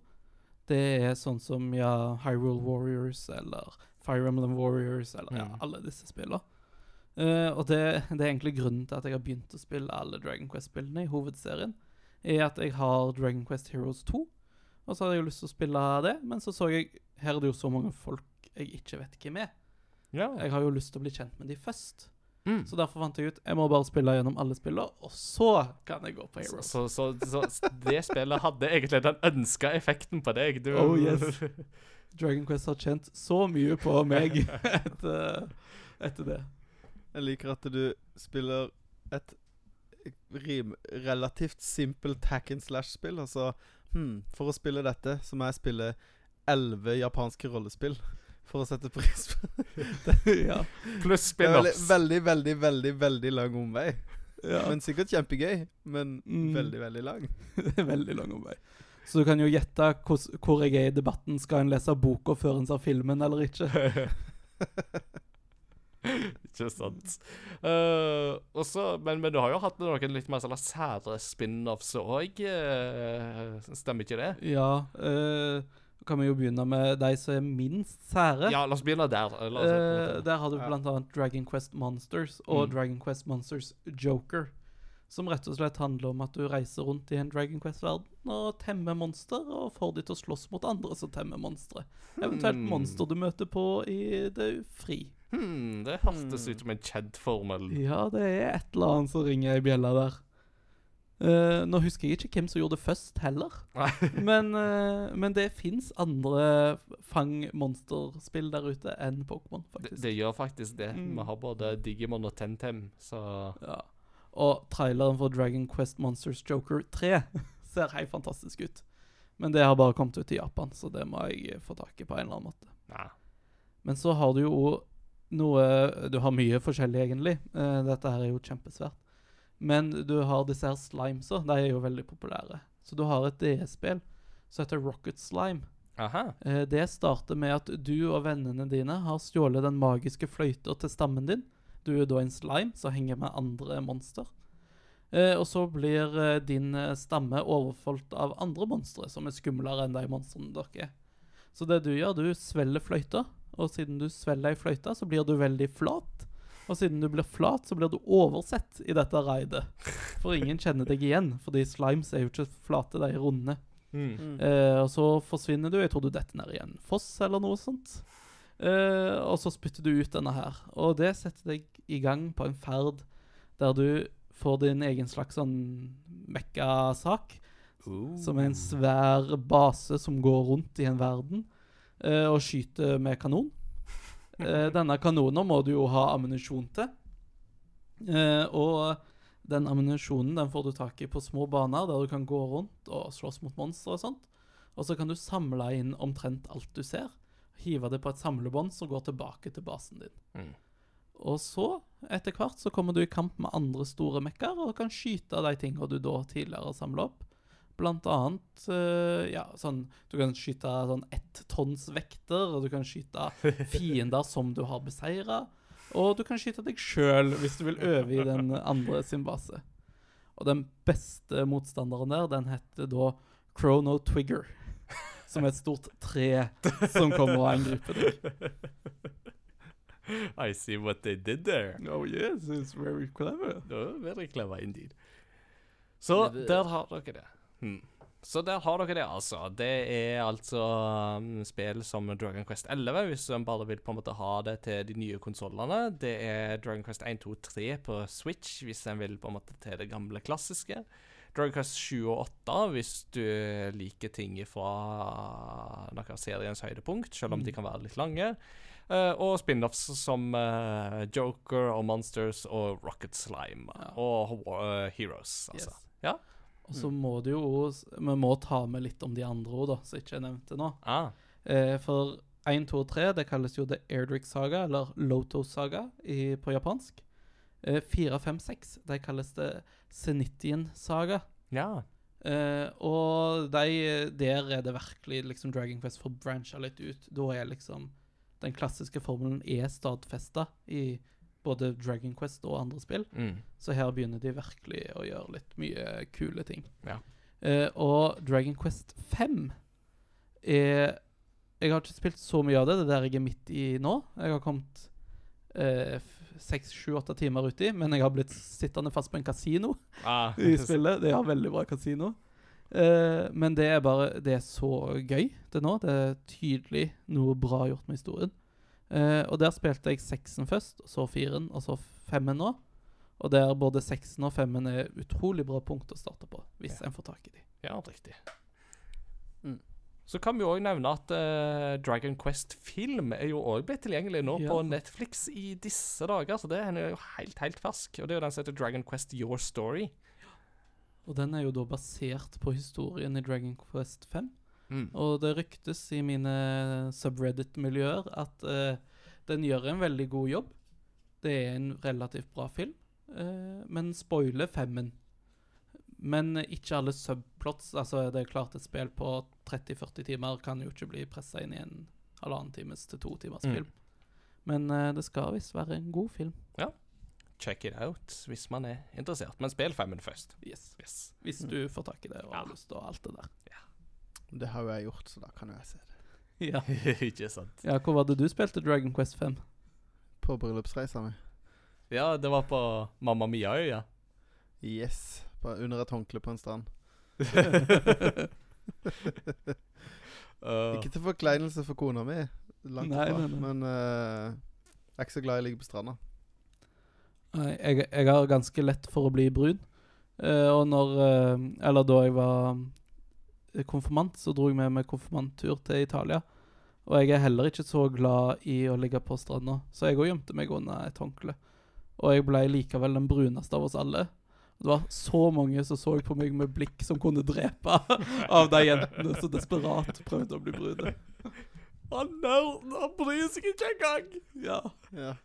Det er sånn som ja, Hyrule Warriors eller Fire Emblem Warriors eller ja, Mm. alle disse spillene. Uh, og det, det er egentlig grunnen til at jeg har begynt å spille alle Dragon Quest-spillene i hovedserien. Er at jeg har Dragon Quest Heroes 2, og så hadde jeg jo lyst til å spille det, men så så jeg her er det jo så mange folk jeg ikke vet hvem er. Ja. Jeg har jo lyst til å bli kjent med de først. Mm. Så derfor fant jeg ut jeg må bare spille gjennom alle spillene, og så kan jeg gå på Heroes. så, så, så så det spillet hadde egentlig den ønska effekten på deg. Du, Oh, yes. Dragon Quest har tjent så mye på meg etter, etter det. Jeg liker at du spiller et rim, relativt simpelt hack and slash-spill. Altså hmm, For å spille dette så må jeg spille elleve japanske rollespill for å sette pris på ja. Pluss Det er veldig, spin-offs. veldig, veldig, veldig veldig lang omvei. ja. Men sikkert kjempegøy. Men Mm. veldig, veldig lang. Veldig lang omvei. Så du kan jo gjette hos- hvor jeg er i debatten. Skal en lese boka før en ser filmen eller ikke? Ikke sant. Uh, også, men, men du har jo hatt noen litt mer sånne sære spin-offs òg, stemmer ikke det? Ja. eh, kan vi jo begynne med de som er minst sære. Ja, la oss begynne der. La oss, Eh, der har du Ja. blant annet Dragon Quest Monsters og Mm. Dragon Quest Monsters Joker. Som rett og slett handler om at du reiser rundt i en Dragon Quest-verden og temmer monster, og får de til å slåss mot andre som temmer monstre. Eventuelt Hmm. monster du møter på i det fri. hmm, det hørtes Hmm. ut som en kjent formel. Ja, det er et eller annet som ringer i bjelle der. Eh, nå husker jeg ikke hvem som gjorde det først, heller. Men, uh, men det fins andre fang-monsterspill der ute enn Pokémon, Det, det gjør faktisk det. Mm. Vi har både Digimon og Temtem, så Ja. Og traileren for Dragon Quest Monsters Joker 3 ser helt fantastisk ut. Men det har bare kommet ut i Japan, så det må jeg få tak i på en eller annen måte. Nei. Men så har du jo noe Du har mye forskjellig, egentlig. Uh, dette her er jo kjempesvært. Men du har disse her slimesa. De er jo veldig populære. Så du har et DS-spill som heter Rocket Slime. Aha. Eh, det starter med at du og vennene dine har stjålet den magiske fløyta til stammen din. Du er da en slime som henger med andre monster. Eh, og så blir eh, din eh, stamme overfalt av andre monstre som er skumlere enn de monstrene dere er. Så det du gjør, du svelger fløyta, og siden du svelger ei fløyte, så blir du veldig flat. Og siden du blir flat, så blir du oversett i dette raidet. For ingen kjenner deg igjen, fordi slimes er jo ikke flate, de er runde. Mm. Mm. Eh, og så forsvinner du. Jeg tror du detter ned i en foss eller noe sånt. Eh, og så spytter du ut denne her. Og det setter deg i gang på en ferd der du får din egen slags sånn mekka-sak. Som er en svær base som går rundt i en verden eh, og skyter med kanon. Eh, denne kanonen må du jo ha ammunisjon til. Eh, og den ammunisjonen den får du tak i på små baner der du kan gå rundt og slåss mot monstre og sånt. Og så kan du samle inn omtrent alt du ser. Hive det på et samlebånd som går tilbake til basen din. Mm. Og så, etter hvert, så kommer du i kamp med andre store mekker og kan skyte de tingene du da tidligere samla opp. Blant annet uh, ja, sånn Du kan skyte sånn ett-tonns-vekter, og du kan skyte fiender som du har beseira. Og du kan skyte deg sjøl hvis du vil øve i den andre sin base. Og den beste motstanderen der, den heter da Chrono Twigger. Som er et stort tre som kommer og angriper deg. I see what they did there. Oh yes, it's very clever. Oh, very clever indeed. Så Det- der har dere det. Hmm. Så der har dere det, altså. Det er altså um, spill som Dragon Quest 11, hvis en bare vil på en måte ha det til de nye konsollene. Det er Dragon Quest 1, 2, 3 på Switch, hvis en vil på en måte til det gamle klassiske. Dragon Quest 7 og 8 hvis du liker ting fra noe av seriens høydepunkt, selv om de kan være litt lange. Uh, og spin-offs som uh, Joker og Monsters og Rocket Slime Ja. og uh, Heroes, altså. Yes. Ja. Og så må du jo Vi må ta med litt om de andre òg, da, som ikke er nevnte nå. Ah, Eh, for 1, 2 og 3 det kalles jo The Airdrick Saga, eller Loto Saga i, på japansk. Eh, 4, 5, 6 de kalles det Zenitian Saga. ja. Eh, og de, der er det virkelig liksom Dragon Quest får brancha litt ut. Da er liksom den klassiske formelen er stadfesta i både Dragon Quest og andre spill. Mm. Så her begynner de virkelig å gjøre litt mye kule ting. Ja. Eh, og Dragon Quest 5 er Jeg har ikke spilt så mye av det, det er der jeg er midt i nå. Jeg har kommet eh, seks, sju, åtte timer uti, men jeg har blitt sittende fast på en kasino Ah, i spillet. Det har veldig bra kasino. Eh, men det er bare Det er så gøy til nå. Det er tydelig noe bra gjort med historien. Eh, og der spilte jeg seksen først, og så firen, og så femmen nå. Og der både seksen og femmen er utrolig bra punkt å starte på, hvis Ja. en får tak i de. Ja, riktig. Mm. Så kan vi òg nevne at uh, Dragon Quest Film er jo òg blitt tilgjengelig nå Ja. på Netflix i disse dager. Så det er jo helt, helt fersk. Og det er jo den som heter Dragon Quest Your Story. Og den er jo da basert på historien i Dragon Quest 5. Mm. Og det ryktes i mine subreddit-miljøer at uh, den gjør en veldig god jobb. Det er en relativt bra film, uh, men spoiler femmen. Men ikke alle subplots. Altså, det er klart et spill på 30-40 timer kan jo ikke bli pressa inn i en halvannen times til to timers Mm. film. Men uh, det skal visst være en god film. Ja. Check it out hvis man er interessert. Men spill femmen først. Yes. Yes. Hvis du får tak i det og Ja. har lyst til alt det der. Det har jo jeg gjort, så da kan jo jeg se det. Ja. Ikke sant. ja, hvor var det du spilte Dragon Quest 5? På bryllupsreisa mi. Ja, det var på Mamma Mia-øya. Yes. Bare under et håndkle på en strand. Uh, Ikke til forkleinelse for kona mi, langt Nei, fra, nei, nei. Men uh, jeg er ikke så glad i å ligge på stranda. Nei, jeg, jeg har ganske lett for å bli brun. Uh, og når eh, Eller da jeg var konfirmant, så dro jeg med meg konfirmanttur til Italia. Og jeg er heller ikke så glad i å ligge på stranda, så jeg òg gjemte meg under et håndkle. Og jeg ble likevel den bruneste av oss alle. Det var så mange som så på meg med blikk som kunne drepe av de jentene som desperat prøvde å bli brune. Han nerden, han bryr seg ikke engang! Ja, Ja.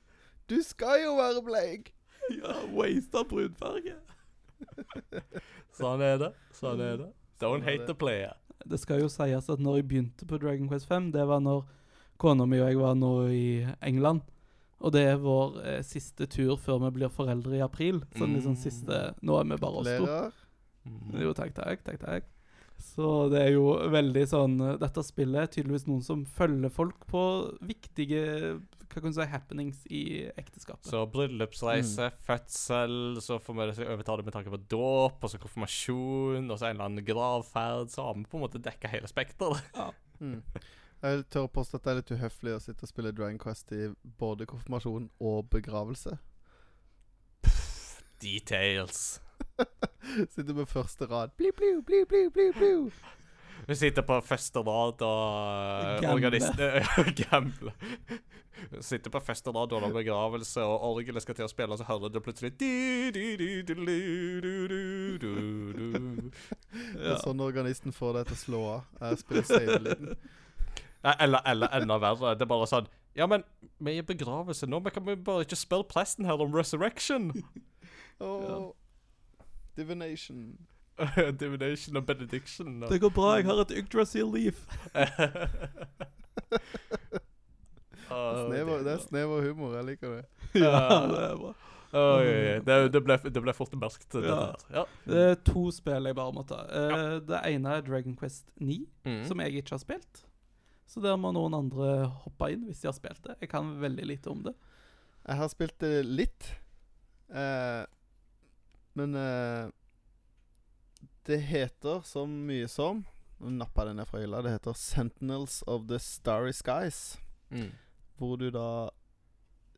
Du skal jo være bleik! ja Wasta brunfarge. Sånn er det. Sånn er det. Don't hate the player. Det skal jo sies at når jeg begynte på Dragon Quest 5, det var når kona mi og jeg var nå i England. Og det er vår eh, siste tur før vi blir foreldre i april. Sånn liksom Mm. siste Nå er vi bare oss to. Lærer. Jo, takk, takk, takk, takk. Så det er jo veldig sånn eh, Dette spillet er tydeligvis noen som følger folk på viktige hva kan du si, happenings i ekteskapet. Så bryllupsreise, fødsel, så får vi overta det med tanke på dåp, og så konfirmasjon, og så en eller annen gravferd. Så har vi på en måte dekka hele spekteret. Mm. Jeg tør å påstå at det er litt uhøflig å sitte og spille Dragon Quest i både konfirmasjon og begravelse. Details. Sitter med første rad. Bli, bli, bli, bli, bli, bli. Vi sitter på første rad og Gamle. organister Gamle. Sitter på fest og rad har begravelse, og orgelet skal til å spille, og så hører du plutselig. Det er sånn organisten får deg til å slå av. Jeg spiller save-lyden. Eller, eller enda verre. Det er bare sånn Ja, men vi er i begravelse nå, men kan vi bare ikke spørre presten her om resurrection? Åh, Divination. Divination og benediction. Og. Det går bra, jeg har et Yggdrasil leaf. Snev, det er snev og humor. Jeg liker det. ja, det er bra. Oh, yeah, yeah. Det, det, ble, det ble fort mørkt. Ja. Ja. Det er to spill jeg bare må ta. Eh, Det ene er Dragon Quest 9, Mm. som jeg ikke har spilt. Så der må noen andre hoppe inn hvis de har spilt det. Jeg kan veldig lite om det. Jeg har spilt det litt. uh, men eh, det heter så mye som Nå nappa den ned fra hylla. Det heter Sentinels of the Starry Skies. Mm. Hvor du da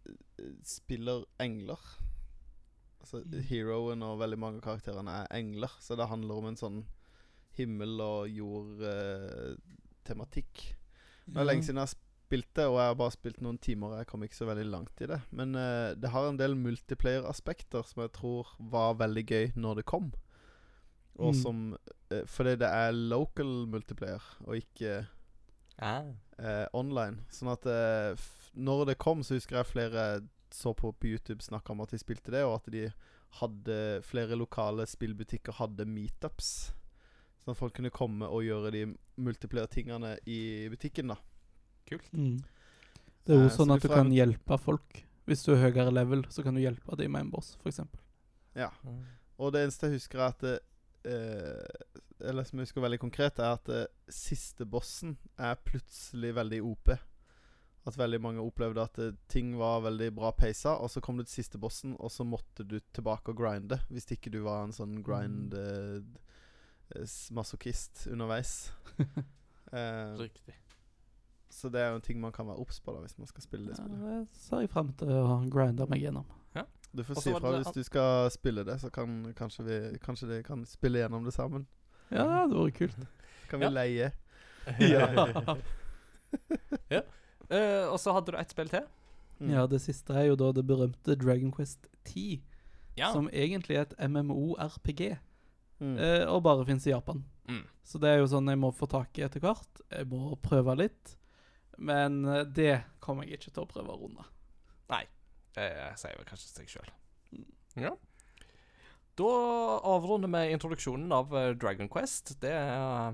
eh, spiller engler. Altså Mm. Heroen og veldig mange av karakterene er engler. Så det handler om en sånn himmel- og jord-tematikk. Det er lenge siden jeg har spilt det, og jeg har bare spilt noen timer. Jeg kom ikke så veldig langt i det. Men eh, det har en del multiplayer-aspekter som jeg tror var veldig gøy når det kom. Og Mm. som eh, Fordi det er local multiplayer, og ikke Ah. eh, online. Sånn at eh, f når det kom, så husker jeg flere så på på YouTube snakka om at de spilte det, og at de hadde flere lokale spillbutikker hadde meetups. Sånn at folk kunne komme og gjøre de multiplayer-tingene i butikken, da. Kult. Mm. Det er jo Eh, sånn at du kan hjelpe folk. Hvis du er høyere level, så kan du hjelpe dem med en boss, f.eks. Ja. Og det eneste jeg husker er at det, eh, Eller som jeg husker veldig konkret, er at eh, siste bossen er plutselig veldig OP. At veldig mange opplevde at eh, ting var veldig bra peisa, og så kom du til siste bossen, og så måtte du tilbake og grinde. Hvis ikke du var en sånn grind eh, eh, masochist underveis. eh, Riktig. så det er jo en ting man kan være obs på da hvis man skal spille det Ja, spillet. det ser jeg frem til å grinde meg gjennom. Du får si fra ifra hvis du skal spille det, så kan kanskje vi Kanskje de kan spille gjennom det sammen. Ja, det var kult. Kan vi Ja. leie? Ja. ja. Uh, og så hadde du ett spill til. Mm. ja, det siste er jo da det berømte Dragon Quest 10, Ja. som egentlig er et MMO-RPG, Mm. uh, og bare fins i Japan. Mm. Så det er jo sånn jeg må få tak i etter hvert. Jeg må prøve litt. Men eh, det kommer jeg ikke til å prøve å runde. Det sier vel kanskje seg sjøl. Ja. Da avrunder vi introduksjonen av eh, Dragon Quest. Det er,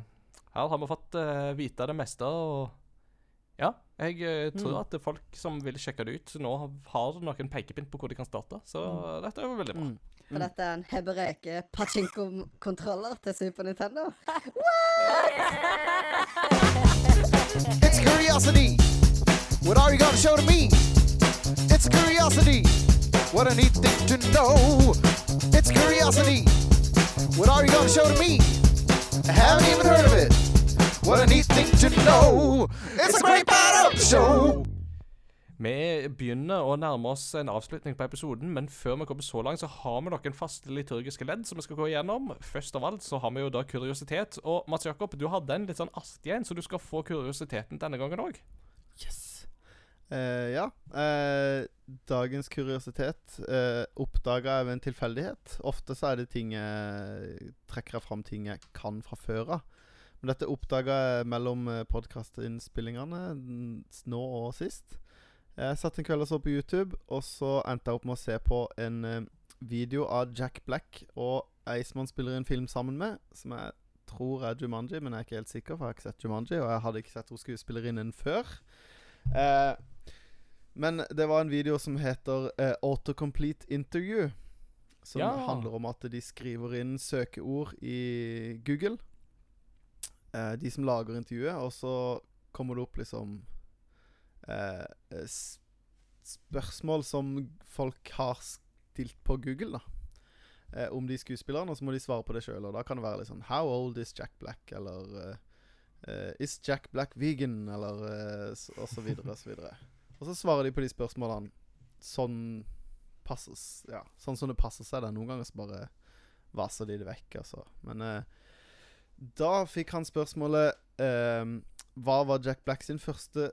her har vi fått eh, vite det meste, og ja. Jeg eh, tror Mm. at det folk som vil sjekke det ut, nå har noen pekepinn på hvor de kan starte. Så dette er jo veldig bra. Mm. For dette er en hebreke pachinko-kontroller til Super Nintendo. It's curiosity. What are you gonna show to me? It's curiosity. What a neat thing to know. It's curiosity. What are you gonna show to me? I haven't even heard of it. What a neat thing to know. It's a great part of the show. Vi begynner å nærme oss en avslutning på episoden, men før vi kommer så langt, så har vi noen faste liturgiske ledd som vi skal gå igjennom. Først av alt så har vi jo da kuriositet. Og Mats Jakob, du hadde en litt sånn artig en, så du skal få kuriositeten denne gangen òg. Eh, ja. Eh, dagens kuriositet uh, oppdaga jeg ved en tilfeldighet. Ofte så er det ting jeg trekker jeg fram ting jeg kan fra før av. Men dette oppdaga jeg mellom podkastinnspillingene nå og sist. Jeg satt en kveld og så på YouTube, og så endte jeg opp med å se på en uh, video av Jack Black og ei som han spiller en film sammen med, som jeg tror er Jumanji, men jeg er ikke helt sikker, for jeg har ikke sett Jumanji, og jeg hadde ikke sett henne skuespillerinnen før. Uh, men det var en video som heter uh, Autocomplete Interview. Som Ja. handler om at de skriver inn søkeord i Google. Uh, de som lager intervjuet, og så kommer det opp liksom eh, spørsmål som folk har stilt på Google, da. Eh, om de skuespillerne, og så må de svare på det sjøl. Og da kan det være litt sånn How old is Jack Black? Eller eh, Is Jack Black vegan? Eller uh, Og så videre og så videre. Og så svarer de på de spørsmålene sånn passes Ja, sånn som det passer seg. Da. Noen ganger så bare vaser de det vekk, altså. Men eh, da fikk han spørsmålet eh, Hva var Jack Black sin første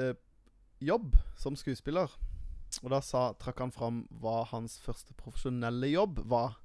eh, jobb som skuespiller? Og da sa, trakk han fram hva hans første profesjonelle jobb var.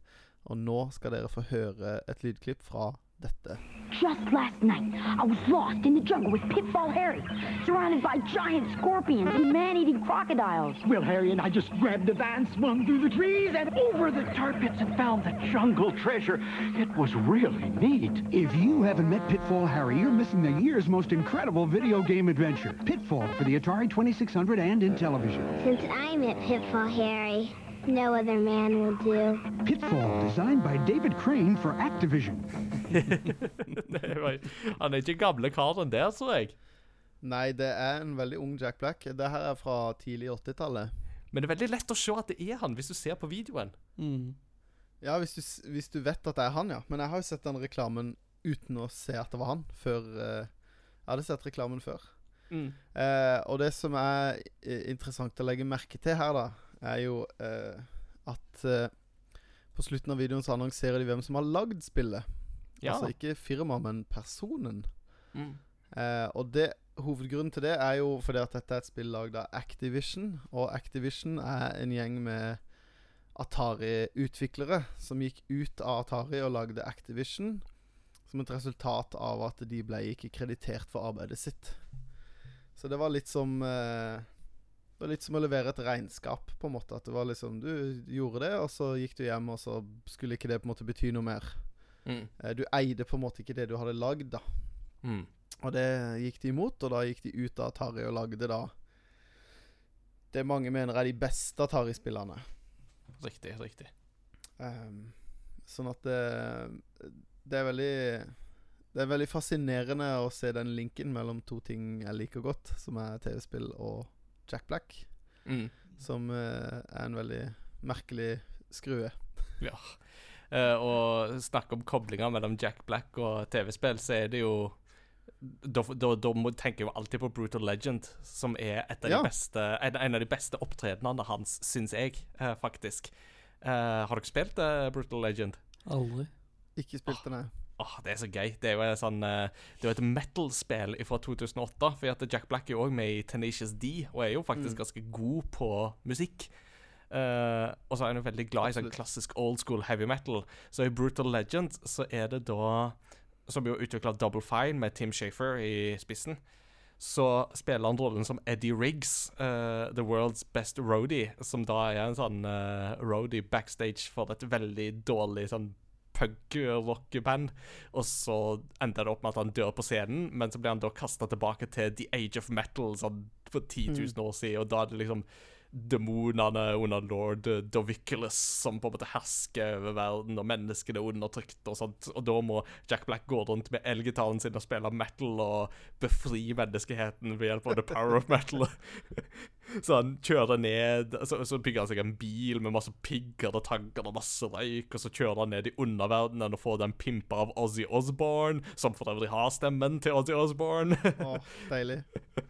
Og nå skal dere få høre et lydklipp fra dette. Just last night, I was lost in the jungle with Pitfall Harry, surrounded by giant scorpions and man-eating crocodiles. Well, Harry and I just grabbed the van, swung through the trees, and over the tar pits and found the jungle treasure. It was really neat. If you haven't met Pitfall Harry, you're missing the year's most incredible video game adventure. Pitfall for the Atari 2600 and in television. Since I met Pitfall Harry, no other man will do. Pitfall, designed by David Crane for Activision. Det var- Han er ikke gamle karen der, tror jeg. Nei, det er en veldig ung Jack Black. Det her er fra tidlig 80-tallet. Men det er veldig lett å se at det er han, hvis du ser på videoen. Mm. Ja, hvis du, hvis du vet at det er han, ja. Men jeg har jo sett den reklamen uten å se at det var han, før uh, Jeg hadde sett reklamen før. Mm. Uh, og det som er eh, interessant å legge merke til her, da, er jo uh, at på slutten av videoen så annonserer de hvem som har lagd spillet. Ja. Altså ikke firmaet, men personen. Mm. Eh, og det hovedgrunnen til det er jo fordi at dette er et spill lagd av Activision. Og Activision er en gjeng med Atari-utviklere som gikk ut av Atari og lagde Activision. Som et resultat av at de ble ikke kreditert for arbeidet sitt. Så det var litt som eh, Det var litt som å levere et regnskap, på en måte. At det var liksom Du gjorde det, og så gikk du hjem, og så skulle ikke det på en måte bety noe mer. Mm. Eh, du eide på en måte ikke det du hadde lagd, da. Mm. Og det gikk de imot, og da gikk de ut av Atari og lagde da det mange mener er de beste Atari-spillerne. Riktig, riktig. Um, sånn at det, det er veldig Det er veldig fascinerende å se den linken mellom to ting jeg liker godt, som er TV-spill og Jack Black, Mm. som uh, er en veldig merkelig skrue. Ja. Eh, og snakke om koblinger mellom Jack Black og TV-spill, så er det jo da, da, da tenker jeg jo alltid på Brutal Legend, som er et av Ja. de beste, en, en av de beste opptredenene hans, syns jeg, eh, faktisk. Eh, har dere spilt eh, Brutal Legend? Aldri. Ikke spilt den, jeg. Åh, Det er så gøy. Det er jo sånn eh, Det er jo et metal-spill fra 2008. For at Jack Black er jo òg med i Tenacious D, og er jo faktisk Mm. ganske god på musikk. Eh, og så er han veldig glad i sånn klassisk old school heavy metal. Så i Brutal Legend så er det da Som jo utvikla Double Fine med Tim Shafer i spissen. Så spiller han rollen som Eddie Riggs, uh, the world's best roadie, som da er en sånn uh, roadie backstage for et veldig dårlig sånn punk-rockeband. Og så ender det opp med at han dør på scenen, men så blir han da kasta tilbake til The Age of Metal sånn for 10 000 år siden, og da er det liksom demonene under lord Doviculus som på en måte hersker over verden, og menneskene er undertrykt og sånt. Og da må Jack Black gå rundt med elgitaren sin og spille metal og befri menneskeheten ved hjelp av the power of metal. så han kjører ned Så, så bygger han seg en bil med masse pigger og tanker og masse røyk, og så kjører han ned i underverdenen og får den pimpa av Ozzy Osbourne, som for øvrig har stemmen til Ozzy Osbourne. Oh, deilig.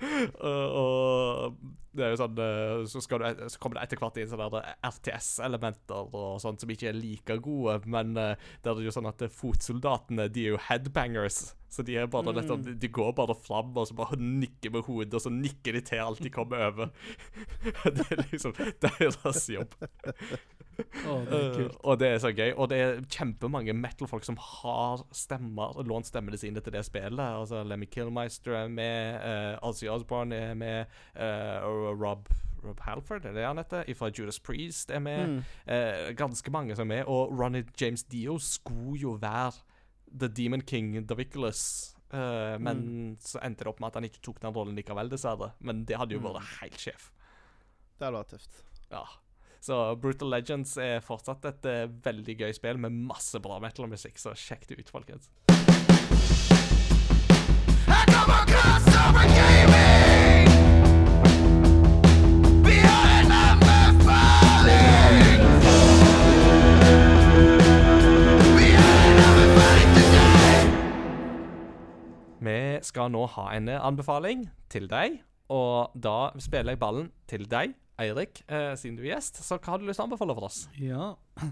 og, Det er jo sånn eh, Så, du, så kommer det etter hvert inn sånne RTS-elementer og sånt som ikke er like gode, men det er jo sånn at eh, fotsoldatene de er jo headbangers. Så de bare litt sånn, de går bare fram og så bare nikker med hodet, og så nikker de til alt de kommer over. det er liksom deres jobb. Oh, det er kult. kult. og det er så gøy. Og det er kjempemange metal-folk som har stemmer, lånt stemmene sine til det spillet. Altså Lemmy Killmeister er med, uh, Ozzy Osbourne er med, uh, og Rob Rob Halford, er det han heter? Fra Judas Priest er med. Mm. Eh, ganske mange som er med. Og Ronny James Dio skulle jo være The Demon King Daviculus. Uh, men så endte det opp med at han ikke tok den rollen likevel, dessverre. Men det hadde jo vært helt sjef. Det hadde vært tøft. Ja. Så Brutal Legends er fortsatt et uh, veldig gøy spill med masse bra metal-musikk, så sjekk det ut, folkens. Vi skal nå ha en anbefaling til deg, og da spiller jeg ballen til deg, Eirik, eh, siden du er gjest. Så hva har du lyst til å anbefale for oss? Ja.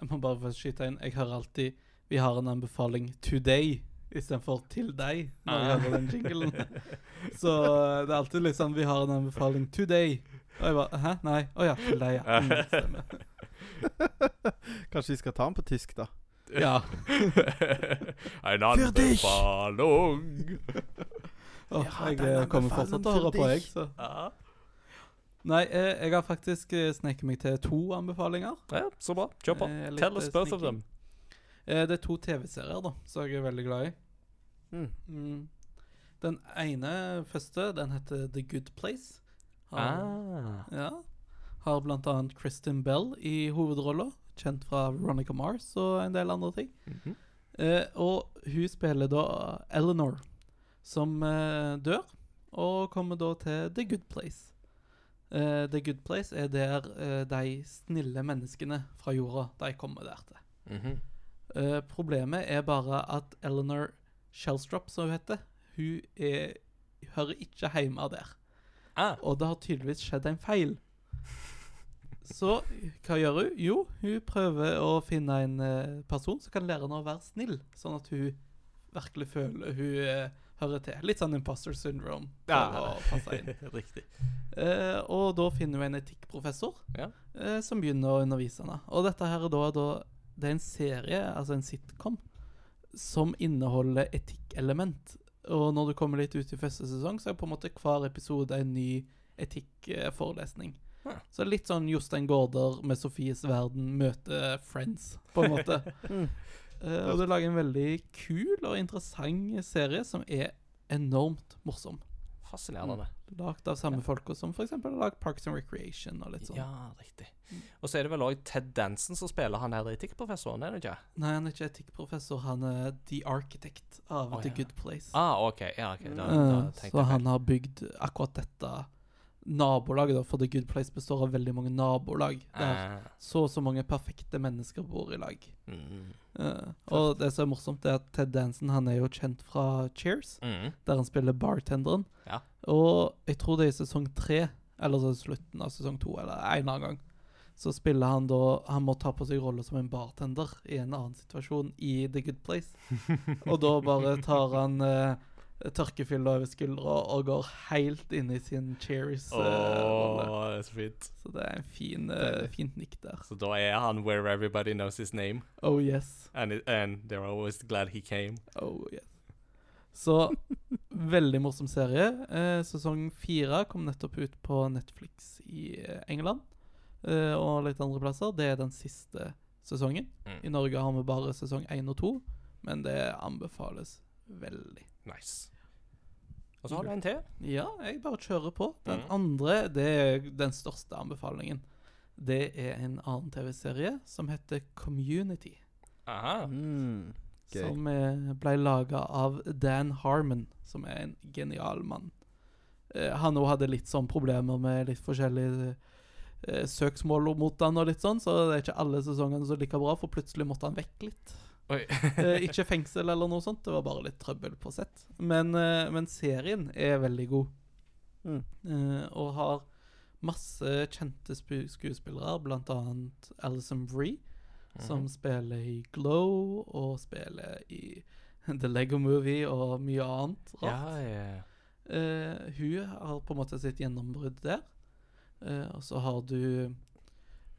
Jeg må bare få skyte inn. Jeg hører alltid Vi har en anbefaling 'today' istedenfor 'til deg' når jeg Ah. hører den jinglen. Så eh, det er alltid litt sånn Vi har en anbefaling 'today'. Og jeg bare Hæ? Nei? Å ja. Til deg, ja. Mm. Kanskje vi skal ta den på tysk, da? Ja. en anbefaling. Åh, Ja, jeg eh, kommer fortsatt til å høre på, jeg. Så. Ja. Nei, eh, jeg har faktisk eh, sneket meg til to anbefalinger. ja, så bra. Kjør på. Eh, Tell us eh, both of them. Eh, det er to TV-serier da som jeg er veldig glad i. Mm. Mm. Den ene første, den heter The Good Place. Har, Ah. ja, har blant annet Kristen Bell i hovedrolla, kjent fra Veronica Mars og en del andre ting. Mhm. Eh, og hun spiller da Eleanor, som eh, dør, og kommer da til The Good Place. Eh, The Good Place er der eh, de snille menneskene fra jorda, de kommer der til. Mhm. Eh, problemet er bare at Eleanor Shellstrop, som hun heter, hun er, hører ikke hjemme der. Ah. Og det har tydeligvis skjedd en feil. Så hva gjør hun? Jo, hun prøver å finne en eh, person som kan lære henne å være snill, sånn at hun virkelig føler hun eh, hører til. Litt sånn imposter syndrome. Inn. Riktig. Eh, og da finner hun en etikkprofessor Ja. eh, som begynner å undervise henne. Og dette her er da, da Det er en serie, altså en sitcom, som inneholder etikkelement. Og når du kommer litt ut i første sesong, så er på en måte hver episode en ny etikkforelesning. Ja. Så litt sånn Jostein Gaarder med Sofies verden møter Friends, på en måte. Mm. Eh, og du lager en veldig kul og interessant serie som er enormt morsom. Fascinerende. Lagd av samme folka som f.eks. har lagd Parks and Recreation og litt sånn. Ja, riktig. Og så er det vel òg Ted Danson som spiller han her etikkprofessoren, er det ikke? Nei, han er ikke etikkprofessor, han er the architect av oh, The ja. Good Place. Ah, OK. Ja, ok, da, da Eh, så jeg han har bygd akkurat dette nabolaget, da, for The Good Place består av veldig mange nabolag. Der Ah. så og så mange perfekte mennesker bor i lag. Mm. Uh, og det som er morsomt, er at Ted Danson han er jo kjent fra Cheers, Mm. der han spiller bartenderen. Ja. Og jeg tror det er i sesong tre, eller så slutten av sesong to, eller en annen gang, så spiller han da Han må ta på seg rolle som en bartender i en annen situasjon i The Good Place. og da bare tar han uh, tørkefylla over skuldra og går helt inn i sin Åh, Cheers-rolle. det er så fint. så det er en fin, uh, fint nikk der. Så da er han where everybody knows his name, Oh yes. and, it, and they're always glad he came. Oh yes. Så veldig morsom serie. Eh, sesong fire kom nettopp ut på Netflix i eh, England eh, og litt andre plasser. Det er den siste sesongen. Mm. I Norge har vi bare sesong én og to, men det anbefales veldig. Nice. Og så har du en til. Ja, jeg bare kjører på. Den Mm. andre, det er den største anbefalingen. Det er en annen TV-serie som heter Community. Aha. Mm. Okay. Som eh, ble laga av Dan Harmon, som er en genial mann. Eh, han òg hadde litt sånn problemer med litt forskjellige eh, søksmål mot han og litt sånn, så det er ikke alle sesongene som er like bra, for plutselig måtte han vekk litt. Oi. Eh, ikke fengsel eller noe sånt, det var bare litt trøbbel på sett. Men, eh, men serien er veldig god. Mm. Eh, og har masse kjente skuespillere, annet Alison Brie, som Mhm. spiller i Glow, og spiller i The Lego Movie og mye annet rart. ja. Eh, hun har på en måte sitt gjennombrudd der. Uh, og så har du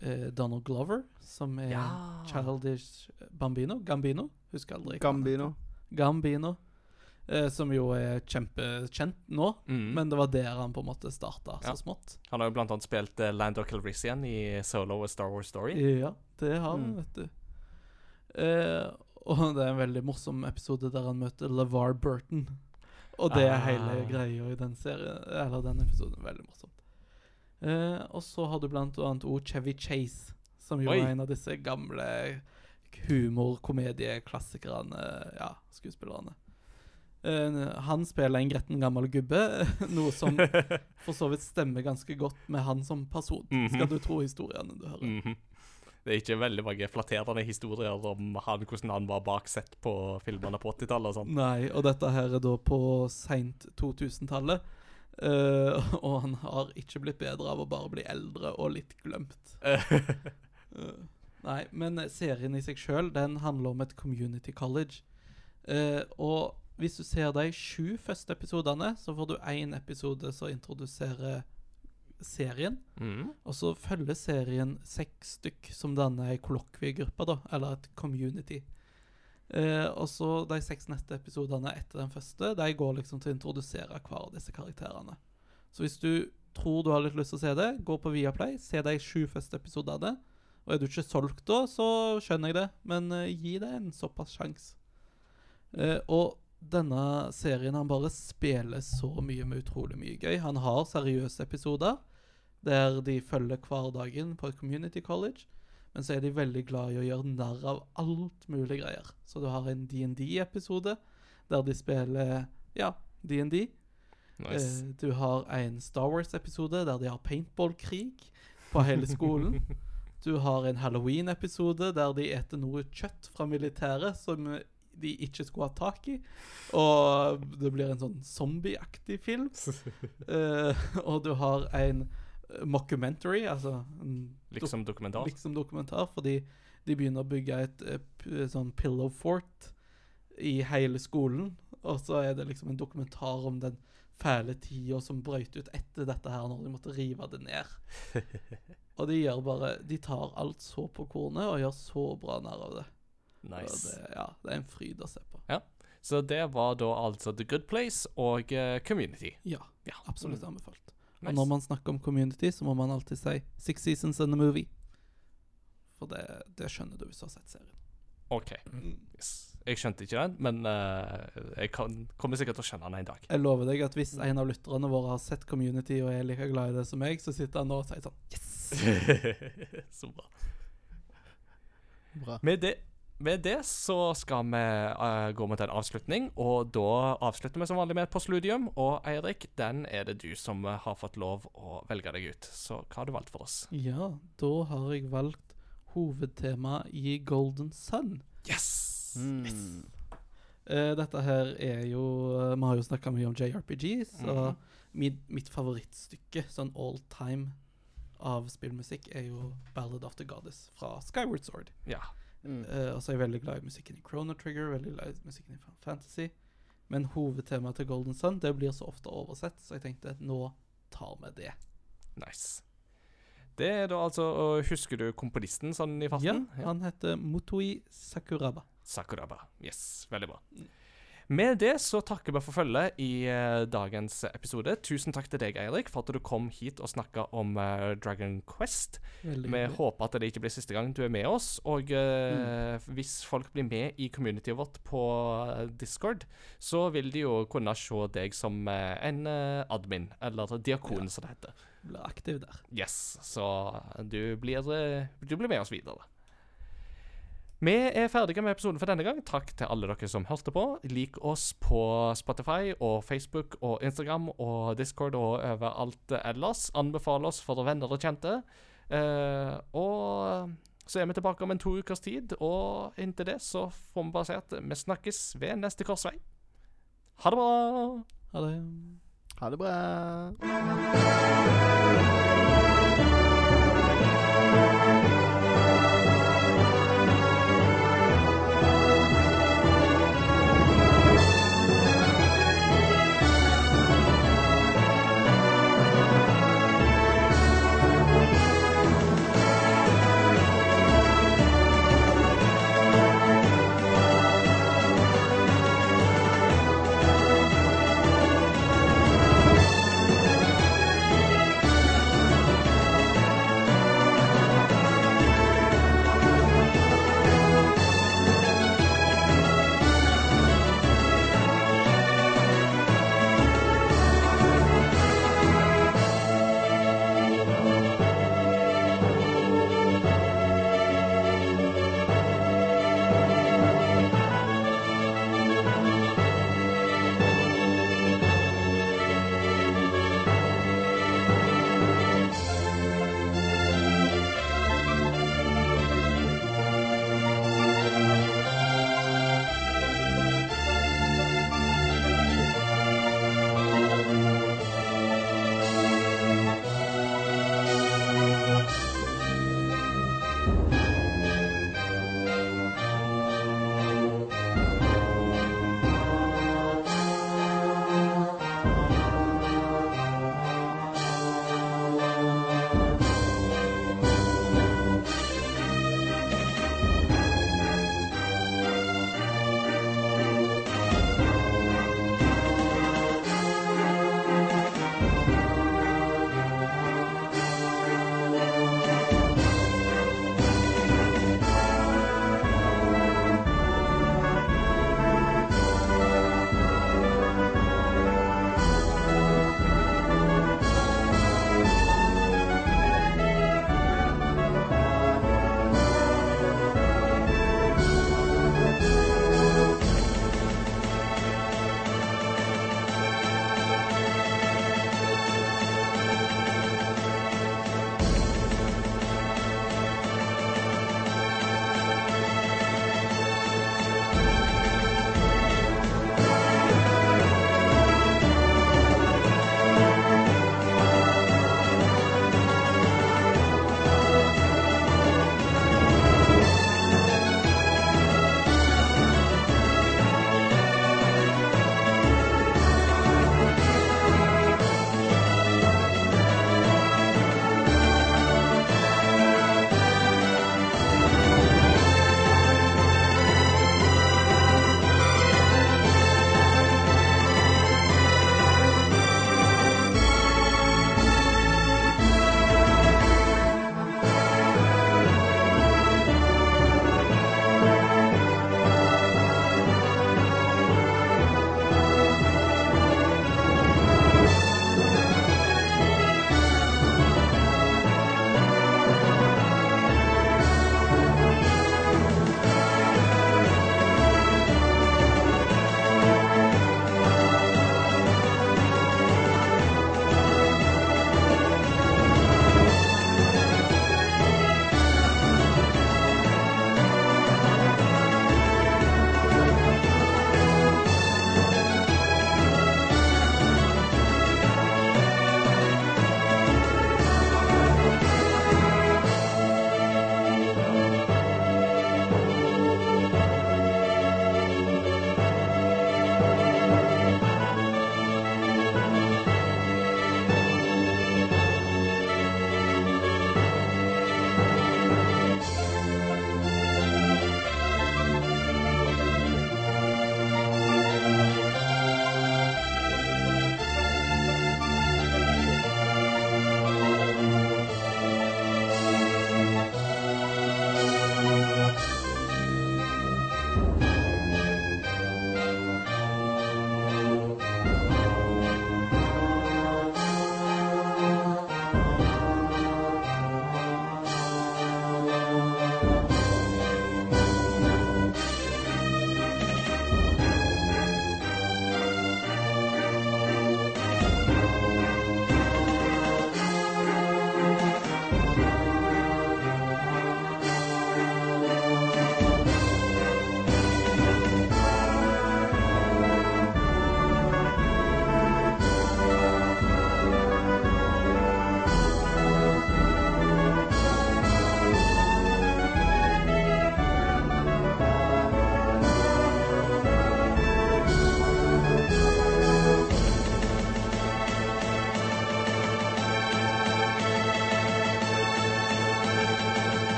eh, Donald Glover, som er Ja. Childish Bambino. Gambino? Husker aldri. Gambino. Gambino. Uh, som jo er kjempekjent nå, mm. men det var der han på en måte starta Ja. så smått. Han har jo blant annet spilt uh, Lando Calrissian i Solo A Star Wars Story. Ja, det har han, Mm. vet du. Eh, og det er en veldig morsom episode der han møter LeVar Burton. Og det er Ah. hele greia i den serien, eller den episoden. Veldig morsomt. Eh, og så har du blant annet Chevy Chase, som jo Oi. er en av disse gamle humorkomedieklassikerne, ja, skuespillerne. Uh, han spiller en gretten gammel gubbe, noe som for så vidt stemmer ganske godt med han som person, Mhm. skal du tro historiene du hører. Mhm. Det er ikke veldig mange flatterende historier om han, hvordan han var bak sett på filmene på 80-tallet og. Nei, og dette her er da på seint 2000-tallet. Eh, og han har ikke blitt bedre av å bare bli eldre og litt glemt. uh, nei, men serien i seg sjøl, den handler om et community college. Uh, og hvis du ser de sju første episodene, så får du én episode som introduserer serien. Mm. Og så følger serien seks stykk som danner ei kollokviegruppe, da, eller et community. Eh, og så de seks neste episodene etter den første, de går liksom til å introdusere hver av disse karakterene. Så hvis du tror du har litt lyst til å se det, gå på Viaplay, se de sju første episodene. Og er du ikke solgt da, så skjønner jeg det, men eh, gi det en såpass sjanse. Eh, og denne serien han bare spiller så mye med utrolig mye gøy. Han har seriøse episoder der de følger hverdagen på et community college. Men så er de veldig glad i å gjøre narr av alt mulig greier. Så du har en DND-episode der de spiller ja, DND. Nice. Eh, du har en Star Wars-episode der de har paintball-krig på hele skolen. Du har en Halloween-episode der de eter noe kjøtt fra militæret som de ikke skulle ha tak i. Og det blir en sånn zombieaktig film. Eh, og du har en mockumentary, altså Liksom dokumentar. Liksom dokumentar, fordi de begynner å bygge et sånn pillow fort i hele skolen. Og så er det liksom en dokumentar om den fæle tida som brøt ut etter dette her, når de måtte rive det ned. Og de gjør bare De tar alt så på kornet og gjør så bra narr av det. Nice. Det, ja, det er en fryd å se på. Ja. Så det var da altså The Good Place og uh, Community. Ja, Ja. absolutt anbefalt. Nice. Og når man snakker om community, så må man alltid si 'Six Seasons and a Movie'. For det, det skjønner du hvis du har sett serien. OK. Yes. Jeg skjønte ikke den, men uh, jeg kan, kommer sikkert til å skjønne den en dag. Jeg lover deg at hvis en av lytterne våre har sett Community og er like glad i det som meg, så sitter han nå og sier sånn Yes! så bra. Bra. Med det, med det så skal vi uh, gå mot en avslutning, og da avslutter vi som vanlig med et postludium. Og Eirik, den er det du som eh, har fått lov å velge deg ut. Så hva har du valgt for oss? Ja, da har jeg valgt hovedtema i Golden Sun. Yes! Mm. Eh, dette her er jo Vi har jo snakka mye om JRPGs, og Mhm. mitt, mitt favorittstykke, sånn all time, av spillmusikk er jo Ballad of the Goddess fra Skyward Sword. Ja. Mm. Uh, og så er jeg veldig glad i musikken i Chrono Trigger, veldig glad i musikken i Fantasy. Men hovedtemaet til Golden Sun det blir så ofte oversett, så jeg tenkte nå tar vi det. Nice. Det er da altså Husker du komponisten sånn i Ja, han heter Motoi Sakuraba. Sakuraba. Yes, veldig bra. Med det så takker vi for følget i uh, dagens episode. Tusen takk til deg, Eirik, for at du kom hit og snakka om uh, Dragon Quest. Veldig Vi håper at det ikke blir siste gang du er med oss. Og eh, hvis folk blir med i communityet vårt på Discord, så vil de jo kunne se deg som en admin, eller diakon, som det heter. Blir aktiv der. Yes, så du blir, du blir med oss videre. Vi er ferdige med episoden for denne gang. Takk til alle dere som hørte på. Lik oss på Spotify og Facebook og Instagram og Discord og overalt ellers. Anbefal oss for venner og kjente. Eh, og så er vi tilbake om en to ukers tid, og inntil det så får vi bare si at vi snakkes ved neste korsvei. Ha det bra! Ha det. Ha det bra.